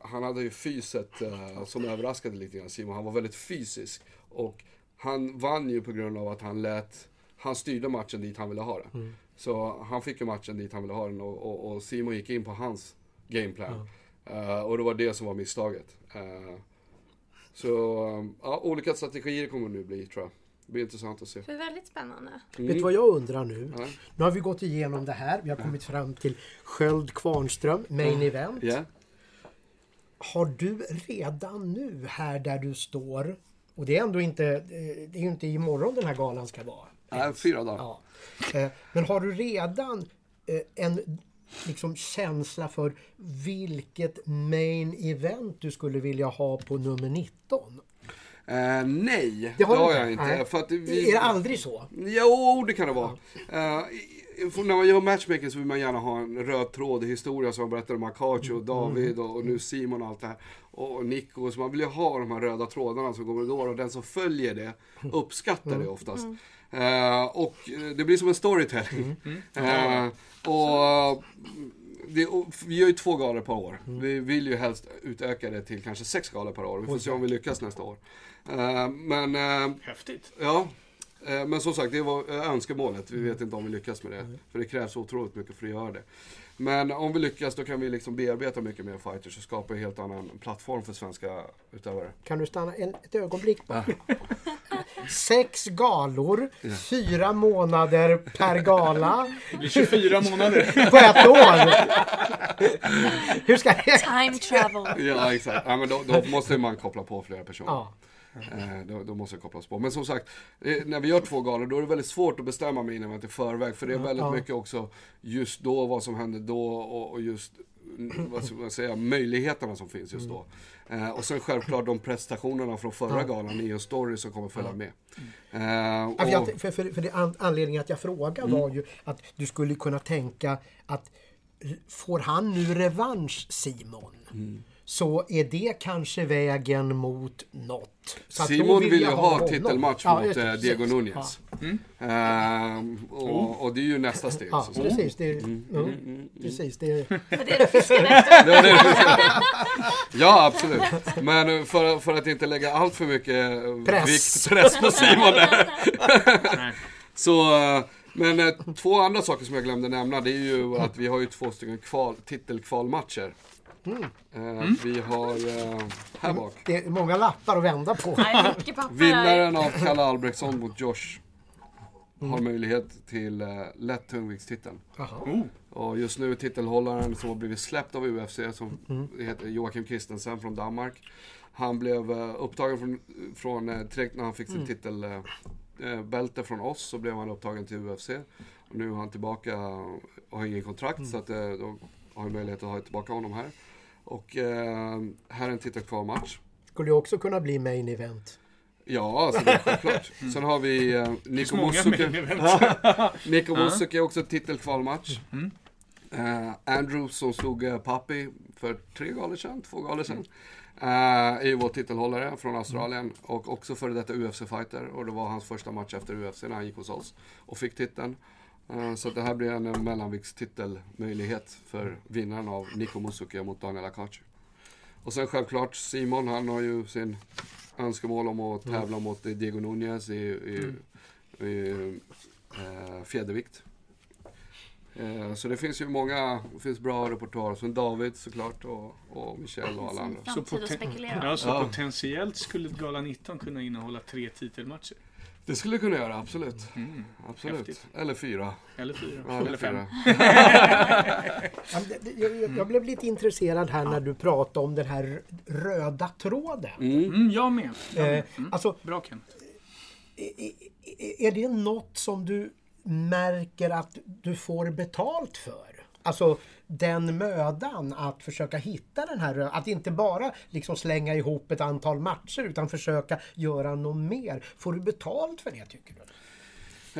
Han hade ju fyset eh, som överraskade lite grann Simon. Han var väldigt fysisk. Och han vann ju på grund av att han lät han styrde matchen dit han ville ha det. Så han fick ju matchen dit han ville ha den och, och, och Simon gick in på hans gameplan. Eh, och det var det som var misstaget. Eh, så ja, olika strategier kommer det nu bli tror jag. Det blir intressant att se. Det är väldigt spännande. Vet du vad jag undrar nu? Mm. Ja. Nu har vi gått igenom det här. Vi har kommit fram till Sköld Kvarnström, main event. Ja. Har du redan nu här där du står och det är ändå inte, eh, det är ju inte imorgon den här galan ska vara. Nej, fyra dagar. Ja. Eh, Men har du redan eh, en liksom känsla för vilket main event du skulle vilja ha på nummer 19? Eh, nej, Det har du jag inte? Nej. För att vi, Är det aldrig så? Jo, det kan det vara. Eh, i- för när man gör matchmaking så vill man gärna ha en röd tråd i historia som jag berättade om Akachi och David och, och nu Simon och allt det här. Och Nico, så man vill ju ha de här röda trådarna som går då och den som följer det uppskattar det oftast. Eh, och eh, det blir som en storytelling. Eh, och det, och vi gör ju två galor per år. Vi vill ju helst utöka det till kanske sex galor per år. Vi får se om vi lyckas nästa år. Eh, men eh, Häftigt. Ja, eh, men som sagt det var önskemålet. Vi vet inte om vi lyckas med det. För det krävs otroligt mycket för att göra det. Men om vi lyckas då kan vi liksom bearbeta mycket mer fighters och skapa en helt annan plattform för svenska utövare. Kan du stanna en, ett ögonblick bara? Sex galor, fyra månader per gala Det blir 24 månader. på ett år. Hur ska det... Time travel. Ja, exakt. Ja, men då, då måste man koppla på flera personer. Ja. Eh, då, då måste det kopplas på. Men som sagt, eh, när vi gör två galor då är det väldigt svårt att bestämma min event i förväg. För det är väldigt mycket också just då, vad som händer då och, och just mm, vad ska man säga, möjligheterna som finns just då. Eh, och sen självklart de prestationerna från förra galan i en story som kommer följa med. Eh, Ja, för, och, jag, för, för, för det an, anledningen att jag frågar var ju att du skulle kunna tänka att får han nu revansch Simon så är det kanske vägen mot något. Så Simon vill ju jag ha honom. titelmatch Ja, mot det, eh, Diego. Nunez. Eh, och, och det är ju nästa steg. Ja, så ja precis. Det, är- mm, precis det, är- Det är det fiskar. Ja, absolut. Men för, för att inte lägga allt för mycket eh, Press. vikt, press på Simon där. Så, eh, men två andra saker som jag glömde nämna, det är ju att vi har ju två stycken kval, titelkvalmatcher. Eh, Vi har eh, här bak. det är många lappar att vända på. Vinnaren av Kalle Albrektsson mot Josh har möjlighet till eh, lätt tungviktstiteln. Oh, Och just nu är titelhållaren som har blivit släppt av UFC, som heter Joakim Christensen från Danmark. Han blev eh, upptagen från, från eh, direkt när han fick sin titelbälte eh, bälte från oss så blev han upptagen till UFC. Och nu är han tillbaka och har ingen kontrakt så att då har vi möjlighet att ha tillbaka honom här. Och eh, här är en titelkvalmatch. Skulle ju också kunna bli main event. Ja, alltså det är självklart. Sen har vi eh, Niko Musuke. Nico Musuke är också titelkvalmatch. Eh, Andrew som slog uh, Papi för tre galor sedan, två galor sedan. eh, är ju vår titelhållare från Australien och också före detta UFC-fighter. Och det var hans första match efter UFC när han gick hos oss och fick titeln. Eh, så att det här blir en mellanviktstitelmöjlighet för vinnaren av Nico Musuke mot Daniel Akachi. Och sen självklart Simon, han har ju sin önskemål om att tävla mot eh, Diego Nunez i, i, i eh, fjädervikt. Eh, så det finns ju många, det finns bra repertoarer. Sen David såklart och, och Michel och alla andra. Så poten-. Ja, så Ja. potentiellt skulle Gala 19 kunna innehålla tre titelmatcher. Det skulle det kunna göra, absolut. Mm. absolut. Häftigt. Eller fyra. Eller fyra. Ja, eller fem. det- det- Jag, jag, jag blev lite intresserad här när du pratade om den här röda tråden. Mm. Mm, jag med. Jag med. Eh, Mm. alltså, Bra Ken. är det något som du märker att du får betalt för? Alltså den mödan att försöka hitta den här att inte bara liksom slänga ihop ett antal matcher utan försöka göra något mer. Får du betalt för det tycker du?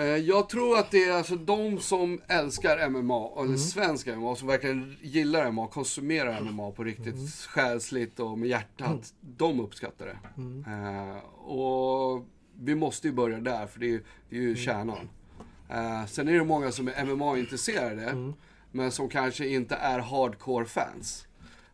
Eh, Jag tror att det är alltså de som älskar MMA, eller svensk MMA, som verkligen gillar MMA, konsumerar MMA på riktigt själsligt och med hjärtat. De uppskattar det. Eh, och vi måste ju börja där, för det är, ju- det är ju kärnan. Eh, sen är det många som är MMA-intresserade, men som kanske inte är hardcore-fans.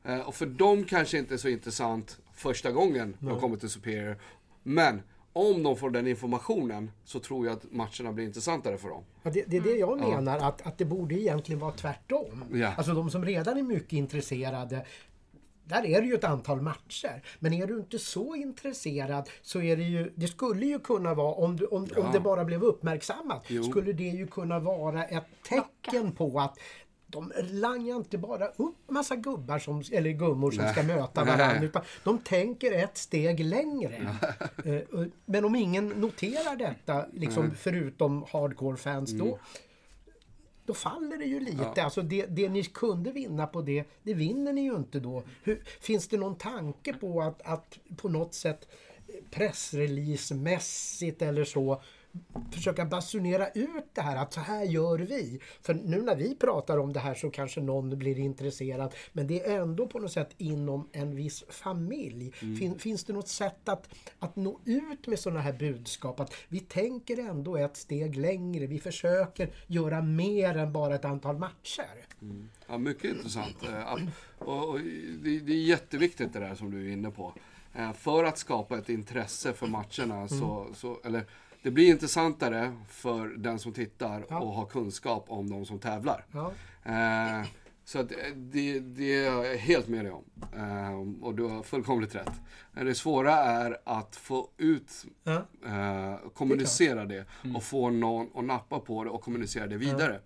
Eh, och för dem kanske inte är så intressant första gången de kommer till Superior. Men om de får den informationen så tror jag att matcherna blir intressantare för dem. Ja, det, det är det jag menar, att, att det borde egentligen vara tvärtom. Ja. Alltså de som redan är mycket intresserade där är det ju ett antal matcher. Men är du inte så intresserad så är det ju, det skulle ju kunna vara, om, du, om, om det bara blev uppmärksammat, Jo. skulle det ju kunna vara ett tecken på att de langar inte bara upp massa gubbar som, eller gummor som Nej. ska möta varandra utan de tänker ett steg längre. Eh, Men om ingen noterar detta, liksom förutom hardcore-fans, Mm. då, då faller det ju lite. Alltså det, det ni kunde vinna på det, det vinner ni ju inte då. Hur, finns det någon tanke på att, att på något sätt pressreleasemässigt eller så försöka basunera ut det här att så här gör vi. För nu när vi pratar om det här så kanske någon blir intresserad men det är ändå på något sätt inom en viss familj. Fin, finns det något sätt att, att nå ut med sådana här budskap? Att vi tänker ändå ett steg längre. Vi försöker göra mer än bara ett antal matcher. Ja, mycket intressant. Eh, Och, det, är jätteviktigt det där som du är inne på. Eh, För att skapa ett intresse för matcherna så, så eller det blir intressantare för den som tittar Ja. och har kunskap om de som tävlar. Ja. Eh, så att det, det är jag helt med dig om. Eh, och du har fullkomligt rätt. Eh, Det svåra är att få ut, Ja. eh, kommunicera det och få någon att nappa på det och kommunicera det vidare.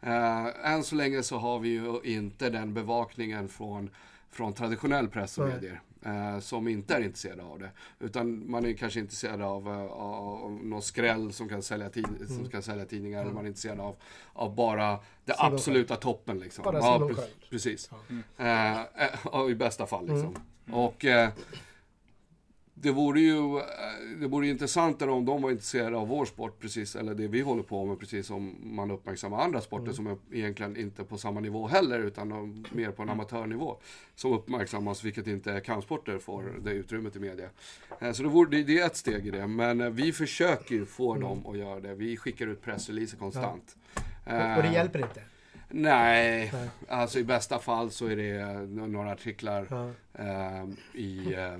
Eh, än så länge så har vi ju inte den bevakningen från, från traditionell press och medier. Eh, som inte är intresserade av det. Utan man är kanske intresserad av, eh, av någon skräll som kan sälja, tid, Mm. som kan sälja tidningar. Eller man är intresserad av, av bara det absoluta toppen. Liksom. Bara Ja, pre- Sköld. Precis. Eh, eh, ja, I bästa fall liksom. Och eh, det vore ju eh, det vore intressantare om de var intresserade av vår sport precis, eller det vi håller på med precis som man uppmärksammar andra sporter som är egentligen inte på samma nivå heller utan de, mer på en amatörnivå. Som uppmärksammas, vilket inte kampsporter får det utrymmet i media. Eh, Så det, vore, det, är ett steg i det, men eh, vi försöker ju få dem att göra det. Vi skickar ut pressreleaser konstant. Och, och det hjälper inte. Nej, Nej. alltså i bästa fall så är det några artiklar Ja. eh, i, eh,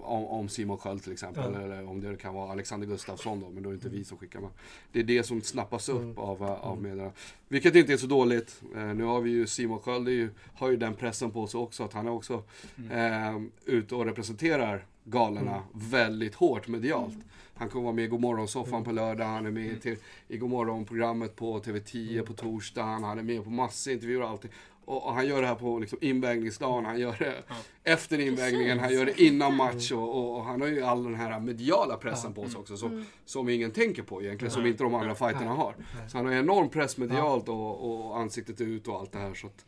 om, om Simon Sköld till exempel. Ja. Eller om det kan vara Alexander Gustafsson då, men då är det inte vi som skickar med. Det är det som snappas upp Mm. av, eh, av medierna. Vilket inte är så dåligt. Eh, nu har vi ju Simon Sköld, ju, har ju den pressen på sig också, att han är också eh, ute och representerar galorna Mm. väldigt hårt medialt. Han kommer vara med i Godmorgonsoffan på lördag, han är med Mm. te- i Godmorgonprogrammet på TV10 på torsdagen, han är med på massor intervjuer och allting. Och, han gör det här på liksom invägningsdagen, han gör det efter invägningen, han gör det innan match och, och, och han har ju all den här mediala pressen på sig också som, som ingen tänker på egentligen, som inte de andra fighterna har. Så han har enorm press medialt och, och ansiktet ut och allt det här. Så att,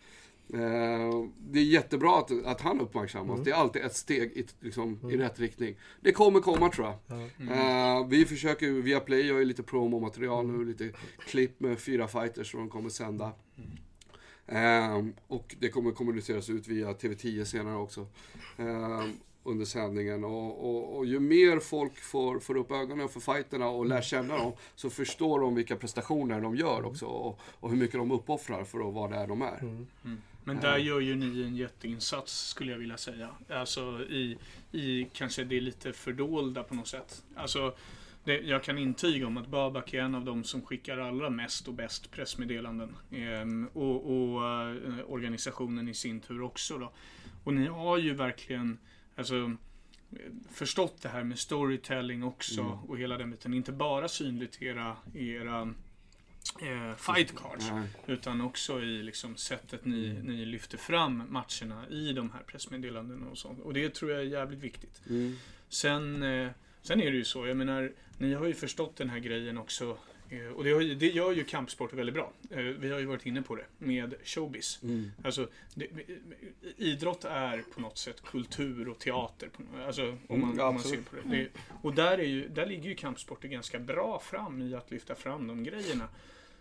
eh, det är jättebra att, att han uppmärksammas. Det är alltid ett steg i, liksom, i rätt riktning. Det kommer komma tror jag. Eh, vi försöker, via Play gör ju lite promomaterial nu, lite klipp med fyra fighters som de kommer sända. Ehm, och det kommer kommuniceras ut via TV10 senare också. ehm, under sändningen. Och, och, och ju mer folk får, får upp ögonen för fighterna och lär känna dem, så förstår de vilka prestationer de gör också. Och, och hur mycket de uppoffrar för att vara där de är. Men där gör ju ni en jätteinsats skulle jag vilja säga. Alltså i, i kanske det lite fördolda på något sätt. Alltså, det, jag kan intyga om att Babak är en av de som skickar allra mest och bäst pressmeddelanden. Ehm, och och eh, organisationen i sin tur också. Då. Och ni har ju verkligen alltså, eh, förstått det här med storytelling också och hela den biten. Inte bara synligt era, era eh, fight cards. Nej. Utan också i liksom sättet ni, ni lyfter fram matcherna i de här pressmeddelandena och sånt. Och det tror jag är jävligt viktigt. Mm. Sen, eh, sen är det ju så, jag menar, ni har ju förstått den här grejen också. eh, Och det, har, ju- det gör ju kampsport väldigt bra. Eh, Vi har ju varit inne på det med showbiz. Mm. Alltså, det, idrott är på något sätt kultur och teater. Alltså, om Mm, man, ja, om man ser på det. det. Och där, är ju, där ligger ju kampsporten ganska bra fram i att lyfta fram de grejerna.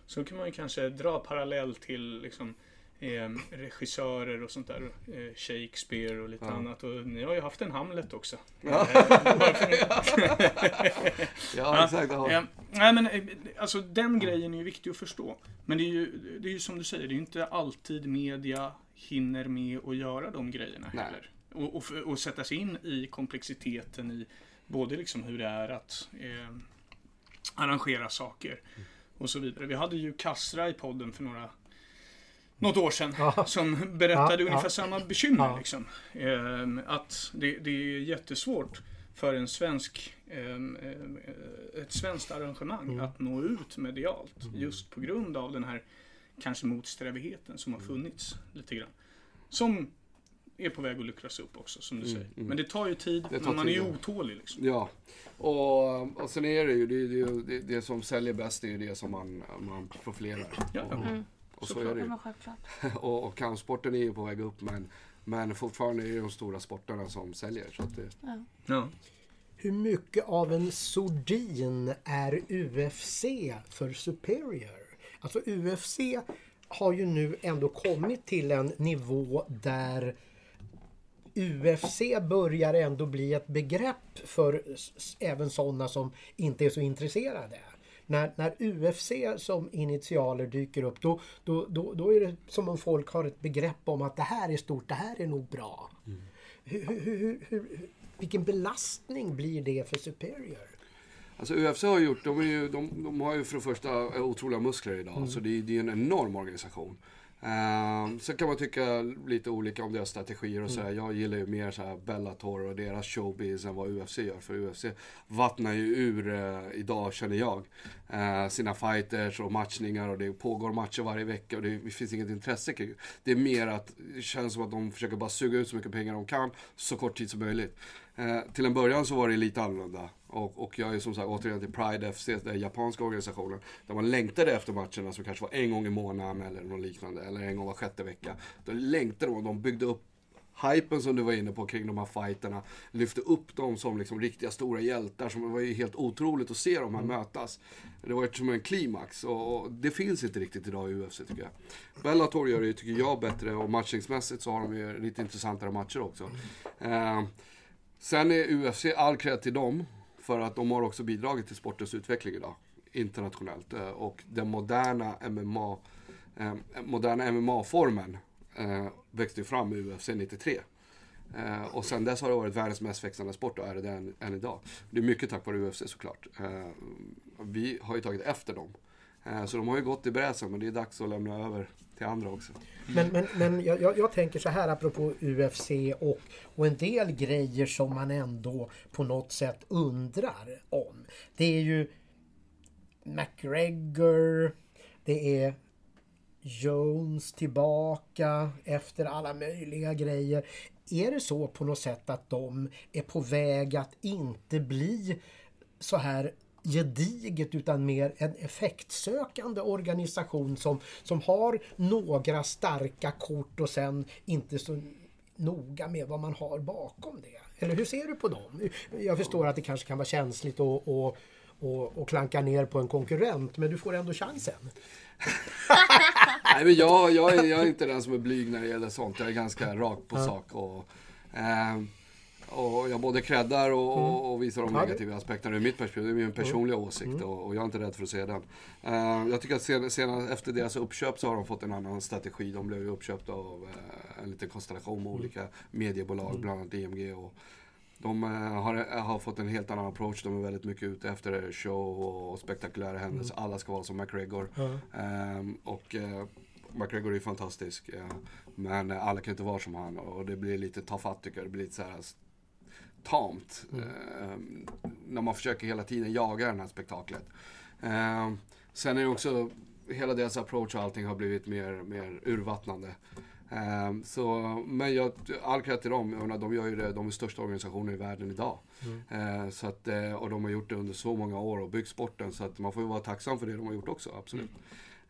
Så kan man ju kanske dra parallell till liksom, eh, regissörer och sånt där. Eh, Shakespeare och lite Ja. annat. Och ni har ju haft en Hamlet också. Ja. Eh, Ja, exakt. Ja. Eh, nej men eh, alltså den grejen är ju viktig att förstå. Men det är ju, det är ju som du säger, det är ju inte alltid media hinner med att göra de grejerna Nej. heller. Och, och, och sätta sig in i komplexiteten i Både liksom hur det är att eh, arrangera saker och så vidare. Vi hade ju Kassra i podden för några något år sedan Ja. som berättade Ja, ungefär ja. samma bekymmer. Ja. Liksom. Ehm, att det, det är jättesvårt för en svensk, ehm, eh, ett svenskt arrangemang Mm. att nå ut medialt. Just på grund av den här kanske motsträvigheten som Mm. har funnits lite grann. Som är på väg att luckras upp också som du säger. Men det tar ju tid, Mm, Det tar men man är tid, ju ja. otålig liksom. Ja, och, och sen är det ju det, det, det, som säljer bäst, det är ju det som man, man profilerar. Ja, ja. Mm. Och så såklart. är det ju. Och, och kampsporten är ju på väg upp men, men fortfarande är det de stora sporterna som säljer. Så att det, Ja. Ja. Hur mycket av en sordin är UFC för Superior? Alltså UFC har ju nu ändå kommit till en nivå där UFC börjar ändå bli ett begrepp för även sådana som inte är så intresserade. När, när UFC som initialer dyker upp då, då, då, då är det som om folk har ett begrepp om att det här är stort, det här är nog bra. Hur, hur, hur, hur, hur, vilken belastning blir det för Superior? Alltså UFC har gjort, de, ju, de, de har ju för det första otroliga muskler idag. Så det, det är en enorm organisation. Uh, sen kan man tycka lite olika om deras strategier och sådär. Jag gillar ju mer så här Bellator och deras showbiz än vad UFC gör. För UFC vattnar ju ur eh, idag, känner jag, eh, sina fighters och matchningar och det pågår matcher varje vecka och det, finns inget intresse kring det. Är mer att det känns som att de försöker bara suga ut så mycket pengar de kan så kort tid som möjligt. Eh, till en början så var det lite annorlunda. Och, och jag är som sagt återigen till Pride FC, den japanska organisationen. Där man längtade efter matcherna som kanske var en gång i månaden eller något liknande. Eller en gång var sjätte vecka. Då längtade de, de byggde upp hypen som du var inne på kring de här fighterna. Lyfte upp dem som liksom riktiga stora hjältar. Som det var ju helt otroligt att se dem här mötas. Det var ju som en klimax och, och det finns inte riktigt idag i UFC tycker jag. Bellator gör det ju, tycker jag, bättre och matchningsmässigt så har de ju lite intressantare matcher också. Eh, Sen är UFC all cred till dem. För att de har också bidragit till sportens utveckling idag. Internationellt. Eh, och den moderna MMA, eh, moderna MMA-formen eh, växte ju fram i UFC 93. Eh, och sen dess har det varit världens mest växande sport och är det än, än idag. Det är mycket tack vare UFC såklart. Eh, vi har ju tagit efter dem. Eh, så de har ju gått i bräschen men det är dags att lämna över till andra också. Men, men, men jag, jag, jag tänker så här apropå UFC och, och en del grejer som man ändå på något sätt undrar om. Det är ju McGregor, det är Jones tillbaka efter alla möjliga grejer. Är det så på något sätt att de är på väg att inte bli så här gediget utan mer en effektsökande organisation som, som har några starka kort och sen inte så noga med vad man har bakom det. Eller hur ser du på dem? Jag förstår att det kanske kan vara känsligt att och, och, och klanka ner på en konkurrent men du får ändå chansen. Nej, men jag, jag, är, jag är inte den som är blyg när det gäller sånt. Jag är ganska rak på sak. Och, eh, och jag både creddar och, och, och visar de negativa aspekterna ur mitt perspektiv. Det är min personliga åsikt och, och jag är inte rädd för att se den. Eh, jag tycker att sen, senare, efter deras uppköp så har de fått en annan strategi. De blev ju uppköpta av eh, en liten konstellation med olika mediebolag, bland annat DMG. Och, de eh, har, har fått en helt annan approach. De är väldigt mycket ute efter show och spektakulära händelser. Alla ska vara som McGregor. Ehm, och eh, McGregor är fantastisk. eh, men alla kan inte vara som han. Och det blir lite tafatt tycker jag. Det blir lite så här tamt. ehm, när man försöker hela tiden jaga det här spektaklet. Ehm, sen är det också, hela deras approach och allting har blivit mer, mer urvattnande. Ehm, så, men jag, all cred till dem. Menar, de gör ju det, de är största organisationen i världen idag. Ehm, så att, eh, och de har gjort det under så många år och byggt sporten. Så att man får ju vara tacksam för det de har gjort också, absolut.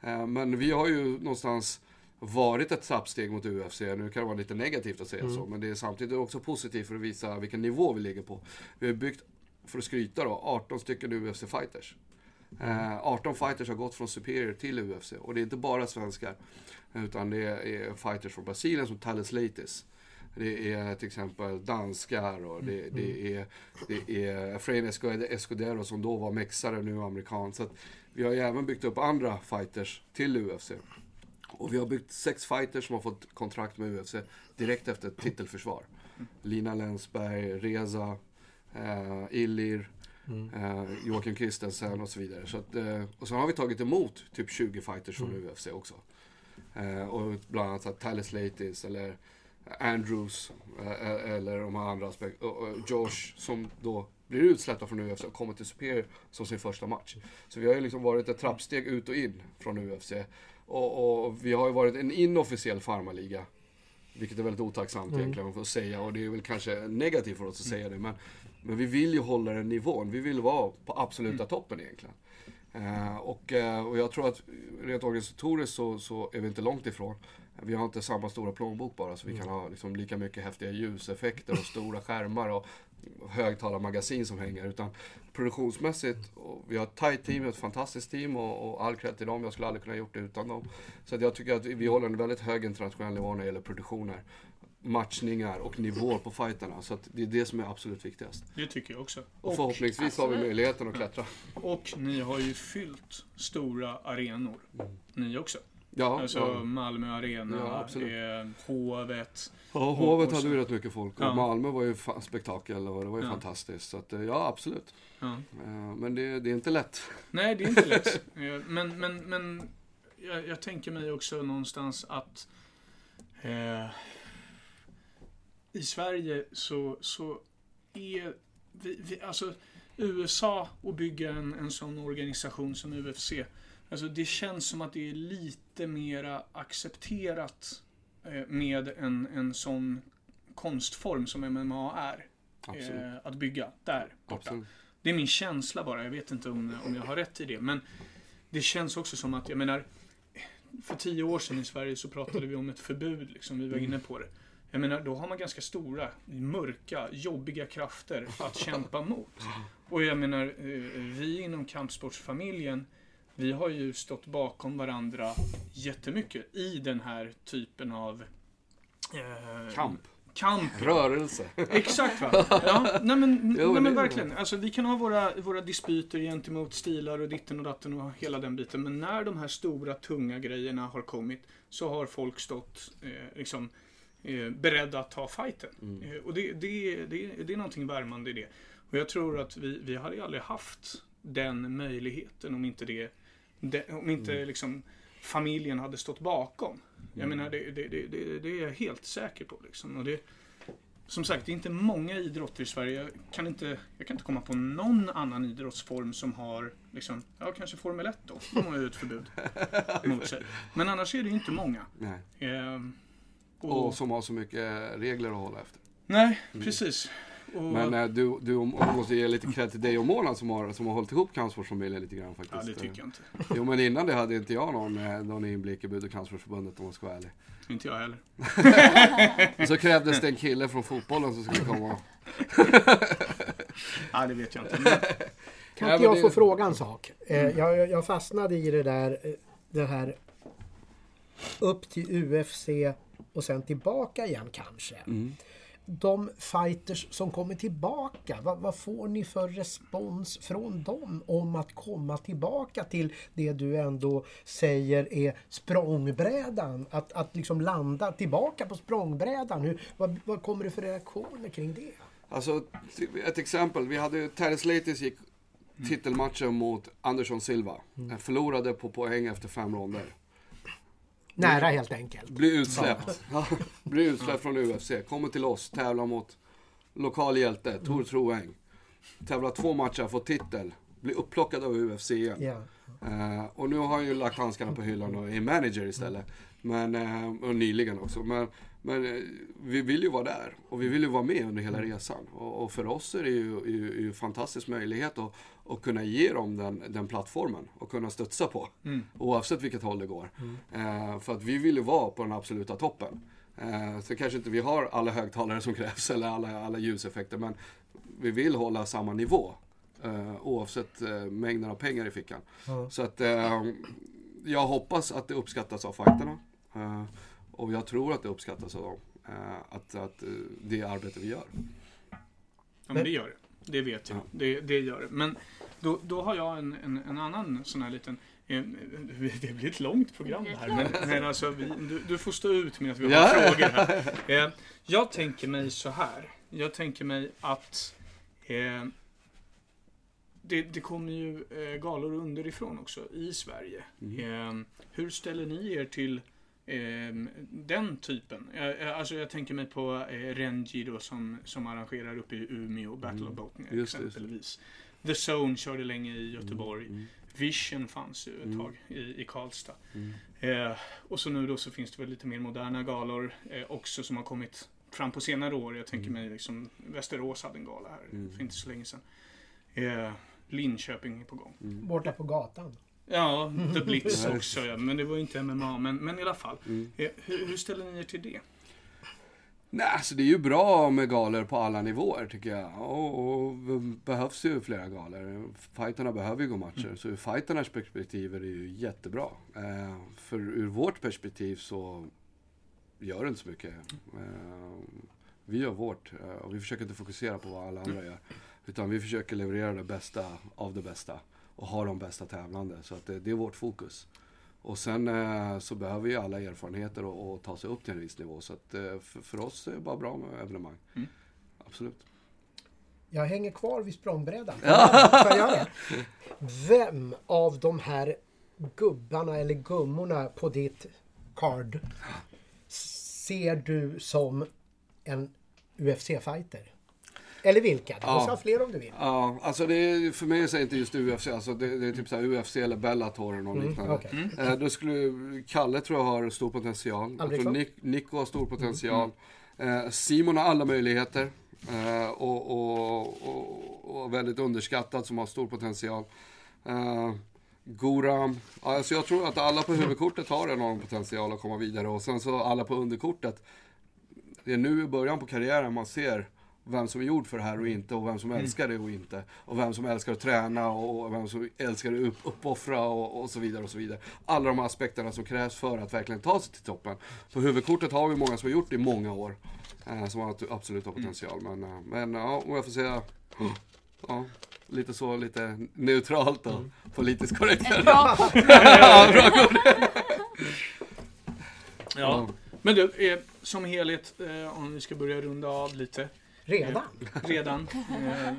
Ehm, men vi har ju någonstans varit ett trappsteg mot UFC. Nu kan det vara lite negativt att säga så, men det är samtidigt också positivt för att visa vilken nivå vi ligger på. Vi har byggt, för att skryta då, 18 stycken UFC-fighters. Eh, 18 fighters har gått från Superior till UFC och det är inte bara svenskar. Utan det är fighters från Brasilien som Thales Leites. Det är till exempel danskar och det, det är, det är Efrain Escudero- som då var mexare, nu amerikan. Så vi har ju även byggt upp andra fighters till UFC. Och vi har byggt sex fighters som har fått kontrakt med UFC direkt efter ett titelförsvar. Lina Länsberg, Reza, eh, Illir, eh, Joakim Kristensen och så vidare. Så att, eh, och sen har vi tagit emot typ 20 fighters från UFC också. Eh, och bland annat så Tyler Slatis eller Andrews eh, eller de här andra aspekt- och, och Josh som då blir utsläppta från UFC och kommer till Superior som sin första match. Så vi har ju liksom varit ett trappsteg ut och in från UFC. Och, och vi har ju varit en inofficiell farmaliga. Vilket är väldigt otacksamt egentligen för att säga och det är väl kanske negativt för oss att säga det men, men vi vill ju hålla den nivån. Vi vill vara på absoluta toppen egentligen. Eh, och, eh, och jag tror att rent organisatoriskt så, så är vi inte långt ifrån. Vi har inte samma stora plånbok bara så vi kan ha liksom lika mycket häftiga ljuseffekter och stora skärmar och högtalarmagasin som hänger. Utan produktionsmässigt, och vi har ett tight team, ett fantastiskt team och, och all cred till dem. Jag skulle aldrig kunna gjort det utan dem. Så att jag tycker att vi håller en väldigt hög internationell nivå när det gäller produktioner. Matchningar och nivåer på fighterna. Så att det är det som är absolut viktigast. Det tycker jag också. Och förhoppningsvis har vi möjligheten att klättra. Och ni har ju fyllt stora arenor. Ni också. Ja, Alltså ja. Malmö Arena, Ja, absolut. eh, Hovet. Ja, Hovet och hade vi rätt mycket folk och Ja. Malmö var ju spektakel och det var ju Ja. fantastiskt. Så att, eh, ja, absolut. Ja. Eh, Men det, det är inte lätt. Nej, det är inte lätt. Eh, men men, men jag, jag tänker mig också någonstans att eh, i Sverige så, så är vi, vi, alltså USA och bygga en, en sån organisation som UFC. Alltså det känns som att det är lite mera accepterat eh, med en, en sån konstform som MMA är. Eh, att bygga där borta. absolut. Det är min känsla bara. Jag vet inte om, om jag har rätt i det. Men det känns också som att, jag menar, för tio år sedan i Sverige så pratade vi om ett förbud. Liksom, vi var inne på det. Jag menar, då har man ganska stora, mörka, jobbiga krafter att kämpa mot. Och jag menar, eh, vi inom kampsportsfamiljen, vi har ju stått bakom varandra jättemycket i den här typen av eh, Kamp. kamp Rörelse. Exakt va? Ja, nej men, Jo, nej, men verkligen. Alltså, vi kan ha våra, våra dispyter gentemot stilar och ditten och datten och hela den biten. Men när de här stora tunga grejerna har kommit så har folk stått eh, liksom, eh, beredda att ta fighten. Mm. Eh, och det, det, det, det är någonting värmande i det. Och jag tror att vi, vi hade aldrig haft den möjligheten om inte det, det om inte Mm. liksom familjen hade stått bakom. Jag menar, det, det, det, är jag helt säker på. Liksom. Och det, som sagt, det är inte många idrotter i Sverige. Jag kan inte, jag kan inte komma på någon annan idrottsform som har, liksom, ja kanske Formel 1 då. De har ju ett förbud mot sig. Men annars är det inte många. Nej. Ehm, och, Och som har så mycket regler att hålla efter. nej, precis. Och, Men eh, du, du måste ge lite cred till dig och Mona som har, som har hållit ihop kampsportsfamiljen lite grann faktiskt. ja, det tycker jag inte. Jo men innan det hade inte jag någon, eh, någon inblick i Bud och kampsportsförbundet om man ska vara ärlig. Inte jag heller. Och så krävdes det en kille från fotbollen som skulle komma. Ja, det vet jag inte. Men, Kan inte jag det- få fråga en sak? Eh, jag, jag fastnade i det där, det här upp till UFC och sen tillbaka igen kanske. De fighters som kommer tillbaka, vad, vad får ni för respons från dem om att komma tillbaka till det du ändå säger är språngbrädan? Att, att liksom landa tillbaka på språngbrädan. Hur, vad, vad kommer det för reaktioner kring det? Alltså ett exempel, vi hade Terry Slatis gick titelmatchen mot Andersson Silva. Eh, Förlorade på poäng efter fem ronder. Nära helt enkelt. Blir utsläppt. Ja, blir utsläppt från UFC. Kommer till oss, tävlar mot lokal hjälte, Tor Troeng. Tävlar två matcher, får titel. Blir upplockad av UFC igen. Ja. Eh, och nu har han ju lagt handskarna på hyllan och är manager istället. Men, eh, och nyligen också. Men, men eh, vi vill ju vara där och vi vill ju vara med under hela resan. Och, och för oss är det ju, ju, ju en fantastisk möjlighet att, att kunna ge dem den, den plattformen och kunna studsa på. Oavsett vilket håll det går. Eh, för att vi vill ju vara på den absoluta toppen. Eh, så kanske inte vi har alla högtalare som krävs eller alla, alla ljuseffekter. Men vi vill hålla samma nivå. Eh, oavsett eh, mängden av pengar i fickan. Så att jag hoppas att det uppskattas av fighterna. Eh, och jag tror att det uppskattas av dem. Eh, att, att eh, det arbete vi gör. Ja, men det gör det. Det vet jag. Ja. Det, det gör det. Men då, då har jag en, en, en annan sån här liten... Det blir ett långt program det här. Men, men alltså, vi, du, du får stå ut med att vi har Ja. frågor här. Eh, Jag tänker mig så här. Jag tänker mig att Eh, det, det kommer ju eh, galor underifrån också i Sverige. Eh, hur ställer ni er till den typen? Alltså jag tänker mig på eh, Renji då som, som arrangerar uppe i Umeå, Battle of det, just det. exempelvis. The Zone körde länge i Göteborg. Mm. Vision fanns ju ett tag i, i Karlstad. Eh, och så nu då så finns det väl lite mer moderna galor eh, också som har kommit fram på senare år. Jag tänker mig liksom Västerås hade en gala här för inte så länge sedan. Eh, Linköping är på gång. Borta på gatan. Ja, The Blitz Mm. också ja, men det var ju inte MMA. Men, men i alla fall. Mm. Eh, hur, hur ställer ni er till det? Nej, alltså det är ju bra med galor på alla nivåer tycker jag. Och, och behövs ju flera galor. Fighterna behöver ju gå matcher. Så ur fighternas perspektiv är det ju jättebra. Eh, för ur vårt perspektiv så gör det inte så mycket. Eh, vi gör vårt eh, och vi försöker inte fokusera på vad alla andra gör. Utan vi försöker leverera det bästa av det bästa. Och ha de bästa tävlande. Så att det, det är vårt fokus. Och sen eh, så behöver ju alla erfarenheter och, och ta sig upp till en viss nivå. Så att eh, för, för oss är det bara bra med evenemang. Mm. Absolut. Jag hänger kvar vid språngbrädan. Det? Vem av de här gubbarna eller gummorna på ditt card ser du som en UFC-fighter? Eller vilka? Du Ja. måste ha fler om du vill. Ja, alltså det är, för mig så är det inte just UFC. Alltså det, det är typ så här UFC eller Bellator eller något liknande. okej. Eh, då skulle Kalle tror jag har stor potential. Jag tror. Nick, Nico har stor potential. Eh, Simon har alla möjligheter. Eh, och, och, och, och väldigt underskattad som har stor potential. Eh, Goram, alltså jag tror att alla på huvudkortet har enorm potential att komma vidare och sen så alla på underkortet. Det är nu i början på karriären man ser vem som är gjord för det här och inte och vem som älskar det och inte. Och vem som älskar att träna och vem som älskar att upp, uppoffra och, och så vidare och så vidare. Alla de aspekterna som krävs för att verkligen ta sig till toppen. På huvudkortet har vi många som har gjort det i många år. Eh, som har absolut har potential. Men, eh, men ja, om jag får säga Ja, lite så, lite neutralt och politiskt korrekt. Bra ja, bra kort. Ja. Men du, eh, som helhet, eh, om vi ska börja runda av lite. Redan? redan. Eh,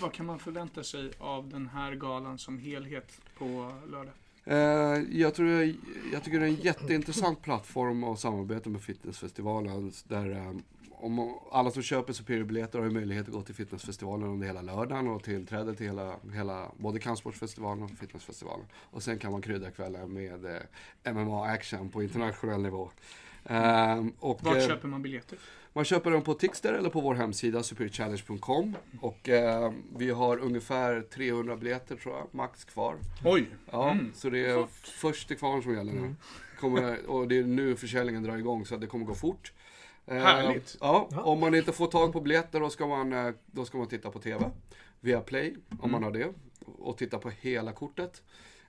vad kan man förvänta sig av den här galan som helhet på lördag? Eh, jag, tror jag, jag tycker det är en jätteintressant plattform att samarbeta med Fitnessfestivalen. Där eh, om alla som köper Superior-biljetter har ju möjlighet att gå till Fitnessfestivalen under hela lördagen och tillträde till hela, hela både kampsportsfestivalen och Fitnessfestivalen. Och sen kan man krydda kvällen med eh, MMA-action på internationell nivå. Eh, och, Vart eh, köper man biljetter? Man köper dem på Tixter eller på vår hemsida superiorchallenge.com. Och eh, vi har ungefär 300 biljetter tror jag, max kvar. Oj! Ja, Mm. så det är först till kvarn som gäller nu. Kommer, och det är nu försäljningen drar igång så det kommer gå fort. Eh, Härligt. Ja, om man inte får tag på biljetter då ska man, eh, då ska man titta på TV. Via Play, om man har det. Och titta på hela kortet.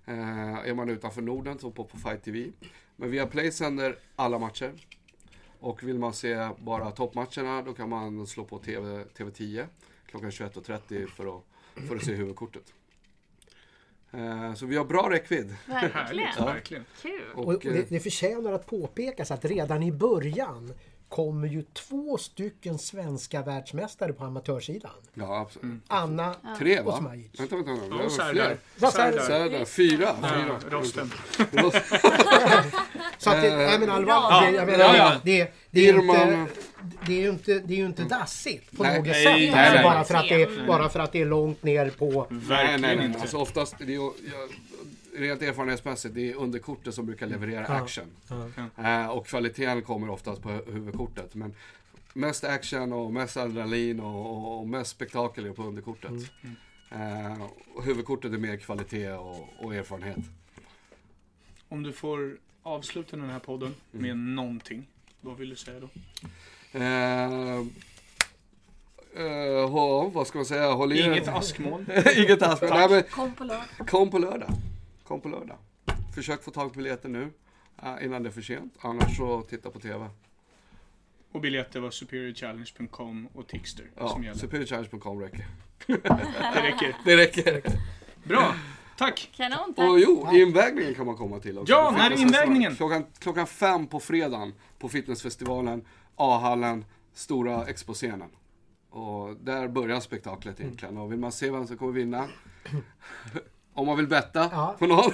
Eh, är man utanför Norden så på, på Fight TV. Men via Play sänder alla matcher. Och vill man se bara toppmatcherna då kan man slå på TV, TV10 klockan 21.30 för att, för att se huvudkortet. Eh, så vi har bra räckvidd. Verkligen. Härligt, verkligen. Kul. Och, Och, och eh, det, det förtjänar att påpekas att redan i början kommer ju två stycken svenska världsmästare på amatörsidan. ja, absolut. Anna Tre och? Smajic. Vänta, vänta, vänta. Det Och var Serdar. fler. Ja, Serdar. Fyra. Ja, fyra. Rosten. Så att, det- Eh, nej men allvar, ja. det, jag menar, Ja, ja. Det, det, är Irman. inte, det är ju inte, det är ju inte dassigt på Nej, något nej, sätt. nej, alltså, nej. bara, för att det är, bara för att det är långt ner på... Nej, Verkligen nej, nej. inte. Alltså oftast, det är, jag, rent erfarenhetsmässigt, det är underkortet som brukar leverera Ja. action. Eh, och kvaliteten kommer oftast på hu- huvudkortet. Men mest action och mest adrenalin och, och, och mest spektakel är på underkortet. Eh, och huvudkortet är mer kvalitet och, och erfarenhet. Om du får avsluta den här podden med någonting, vad vill du säga då? Eh, eh, ja, vad ska man säga? Håll i Inget askmoln. Inget ask. Nej, men Kom på lördag. Kom på lördag. Kom på lördag. Försök få tag på biljetter nu. eh, innan det är för sent. Annars så titta på TV. Och biljetter var superiorchallenge.com och Tixter Ja, som gäller. superiorchallenge.com räcker. Det räcker. Det räcker. Bra! Tack! Kanon, tack. Och jo, invägningen kan man komma till också. Ja, när är invägningen? Klockan, klockan fem på fredagen på Fitnessfestivalen, A-hallen, stora exposcenen. Och där börjar spektaklet egentligen. Och vill man se vem som kommer vinna, om man vill betta Ja. på någon,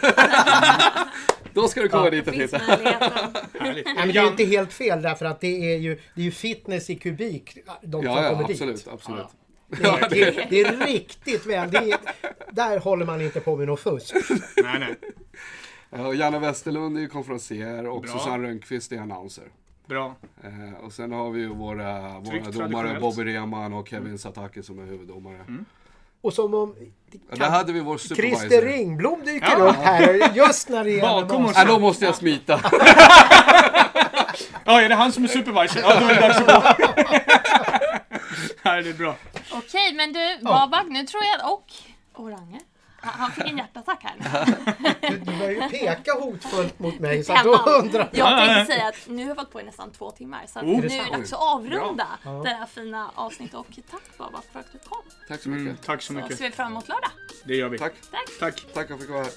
då ska du komma Ja. dit och titta. Nej, men det är ju inte helt fel därför att det är ju, det är ju fitness i kubik de som Ja, ja, kommer absolut, dit. absolut. Det är, det, är, det är riktigt väl. Det är, där håller man inte på med något fusk. Nej, nej. Ja, och Janne Westerlund är ju konferencier och Bra. Susanne Rönnqvist är announcer. Bra. Eh, och sen har vi ju våra, våra domare. Mm. Bobby Rehman och Kevin Sataki som är huvuddomare. Och som om Ja, där hade vi vår supervisor. Christer Ringblom dyker Ja. upp här just när det gäller Bakom oss. Ja, då måste jag smita. Ja, är det han som är supervisor? Ja, då är det dags att gå. Nej, det är bra. Okej, men du Babak, nu tror jag och Orange. Han fick en hjärtattack här. Du, du börjar ju peka hotfullt mot mig så att då undrar Jag tänkte säga att nu har vi hållit på i nästan två timmar så att Oh. nu är det dags att avrunda Ja. det här fina avsnittet och tack Babak för att du kom. Tack så mycket. Mm, tack så Så mycket. ser vi fram emot lördag. Det gör vi. Tack. Tack! Tack. Tack för att jag fick vara här.